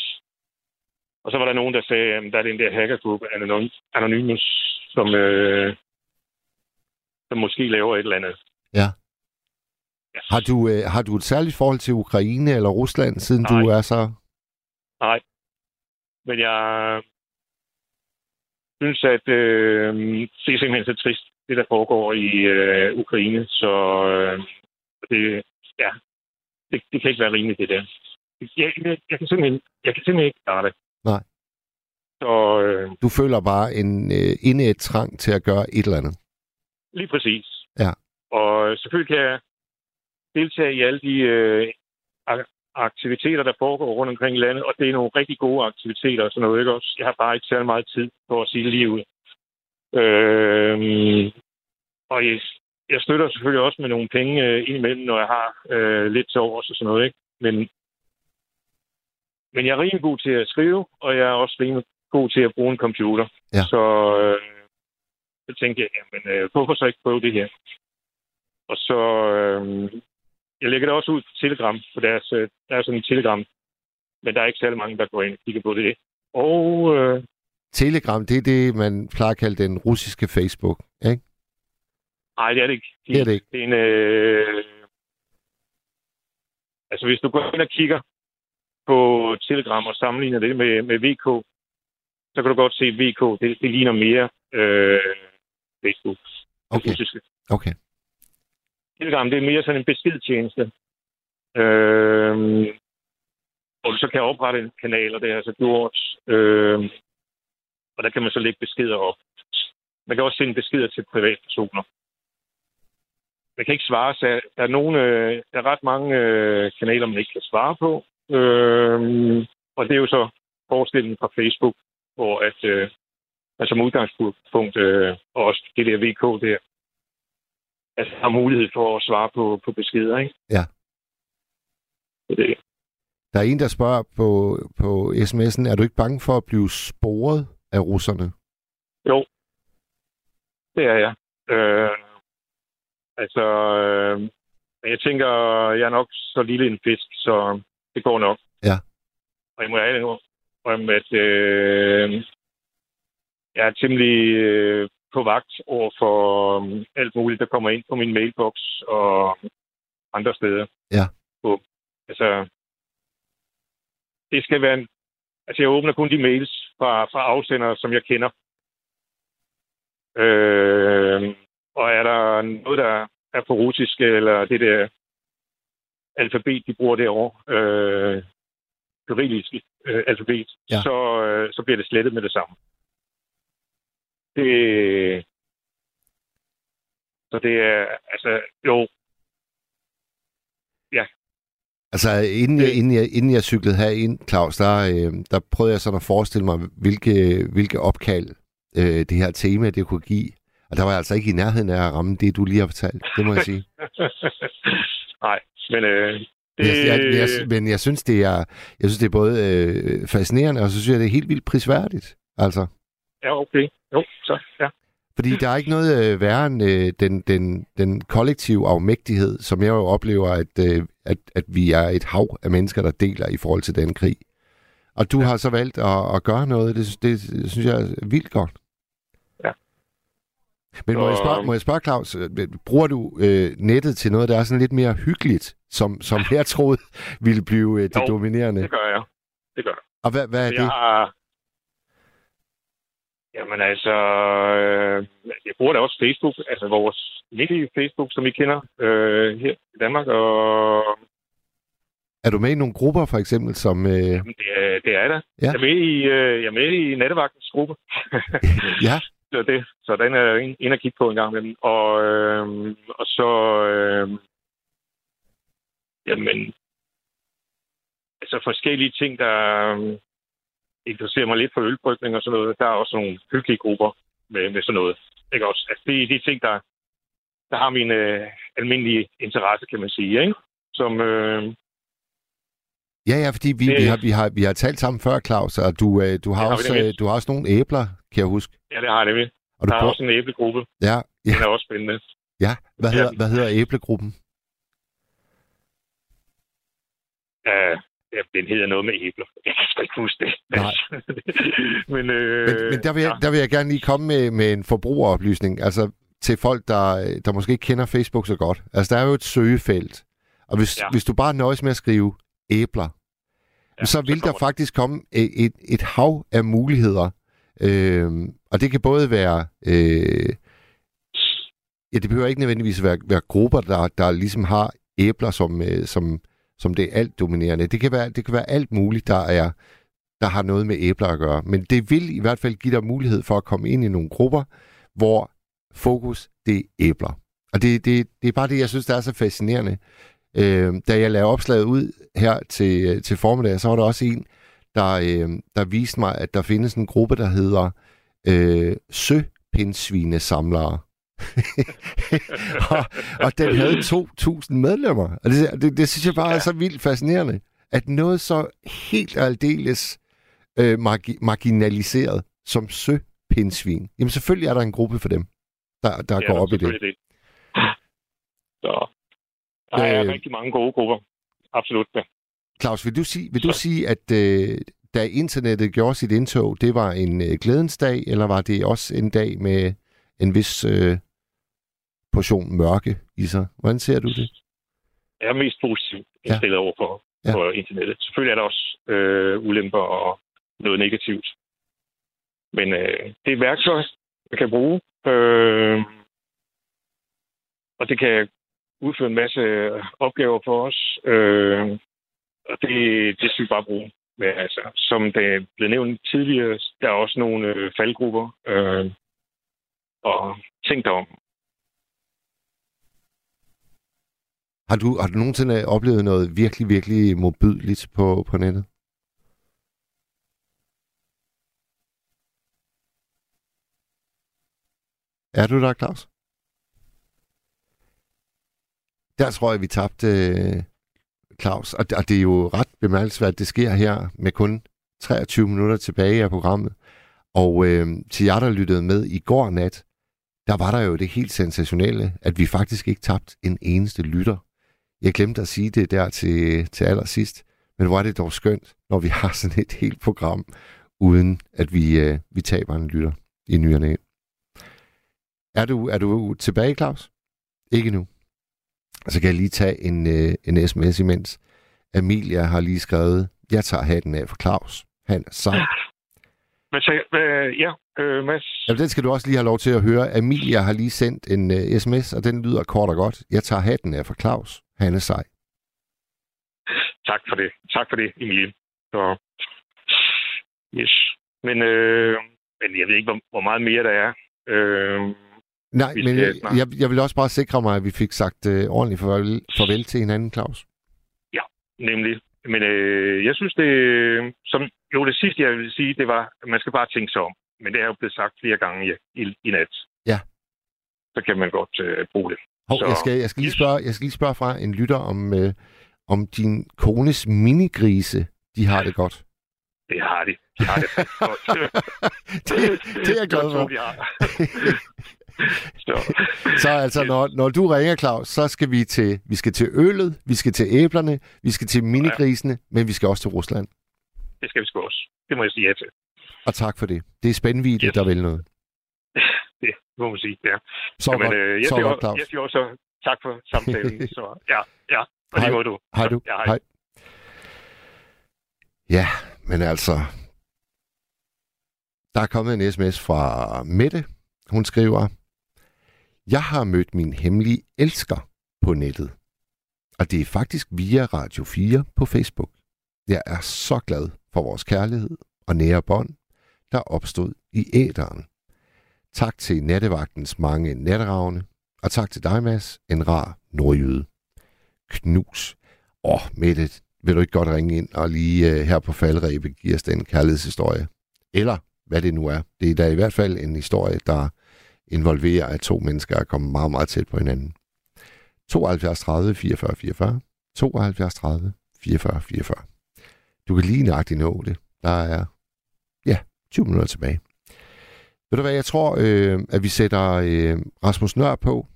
Og så var der nogen, der sagde, at der er den der hackergruppe Anonym- Anonymous, som, øh, som måske laver et eller andet. Ja. Har du, øh, har du et særligt forhold til Ukraine eller Rusland, siden Nej. du er så... Nej. Men jeg synes, at øh, det er simpelthen så trist, det der foregår i øh, Ukraine. Så øh, det, ja, det, det kan ikke være rimeligt, det der. Jeg, jeg, jeg, kan, simpelthen, jeg kan simpelthen ikke klare det. Nej. Så øh, Du føler bare en øh, indæt trang til at gøre et eller andet. lige præcis. Ja. Og selvfølgelig kan jeg deltage i alle de øh, ak- aktiviteter, der foregår rundt omkring i landet, og det er nogle rigtig gode aktiviteter og sådan noget, ikke også? Jeg har bare ikke særlig meget tid på at sige lige ud. Øh, og jeg, jeg støtter selvfølgelig også med nogle penge øh, indimellem, når jeg har øh, lidt til overs og sådan noget, ikke? Men, men jeg er rimelig god til at skrive, og jeg er også rimelig god til at bruge en computer. Ja. Så, øh, så tænkte jeg, jamen, øh, hvorfor så ikke prøve det her? Og så, øh, jeg lægger det også ud på Telegram, for deres, øh, der er sådan en Telegram, men der er ikke særlig mange, der går ind og kigger på det. Og øh, Telegram, det er det, man plejer at kalde den russiske Facebook, ikke? Nej, det er det ikke. Det er det ikke. Det er en, øh, altså, hvis du går ind og kigger på Telegram og sammenligner det med, med VK, så kan du godt se, at VK, det, det ligner mere øh, Facebook. Okay. russiske. Okay. Telegram, det er mere sådan en beskedtjeneste. Øh, hvor du så kan oprette en kanal, og det er altså gjort. Øh, og der kan man så lægge beskeder op. Man kan også sende beskeder til privatpersoner. Man kan ikke svare, så der er, nogle, øh, der er ret mange øh, kanaler, man ikke kan svare på. Øh, og det er jo så forskellen fra Facebook, hvor at, øh, man som udgangspunkt, øh, og også det der VK der, altså har mulighed for at svare på, på beskeder, ikke? Ja. Så det, Der er en, der spørger på, på sms'en, er du ikke bange for at blive sporet af russerne? jo, det er jeg. Øh, altså, øh, jeg tænker, jeg er nok så lille en fisk, så det går nok. Ja. Og jeg må ærligt om, at øh, jeg er temmelig øh, på vagt over for øh, alt muligt, der kommer ind på min mailbox og andre steder. Ja. På, altså, det skal være en, Altså, jeg åbner kun de mails fra, fra afsendere, som jeg kender. Øh, og er der noget, der er på russisk, eller det der alfabet, de bruger derovre, øh, kyrilliske øh, alfabet, Ja. ja. så, øh, så bliver det slettet med det samme. Det, så det er, altså, jo, Altså, inden jeg, inden jeg, inden jeg cyklede herind, Claus, der, øh, der prøvede jeg sådan at forestille mig, hvilke, hvilke opkald øh, det her tema, det kunne give. Og der var jeg altså ikke i nærheden af at ramme det, du lige har fortalt. Det må jeg sige. Nej, men øh, det, Men jeg, jeg, jeg, men jeg synes, det er, jeg synes, det er både øh, fascinerende, og så synes jeg, det er helt vildt prisværdigt. Altså, ja, okay. Jo, så, ja. fordi der er ikke noget øh, værre end øh, den, den, den kollektive afmægtighed, som jeg jo oplever, at, øh, at, at vi er et hav af mennesker, der deler i forhold til den krig. Og du ja. har så valgt at, at gøre noget, det, det, det synes jeg er vildt godt. Men må jeg spørge, må jeg spørge Claus, øh, bruger du øh, nettet til noget, der er sådan lidt mere hyggeligt, som, som jeg troede ville blive øh, det Jo, dominerende? Det gør jeg. Det gør jeg. Og hvad, hvad er jeg det? har... Jamen altså, øh, jeg bruger da også Facebook, altså vores lille Facebook, som vi kender øh, her i Danmark, og Er du med i nogle grupper, for eksempel, som... Øh, jamen, det, er, det er der. Ja. Jeg er med i, øh, jeg er med i nattevagtens gruppe. ja, det, så den er jeg ind- inde og kigge på en gang imellem. Og, øh, og så... Øh, jamen... Altså forskellige ting, der øh, interesserer mig lidt for ølbrygning og sådan noget. Der er også nogle hyggelige grupper med, med sådan noget. Ikke også? Altså, det er de ting, der, der har min øh, almindelige interesse, kan man sige. Ikke? Som, øh, ja, ja, fordi vi, Det- vi, har, vi, har, vi har talt sammen før, Claus, og du, øh, du, har, vi også, øh, du har også nogle æbler, kan jeg huske. Ja, det har jeg nemlig. Og du Der er prøver- også en æblegruppe. Ja, ja, Den er også spændende. ja. Hvad, Ja. hedder, hvad hedder æblegruppen? Ja, ja, den hedder noget med æbler. Jeg kan sgu ikke huske det. Nej. men, øh, Men, men der, vil jeg, ja. der vil jeg gerne lige komme med, med en forbrugeroplysning. Altså til folk, der, der måske ikke kender Facebook så godt. Altså der er jo et søgefelt. Og hvis, ja. Ja. hvis du bare nøjes med at skrive æbler, ja, så vil der kommer faktisk komme et, et, et hav af muligheder. Øh, og det kan både være... Øh, ja, det behøver ikke nødvendigvis være, være grupper, der, der ligesom har æbler som, øh, som, som det alt dominerende. Det kan, være, det kan være alt muligt, der er der har noget med æbler at gøre. Men det vil i hvert fald give dig mulighed for at komme ind i nogle grupper, hvor fokus, det er æbler. Og det, det, det er bare det, jeg synes, der er så fascinerende. Øh, da jeg lavede opslaget ud her til, øh, til formiddag, så var der også en, der, øh, der viste mig, at der findes en gruppe, der hedder øh, Søpindsvinesamlere. og, og den havde 2.000 medlemmer. Og det, det, det synes jeg bare er så vildt fascinerende, at noget så helt aldeles øh, margi- marginaliseret som søpindsvin. Jamen selvfølgelig er der en gruppe for dem, der, der Ja, går op i det. det. Så der er Øh. rigtig mange gode grupper. Absolut. Ja. Claus, vil du sige, vil du sige at øh, da internettet gjorde sit indtog, det var en øh, glædens dag, eller var det også en dag med en vis øh, portion mørke i sig? Hvordan ser du det? Jeg er mest positivt Ja. indstillet over for, Ja. for internettet. Selvfølgelig er der også øh, ulemper og noget negativt. Men øh, det er et værktøj, man kan bruge. Øh, og det kan udføre en masse opgaver for os. Øh, og det, det skal vi bare bruge. Men altså, som det blev nævnt tidligere, der er også nogle øh, faldgrupper. Øh, og tænk dig om. Har du, har du nogensinde øh, oplevet noget virkelig, virkelig modbydeligt på, på nettet? Er du der, Claus? Der tror jeg, vi tabte øh, Claus. Og, og det er jo ret bemærkelsesværdigt, at det sker her med kun 23 minutter tilbage af programmet. Og øh, til jer, der lyttede med i går nat, der var der jo det helt sensationelle, at vi faktisk ikke tabte en eneste lytter. Jeg glemte at sige det der til, til allersidst, men hvor er det dog skønt, når vi har sådan et helt program, uden at vi, øh, vi taber en lytter i nyerne. Er du, er du tilbage, Claus? Ikke nu. Så kan jeg lige tage en, øh, en sms imens. Amelia har lige skrevet, jeg tager hatten af for Claus. Han er sej. Hvad sagde, øh, ja, øh, Mads? Jamen, den skal du også lige have lov til at høre. Amelia har lige sendt en uh, sms, og den lyder kort og godt. Jeg tager hatten af for Claus. Han er sej. Tak for det. Tak for det, Emilie. Så, yes. Men, øh, men jeg ved ikke, hvor, hvor meget mere der er. Øh, Nej, Vi men jeg, jeg, jeg vil også bare sikre mig, at vi fik sagt uh, ordentligt farvel, farvel til hinanden, Claus. nemlig. Men øh, jeg synes, det... Som, jo, det sidste, jeg vil sige, det var, at man skal bare tænke sig om. Men det er jo blevet sagt flere gange i, i, i nat. Ja. Så kan man godt øh, bruge det. Hov, Så- jeg, skal, jeg, skal lige spørge, jeg skal lige spørge fra en lytter om, øh, om din kones minigrise, de har det godt. Det har de. De har det godt. det, det er jeg glad for. Så, Så altså, når, når du ringer, Claus, så skal vi til, vi skal til øllet, vi skal til æblerne, vi skal til minigrisene, men vi skal også til Rusland. det skal vi sgu også. Det må jeg sige ja til. Og tak for det. Det er spændvidde, Yes. der vil noget. Det må man sige, ja. Så Jamen, godt, øh, jeg, så siger, godt, Claus. jeg siger også tak for samtalen. så ja, ja. Og Hej. det må du. Hej du. Ja, hej. Hej. Ja, men altså... Der er kommet en sms fra Mette. Hun skriver, jeg har mødt min hemmelige elsker på nettet. Og det er faktisk via Radio 4 på Facebook. Jeg er så glad for vores kærlighed og nære bånd, der opstod i æderen. Tak til nattevagtens mange natteravne, og tak til dig, Mads, en rar nordjyde. Knus. Åh, oh, Mette, vil du ikke godt ringe ind og lige uh, her på faldrebet give os den kærlighedshistorie? Eller hvad det nu er. Det er da i hvert fald en historie, der involverer, at to mennesker er kommet meget, meget tæt på hinanden. 72 30 44 44. 72 30 44 44. Du kan lige nøjagtigt nå det. Der er, ja, 20 minutter tilbage. Ved du hvad, jeg tror, øh, at vi sætter øh, Rasmus Nør på,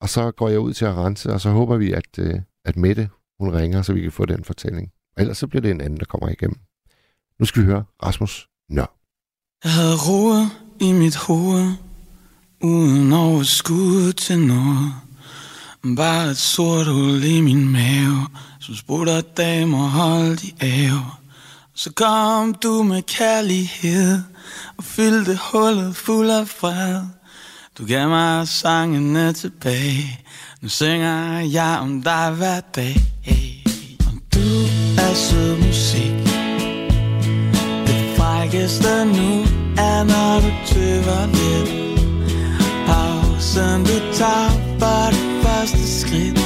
og så går jeg ud til at rense, og så håber vi, at, øh, at Mette, hun ringer, så vi kan få den fortælling. Ellers så bliver det en anden, der kommer igennem. Nu skal vi høre Rasmus Nør. Jeg havde roer i mit hoved, uden overskud til noget. Bare et sort hul i min mave, som spurgte damer holdt i ave. Så kom du med kærlighed, og fyldte hullet fuld af fred. Du gav mig sangene tilbage, nu synger jeg om dig hver dag. Og du er sød musik, det frækkeste nu er, når du tøver lidt. Pausen du tager for det første skridt.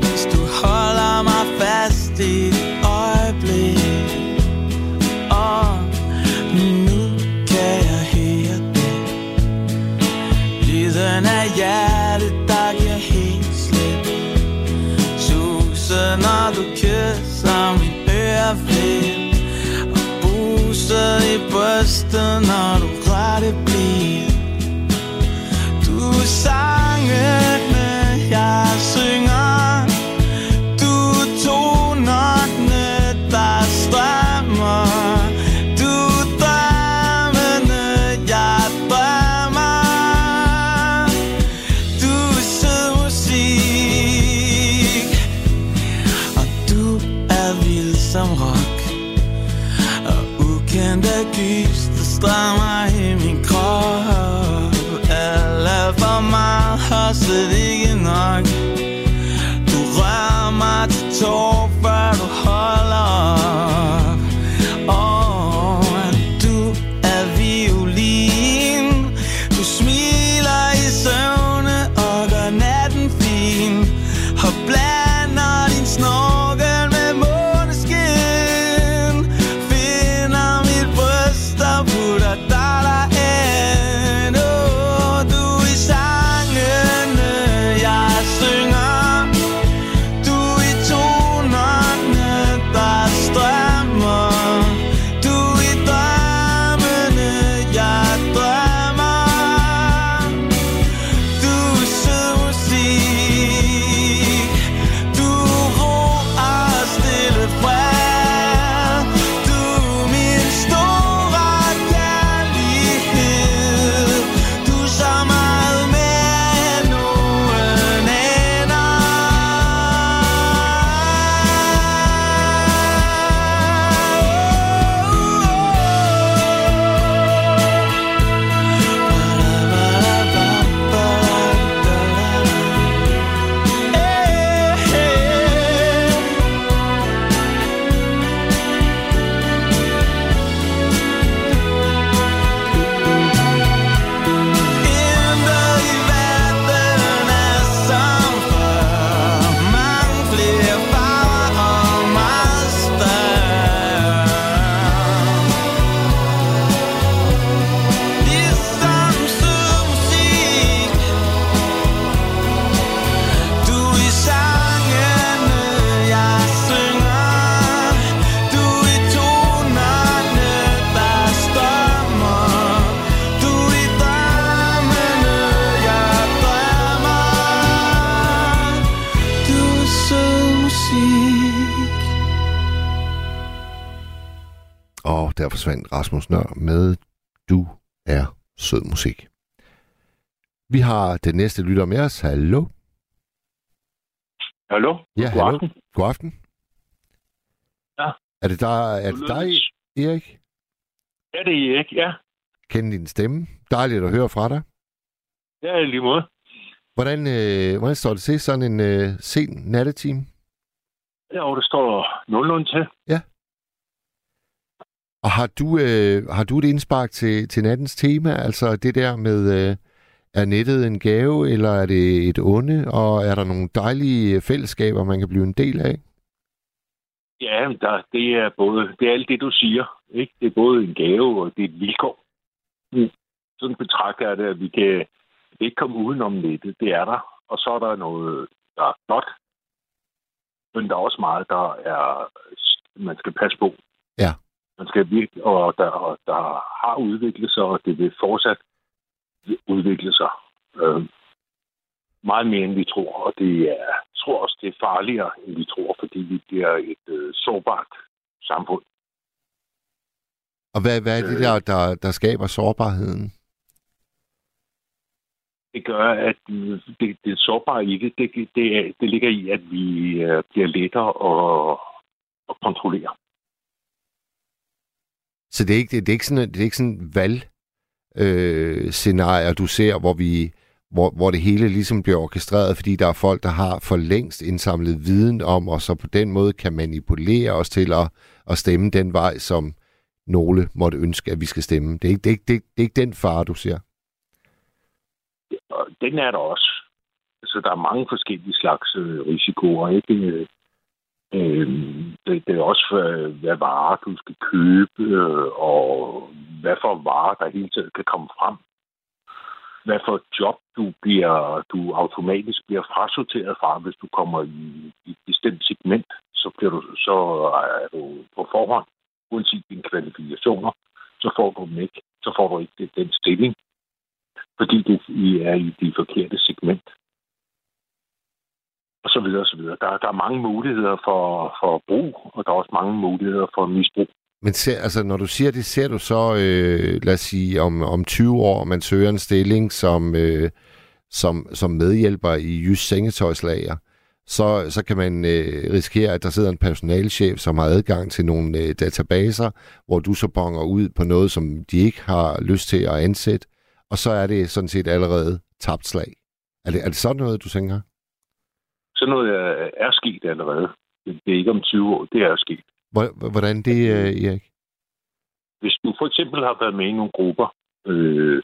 Hvis du holder mig fast i et øjeblik. Og nu kan jeg høre det. Lyden af hjertet, der giver helt slip. Suser, når du kysser min øreflip. Og buser i brystet, når du rører det strømmer i min krop kostede ikke nok. Du rører mig til tår, Rasmus Nør med Du er sød musik. Vi har den næste lytter med os. Hallo? Hallo? Ja, God hallo. aften. God aften. Ja. Er det, der, er det dig, Erik? Ja, det er Erik, ja. Kende din stemme. Dejligt at høre fra dig. Ja, i lige måde. Hvordan, øh, hvordan står det til sådan en øh, sen nattetime? Ja, og det står nogenlunde til. Og har du, øh, har du et indspark til, til nattens tema? Altså det der med, øh, er nettet en gave, eller er det et onde? Og er der nogle dejlige fællesskaber, man kan blive en del af? Ja, der, det er både, det er alt det, du siger. Ikke? Det er både en gave, og det er et vilkår. Mm. Sådan betragter jeg det, at vi kan ikke komme udenom nettet. Det er der. Og så er der noget, der er godt. Men der er også meget, der er, man skal passe på. Ja. Man skal virkelig, og der, og der har udviklet sig, og det vil fortsat udvikle sig. Øh, meget mere, end vi tror, og det er tror også, det er farligere, end vi tror, fordi vi bliver et øh, sårbart samfund. Og hvad, hvad er det Øh. der, der, der skaber sårbarheden? Det gør, at det, det sårbare i det, det, det, det ligger i, at vi øh, bliver lettere at, at kontrollere. Så det er ikke, det, er ikke sådan, det er ikke sådan valg øh, scenarier, du ser, hvor vi hvor, hvor det hele ligesom bliver orkestreret, fordi der er folk, der har for længst indsamlet viden om, og så på den måde kan manipulere os til at, at stemme den vej, som nogle måtte ønske, at vi skal stemme. Det er ikke, det er ikke, det er, det er ikke den fare, du ser. Den er der også. Så der er mange forskellige slags øh, risikoer. Ikke? Øh, Øh, det, det er også, hvad, hvad varer du skal købe, øh, og hvad for varer, der hele tiden kan komme frem. Hvad for job du bliver, du automatisk bliver frasorteret fra, hvis du kommer i, i et bestemt segment, så, bliver du, så er du på forhånd, uanset dine kvalifikationer, så får du dem ikke. Så får du ikke den stilling, fordi du er i det forkerte segment. Og så videre, og så videre. Der, der er mange muligheder for, for brug, og der er også mange muligheder for misbrug. Men ser, altså, når du siger det, ser du så, øh, lad os sige, om, om 20 år, man søger en stilling som, øh, som, som medhjælper i Jysk Sengetøjslager, så, så kan man øh, risikere, at der sidder en personalchef, som har adgang til nogle øh, databaser, hvor du så bonger ud på noget, som de ikke har lyst til at ansætte, og så er det sådan set allerede tabt slag. Er det, er det sådan noget, du tænker? Så noget er, er sket allerede. Det er ikke om 20 år, det er sket. Hvor- Hvordan det, øh, Erik? Hvis du for eksempel har været med i nogle grupper, øh,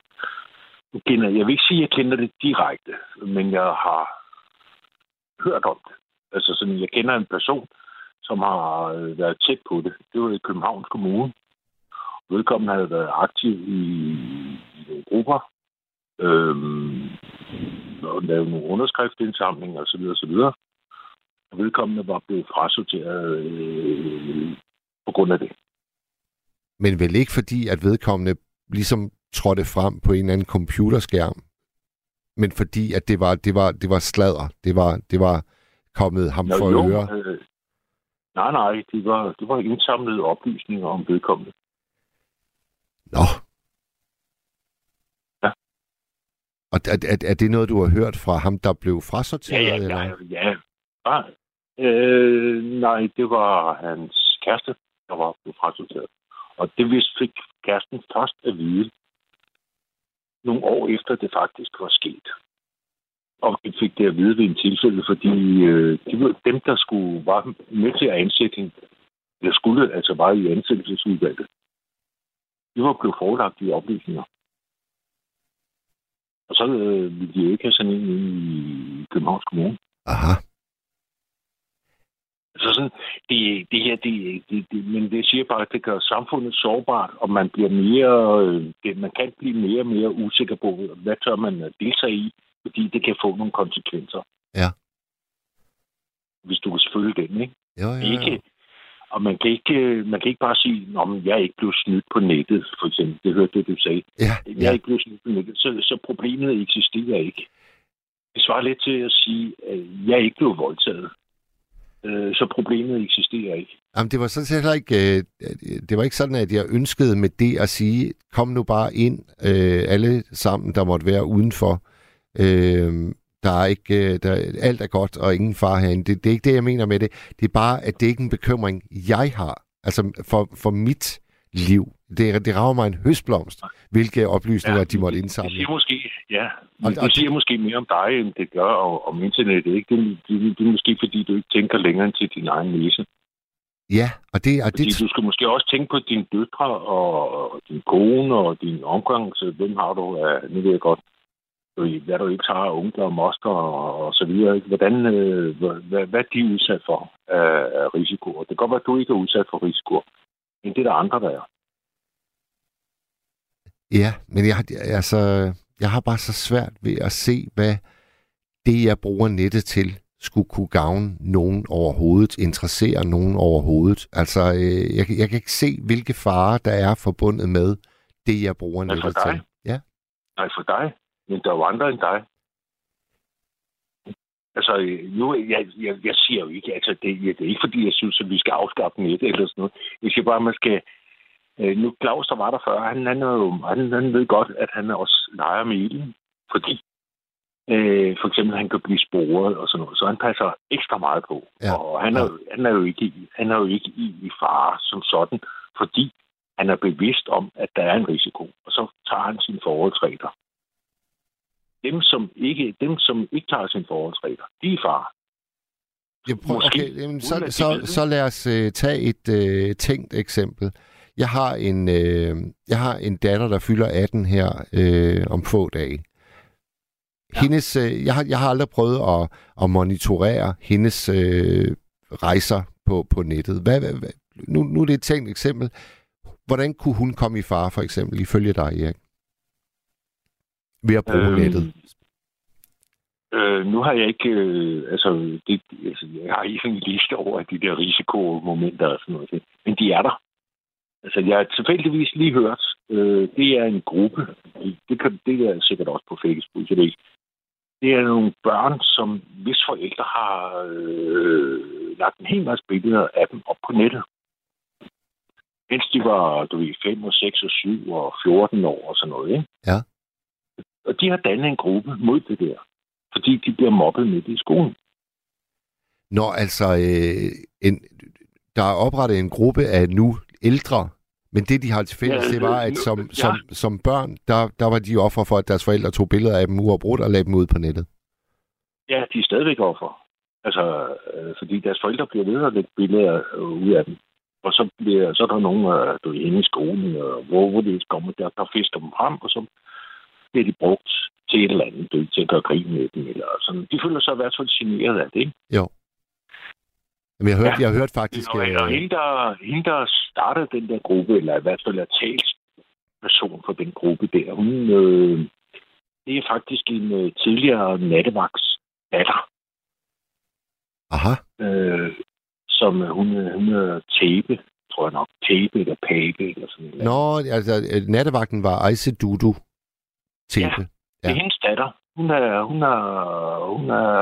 kender, jeg vil ikke sige, at jeg kender det direkte, men jeg har hørt om det. Altså sådan, jeg kender en person, som har øh, været tæt på det. Det var i Københavns Kommune. Vedkommende havde været aktiv i, i nogle grupper, øhm, og lavet nogle underskriftsindsamlinger osv. osv. Og vedkommende var blevet frasorteret øh, på grund af det. Men vel ikke fordi, at vedkommende ligesom trådte frem på en eller anden computerskærm, men fordi, at det var, det var, det var sladder. Det var, det var kommet ham for jo, øre. Øh, nej, nej, det var, det var indsamlede oplysninger om vedkommende. Nå. Ja. Og er, er, er det noget, du har hørt fra ham, der blev Ja, frasorteret? ja, eller? ja. ja. Nej, øh, nej, det var hans kæreste, der var blevet frasorteret. Og det vidste fik kæresten først at vide nogle år efter, det faktisk var sket. Og de fik det at vide ved en tilfælde, fordi øh, de dem, der skulle var med til at ansætte hende, der skulle altså var i ansættelsesudvalget, de var blevet forelagt de oplysninger. Og så øh, ville de jo ikke have sådan en i Københavns Kommune. Aha. Så sådan, det, det her, det, det, det, men det siger bare, at det gør samfundet sårbart, og man bliver mere, øh, det, man kan blive mere og mere usikker på, hvad tør man deltage i, fordi det kan få nogle konsekvenser. Ja. Hvis du kan følge den, ikke? Jo, jo, jo. Ikke, og man kan ikke, øh, man kan ikke bare sige, at jeg er ikke blevet snydt på nettet, for eksempel. Det hørte det, du sagde. Ja, Jeg ja. er ikke blevet snydt på nettet, så, så problemet eksisterer ikke. Det svarer lidt til at sige, at jeg er ikke blevet voldtaget. Øh, Så problemet eksisterer ikke. Jamen, det var sådan set heller ikke, øh, det var ikke sådan, at jeg ønskede med det at sige, kom nu bare ind, øh, alle sammen, der måtte være udenfor. Øh, der er ikke, øh, der, alt er godt, og ingen far herinde. Det, det er ikke det, jeg mener med det. Det er bare, at det ikke er en bekymring, jeg har. Altså for, for mit liv. Det, det rager mig en høstblomst, hvilke oplysninger ja, de måtte Det indsamle. siger måske, ja, Og- det, og det siger måske mere om dig, end det gør om, om internettet. Ikke? Det, det, det, er måske, fordi du ikke tænker længere end til din egen næse. Ja, og det, og Fordi det, du skal måske også tænke på dine døtre og, og din kone og din omgang. Så hvem har du? af- Nu ved jeg godt, hvad du ikke har af onkler og moster og, og så videre. ikke? Hvordan, øh, hvad, hvad, hvad er de udsat for af, af risikoer? Det kan godt være, at du ikke er udsat for risikoer, men det er der andre, der er. Ja, men jeg, har- altså, jeg har bare så svært ved at se, hvad det, jeg bruger nettet til, skulle kunne gavne nogen overhovedet, interessere nogen overhovedet. Altså, øh, jeg, kan- jeg kan ikke se, hvilke farer der er forbundet med det, jeg bruger for nettet til. Ja. Nej, for dig. Men der er jo andre end dig. Altså, nu, jeg, jeg, jeg siger jo ikke, altså, det, det er ikke fordi, jeg synes, at vi skal afskaffe net eller sådan noget. Jeg siger bare, at man skal... Øh, nu, Claus, der var der før, han, han, er jo, han, han ved godt, at han også leger med ilden, fordi øh, for eksempel, han kan blive sporet og sådan noget, så han passer ekstra meget på. Ja. Og han er, han er jo ikke, han er jo ikke i, i fare som sådan, fordi han er bevidst om, at der er en risiko, og så tager han sine forholdsregler. Dem, som ikke, dem, som ikke tager sine forholdsregler, de er i fare. Ja, prøv, Måske, okay, jamen, så, så, det. så lad os øh, tage et øh, tænkt eksempel. Jeg har en øh, jeg har en datter, der fylder 18 her øh, om få dage. Ja. Hendes, øh, jeg, har, jeg har aldrig prøvet at, at monitorere hendes øh, rejser på, på nettet. Hvad, hvad, nu, nu er det et tænkt eksempel. Hvordan kunne hun komme i fare, for eksempel, ifølge dig, Erik? Ved at bruge Øhm, nettet. Øh, nu har jeg ikke, øh, altså, det, altså, jeg har ikke en liste over de der risikomomenter og sådan noget, men de er der. Altså, jeg har tilfældigvis lige hørt, øh, det er en gruppe, det, kan, det er sikkert også på Facebook, er ikke. Det er nogle børn, som hvis forældre har øh, lagt en hel masse billeder af dem op på nettet. Mens de var, du ved, 5 og 6 og 7 og 14 år og sådan noget, ikke? Ja. Og de har dannet en gruppe mod det der fordi de bliver mobbet midt i skolen. Når altså, øh, en, der er oprettet en gruppe af nu ældre, men det, de har til fælles, Ja, det var, at som, ja. som, som børn, der, der var de offer for, at deres forældre tog billeder af dem uafbrudt og lagde dem ud på nettet. Ja, de er stadigvæk offer. Altså, øh, fordi deres forældre bliver ved at lægge billeder øh, ud af dem. Og så, bliver, så er der nogen, øh, du er inde i skolen, øh, hvor, hvor det kommer, der, der fisker dem frem, og så bliver de brugt til et eller andet, til at gøre grin med dem. Eller sådan. De føler sig i hvert fald generet af det, ikke? Jo. Men jeg hørte, Ja. jeg hørte faktisk... Og, og Øh, hende, der, hende, der startede den der gruppe, eller i hvert fald er talsperson for den gruppe der, hun, øh, det er faktisk en øh, tidligere nattevagts datter, aha, øh, som øh, hun, øh, hun er Tabe, tror jeg nok, Tabe eller Pape eller sådan noget. Nå, altså, nattevagten var Ejse Dudu. Tepe. Det er hendes datter. Hun er, hun er, hun er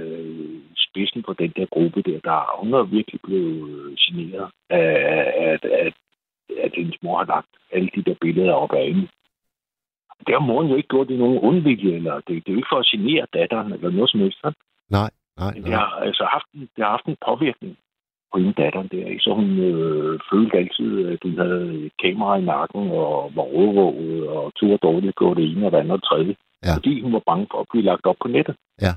øh, spidsen på den der gruppe der. der hun er virkelig blevet generet af, af, af, at hendes mor har lagt alle de der billeder op af hende. Det har moren jo ikke gjort i nogen undvilje, eller det, det er jo ikke for at genere datteren, eller noget som helst. Nej, nej, Men det nej. har altså haft en, det har haft en påvirkning på hende datteren der. ikke? Så hun øh, følte altid, at hun havde kamera i nakken og var overvåget og turde dårligt gå det ene og det andet og det tredje. Ja. Fordi hun var bange for at blive lagt op på nettet. Ja.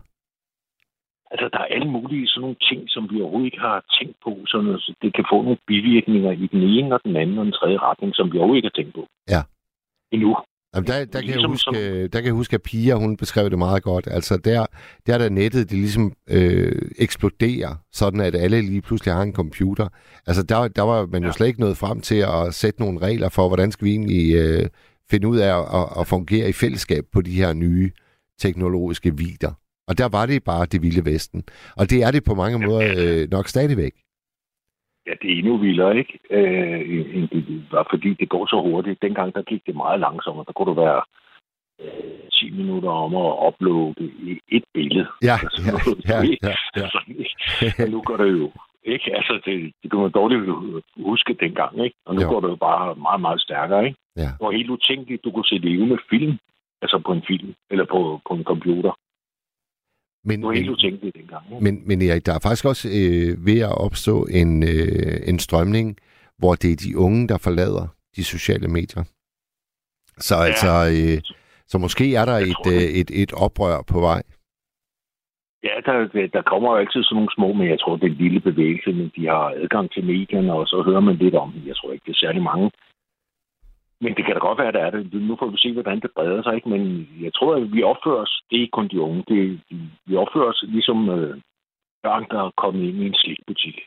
Altså, der er alle mulige sådan nogle ting, som vi overhovedet ikke har tænkt på, sådan at det kan få nogle bivirkninger i den ene og den anden og den tredje retning, som vi overhovedet ikke har tænkt på. Ja. Endnu. Jamen, der, der, kan jeg Ligesom huske, der kan jeg huske, at Pia, hun beskrev det meget godt. Altså, der, der der nettet, det ligesom øh, eksploderer, sådan at alle lige pludselig har en computer. Altså, der, der var man jo slet ikke nået frem til at sætte nogle regler for, hvordan skal vi egentlig øh, finde ud af at, at, at fungere i fællesskab på de her nye teknologiske vider. Og der var det bare det vilde vesten. Og det er det på mange måder øh, nok stadigvæk. Ja, det er endnu vildere, ikke? Øh, end det var, fordi det går så hurtigt. Dengang, der gik det meget langsommere. Der kunne du være øh, 10 minutter om at uploade et billede. Ja, Altså, ja, ja, ja, ja. Altså, ikke? Nu går det jo, ikke? Altså, det, det kan man dårligt huske dengang, ikke? Og nu Jo. går det jo bare meget, meget stærkere, ikke? Ja. Det var helt utænkeligt, du kunne se levende film, altså på en film, eller på, på en computer. Men, Det var helt utænkeligt dengang, ikke? Men, men Erik, der er faktisk også øh, ved at opstå en, øh, en strømning, hvor det er de unge, der forlader de sociale medier. Så ja. altså, øh, så måske er der et, øh, et, et oprør på vej. Ja, der, der- der kommer jo altid sådan nogle små, men jeg tror, det er en lille bevægelse, men de har adgang til medierne, og så hører man lidt om dem. Jeg tror ikke, det er særlig mange. Men det kan da godt være, at der er det. Nu får vi se, hvordan det breder sig, ikke? Men jeg tror, at vi opfører os, det er ikke kun de unge, det, vi opfører os ligesom øh, børn, der er kommet ind i en slikbutik.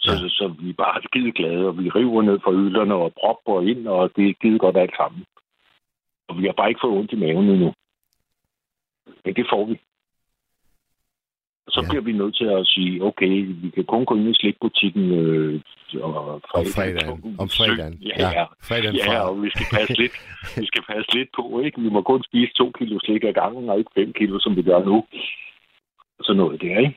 Så, ja. så, så vi er bare skide glade, og vi river ned fra yderne og propper ind, og det er skide godt alt sammen. Og vi har bare ikke fået ondt i maven endnu. Men det får vi. Så ja. bliver vi nødt til at sige, okay, vi kan kun gå ind i slikbutikken øh, og Om fredagen. Om fredagen. Ja, Ja, ja. fredagen ja, og vi skal passe lidt, vi skal passe lidt på, ikke? Vi må kun spise to kilo slik ad gangen, og ikke fem kilo, som vi gør nu. sådan noget der, ikke?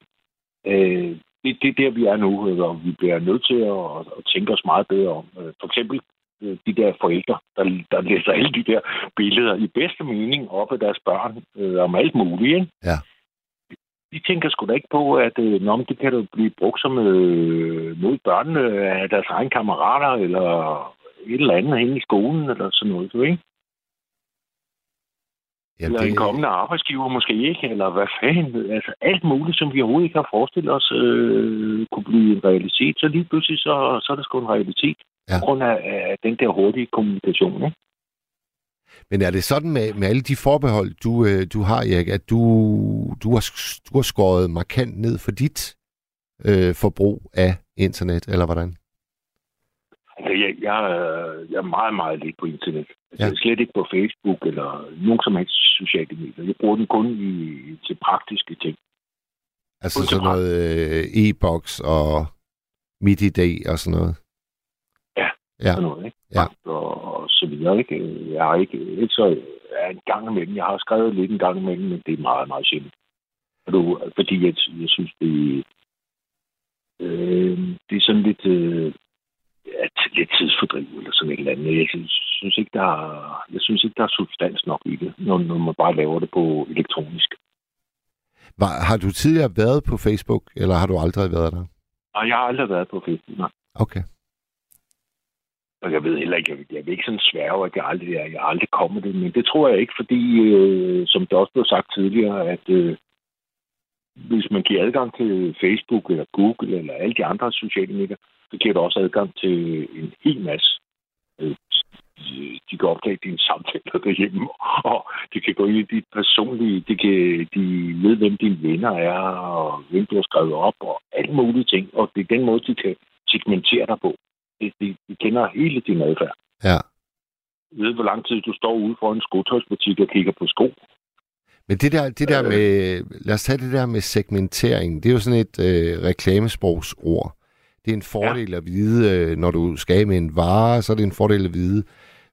Øh, det, det er der, vi er nu, og vi bliver nødt til at, at tænke os meget bedre om. Øh, For eksempel øh, de der forældre, der, der læser alle de der billeder i bedste mening op af deres børn øh, om alt muligt, ikke? Ja. De tænker sgu da ikke på, at øh, nå, det kan jo blive brugt som øh, mod børnene af deres egne kammerater, eller et eller andet henne i skolen, eller sådan noget, du, ikke? Ja, Eller en kommende arbejdsgiver måske ikke, eller hvad fanden. Altså alt muligt, som vi overhovedet ikke har forestillet os, øh, kunne blive en realitet. Så lige pludselig, så, så er det sgu en realitet. Ja. På grund af, af den der hurtige kommunikation. Ikke? Men er det sådan med, med alle de forbehold, du, øh, du har, Erik, at du, du, har, du har skåret markant ned for dit øh, forbrug af internet, eller hvordan? Altså, jeg, jeg, jeg er meget, meget lidt på internet. Altså, Ja. Jeg er slet ikke på Facebook eller nogen som helst sociale medier. Jeg bruger den kun i, til praktiske ting. Altså Kun sådan noget øh, e-boks og MidiD og sådan noget? Ja, sådan noget, ikke? Ja. Og, og så videre, ikke? Jeg har ikke, ikke så er en gang imellem. Jeg har skrevet lidt en gang imellem, men det er meget, meget sjældent. Du, fordi jeg, jeg synes, det, øh, det er sådan lidt, øh, ja, lidt tidsfordriv eller sådan et eller andet. Jeg synes, ikke, der er, jeg synes ikke, der er substans nok i det, når, når man bare laver det på elektronisk. Var, har du tidligere været på Facebook, eller har du aldrig været der? Og jeg har aldrig været på Facebook, nej. Okay. Og jeg ved heller ikke, jeg, jeg vil ikke sådan sværge, at jeg aldrig, jeg, jeg aldrig kommer det, men det tror jeg ikke, fordi, øh, som det også blev sagt tidligere, at øh, hvis man giver adgang til Facebook eller Google eller alle de andre sociale medier, så giver det også adgang til en hel masse. Øh, de kan opdage dine samtaler derhjemme, og de kan gå ind i dit personlige, de, kan, de ved, hvem dine venner er, og hvem du har skrevet op, og alle mulige ting. Og det er den måde, de kan segmentere dig på. De, de, de kender hele din adfærd. Ja. Jeg ved, hvor lang tid du står ude for en skotøjsbutik og kigger på sko. Men det der, det der med, lad os tage det der med segmentering, det er jo sådan et øh, reklamesprogsord. Det er en fordel ja. at vide, øh, når du skal med en vare, så er det en fordel at vide,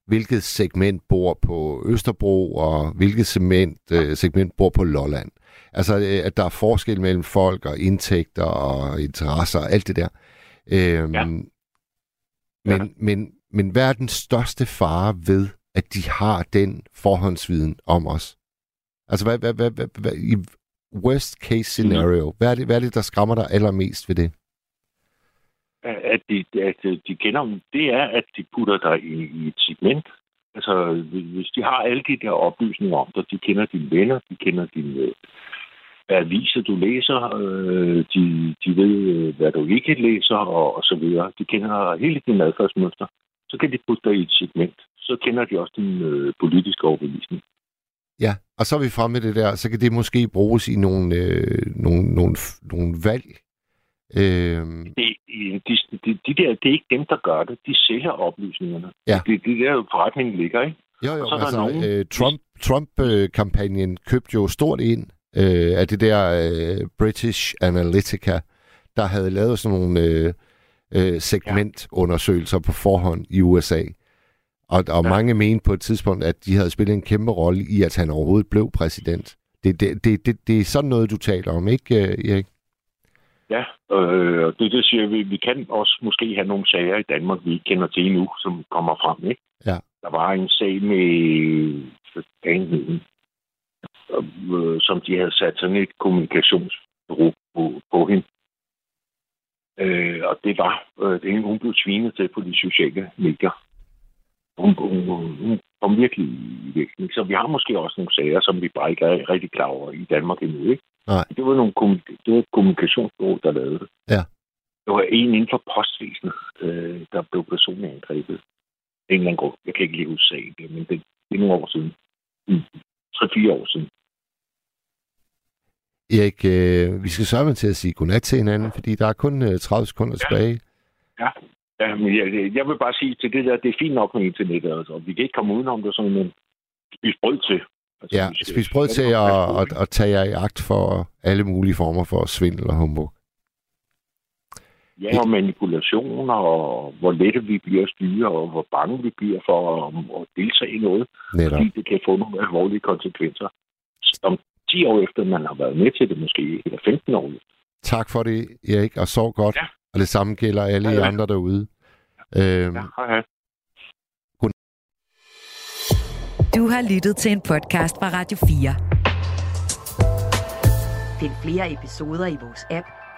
hvilket segment bor på Østerbro, og hvilket segment, øh, segment bor på Lolland. Altså, øh, at der er forskel mellem folk og indtægter og interesser og alt det der. Øhm, Ja. Men, men, men hvad er den største fare ved, at de har den forhåndsviden om os? Altså, hvad, hvad, hvad, hvad, hvad, i worst case scenario, hvad, er det, hvad er det, der skræmmer dig allermest ved det? at de, at de kender dem, det er, at de putter dig i, i et segment. Altså, hvis de har alle de der oplysninger om dig, de kender dine venner, de kender dine øh, aviser, du læser, øh, de, de ved, øh, hvad du ikke læser, og, og så videre. De kender hele din adfærdsmønster. Så kan de putte dig i et segment. Så kender de også din øh, politiske overbevisning. Ja, og så er vi fremme med det der, så kan det måske bruges i nogle, øh, nogle, nogle, nogle valg. Øh, Det, de, de, de der, det er ikke dem, der gør det. De sælger oplysningerne. Ja. Det, det er der forretningen ligger, ikke? jo, jo, Og så altså, nogen- øh, Trump, Trump-kampagnen købte jo stort ind øh, af det der øh, British Analytica, der havde lavet sådan nogle øh, øh, segmentundersøgelser på forhånd i USA. Og, og ja. mange mente på et tidspunkt, at de havde spillet en kæmpe rolle i, at han overhovedet blev præsident. Det, det, det, det, det er sådan noget, du taler om, ikke, øh, Erik? Ja, øh, og det, det siger vi. Vi kan også måske have nogle sager i Danmark, vi ikke kender til endnu, som kommer frem. Ikke? Ja. Der var en sag med øh, som de havde sat sådan et kommunikationsbureau på, på hende. Øh, og det var, øh, det, hun blev svinet til på de sociale medier. Hun, hun, hun kom virkelig i virkning. Så vi har måske også nogle sager, som vi bare ikke er rigtig klar over i Danmark endnu. Ikke? Nej. Det var, nogle, kommunik- det var et kommunikationsbureau, der lavede det. Ja. Det var en inden for postvæsenet, øh, der blev personligt angrebet. En eller anden grund. Jeg kan ikke lige huske sagen, men det, det er nogle år siden. 3-4 år siden. Erik, øh, vi skal sørge til at sige godnat til hinanden, fordi der er kun øh, 30 sekunder tilbage. Ja. ja men jeg, jeg vil bare sige til det der, det er fint nok med internettet. Altså. Vi kan ikke komme udenom det sådan, men spis brød til. Altså, Ja, spis brød til at, at, at tage jer i agt for alle mulige former for svindel og humbug. Ja, og manipulationer, og hvor lette vi bliver at styre, og hvor bange vi bliver for at, at deltage i noget. Netop. Fordi det kan få nogle alvorlige konsekvenser, som 10 år efter, man har været med til det måske, eller 15 år. Tak for det, Erik, og sov godt. Ja. Og det samme gælder alle Ja, ja, ja. andre derude. Øhm, Ja, hej hej. Du har lyttet til en podcast fra Radio 4. Find flere episoder i vores app,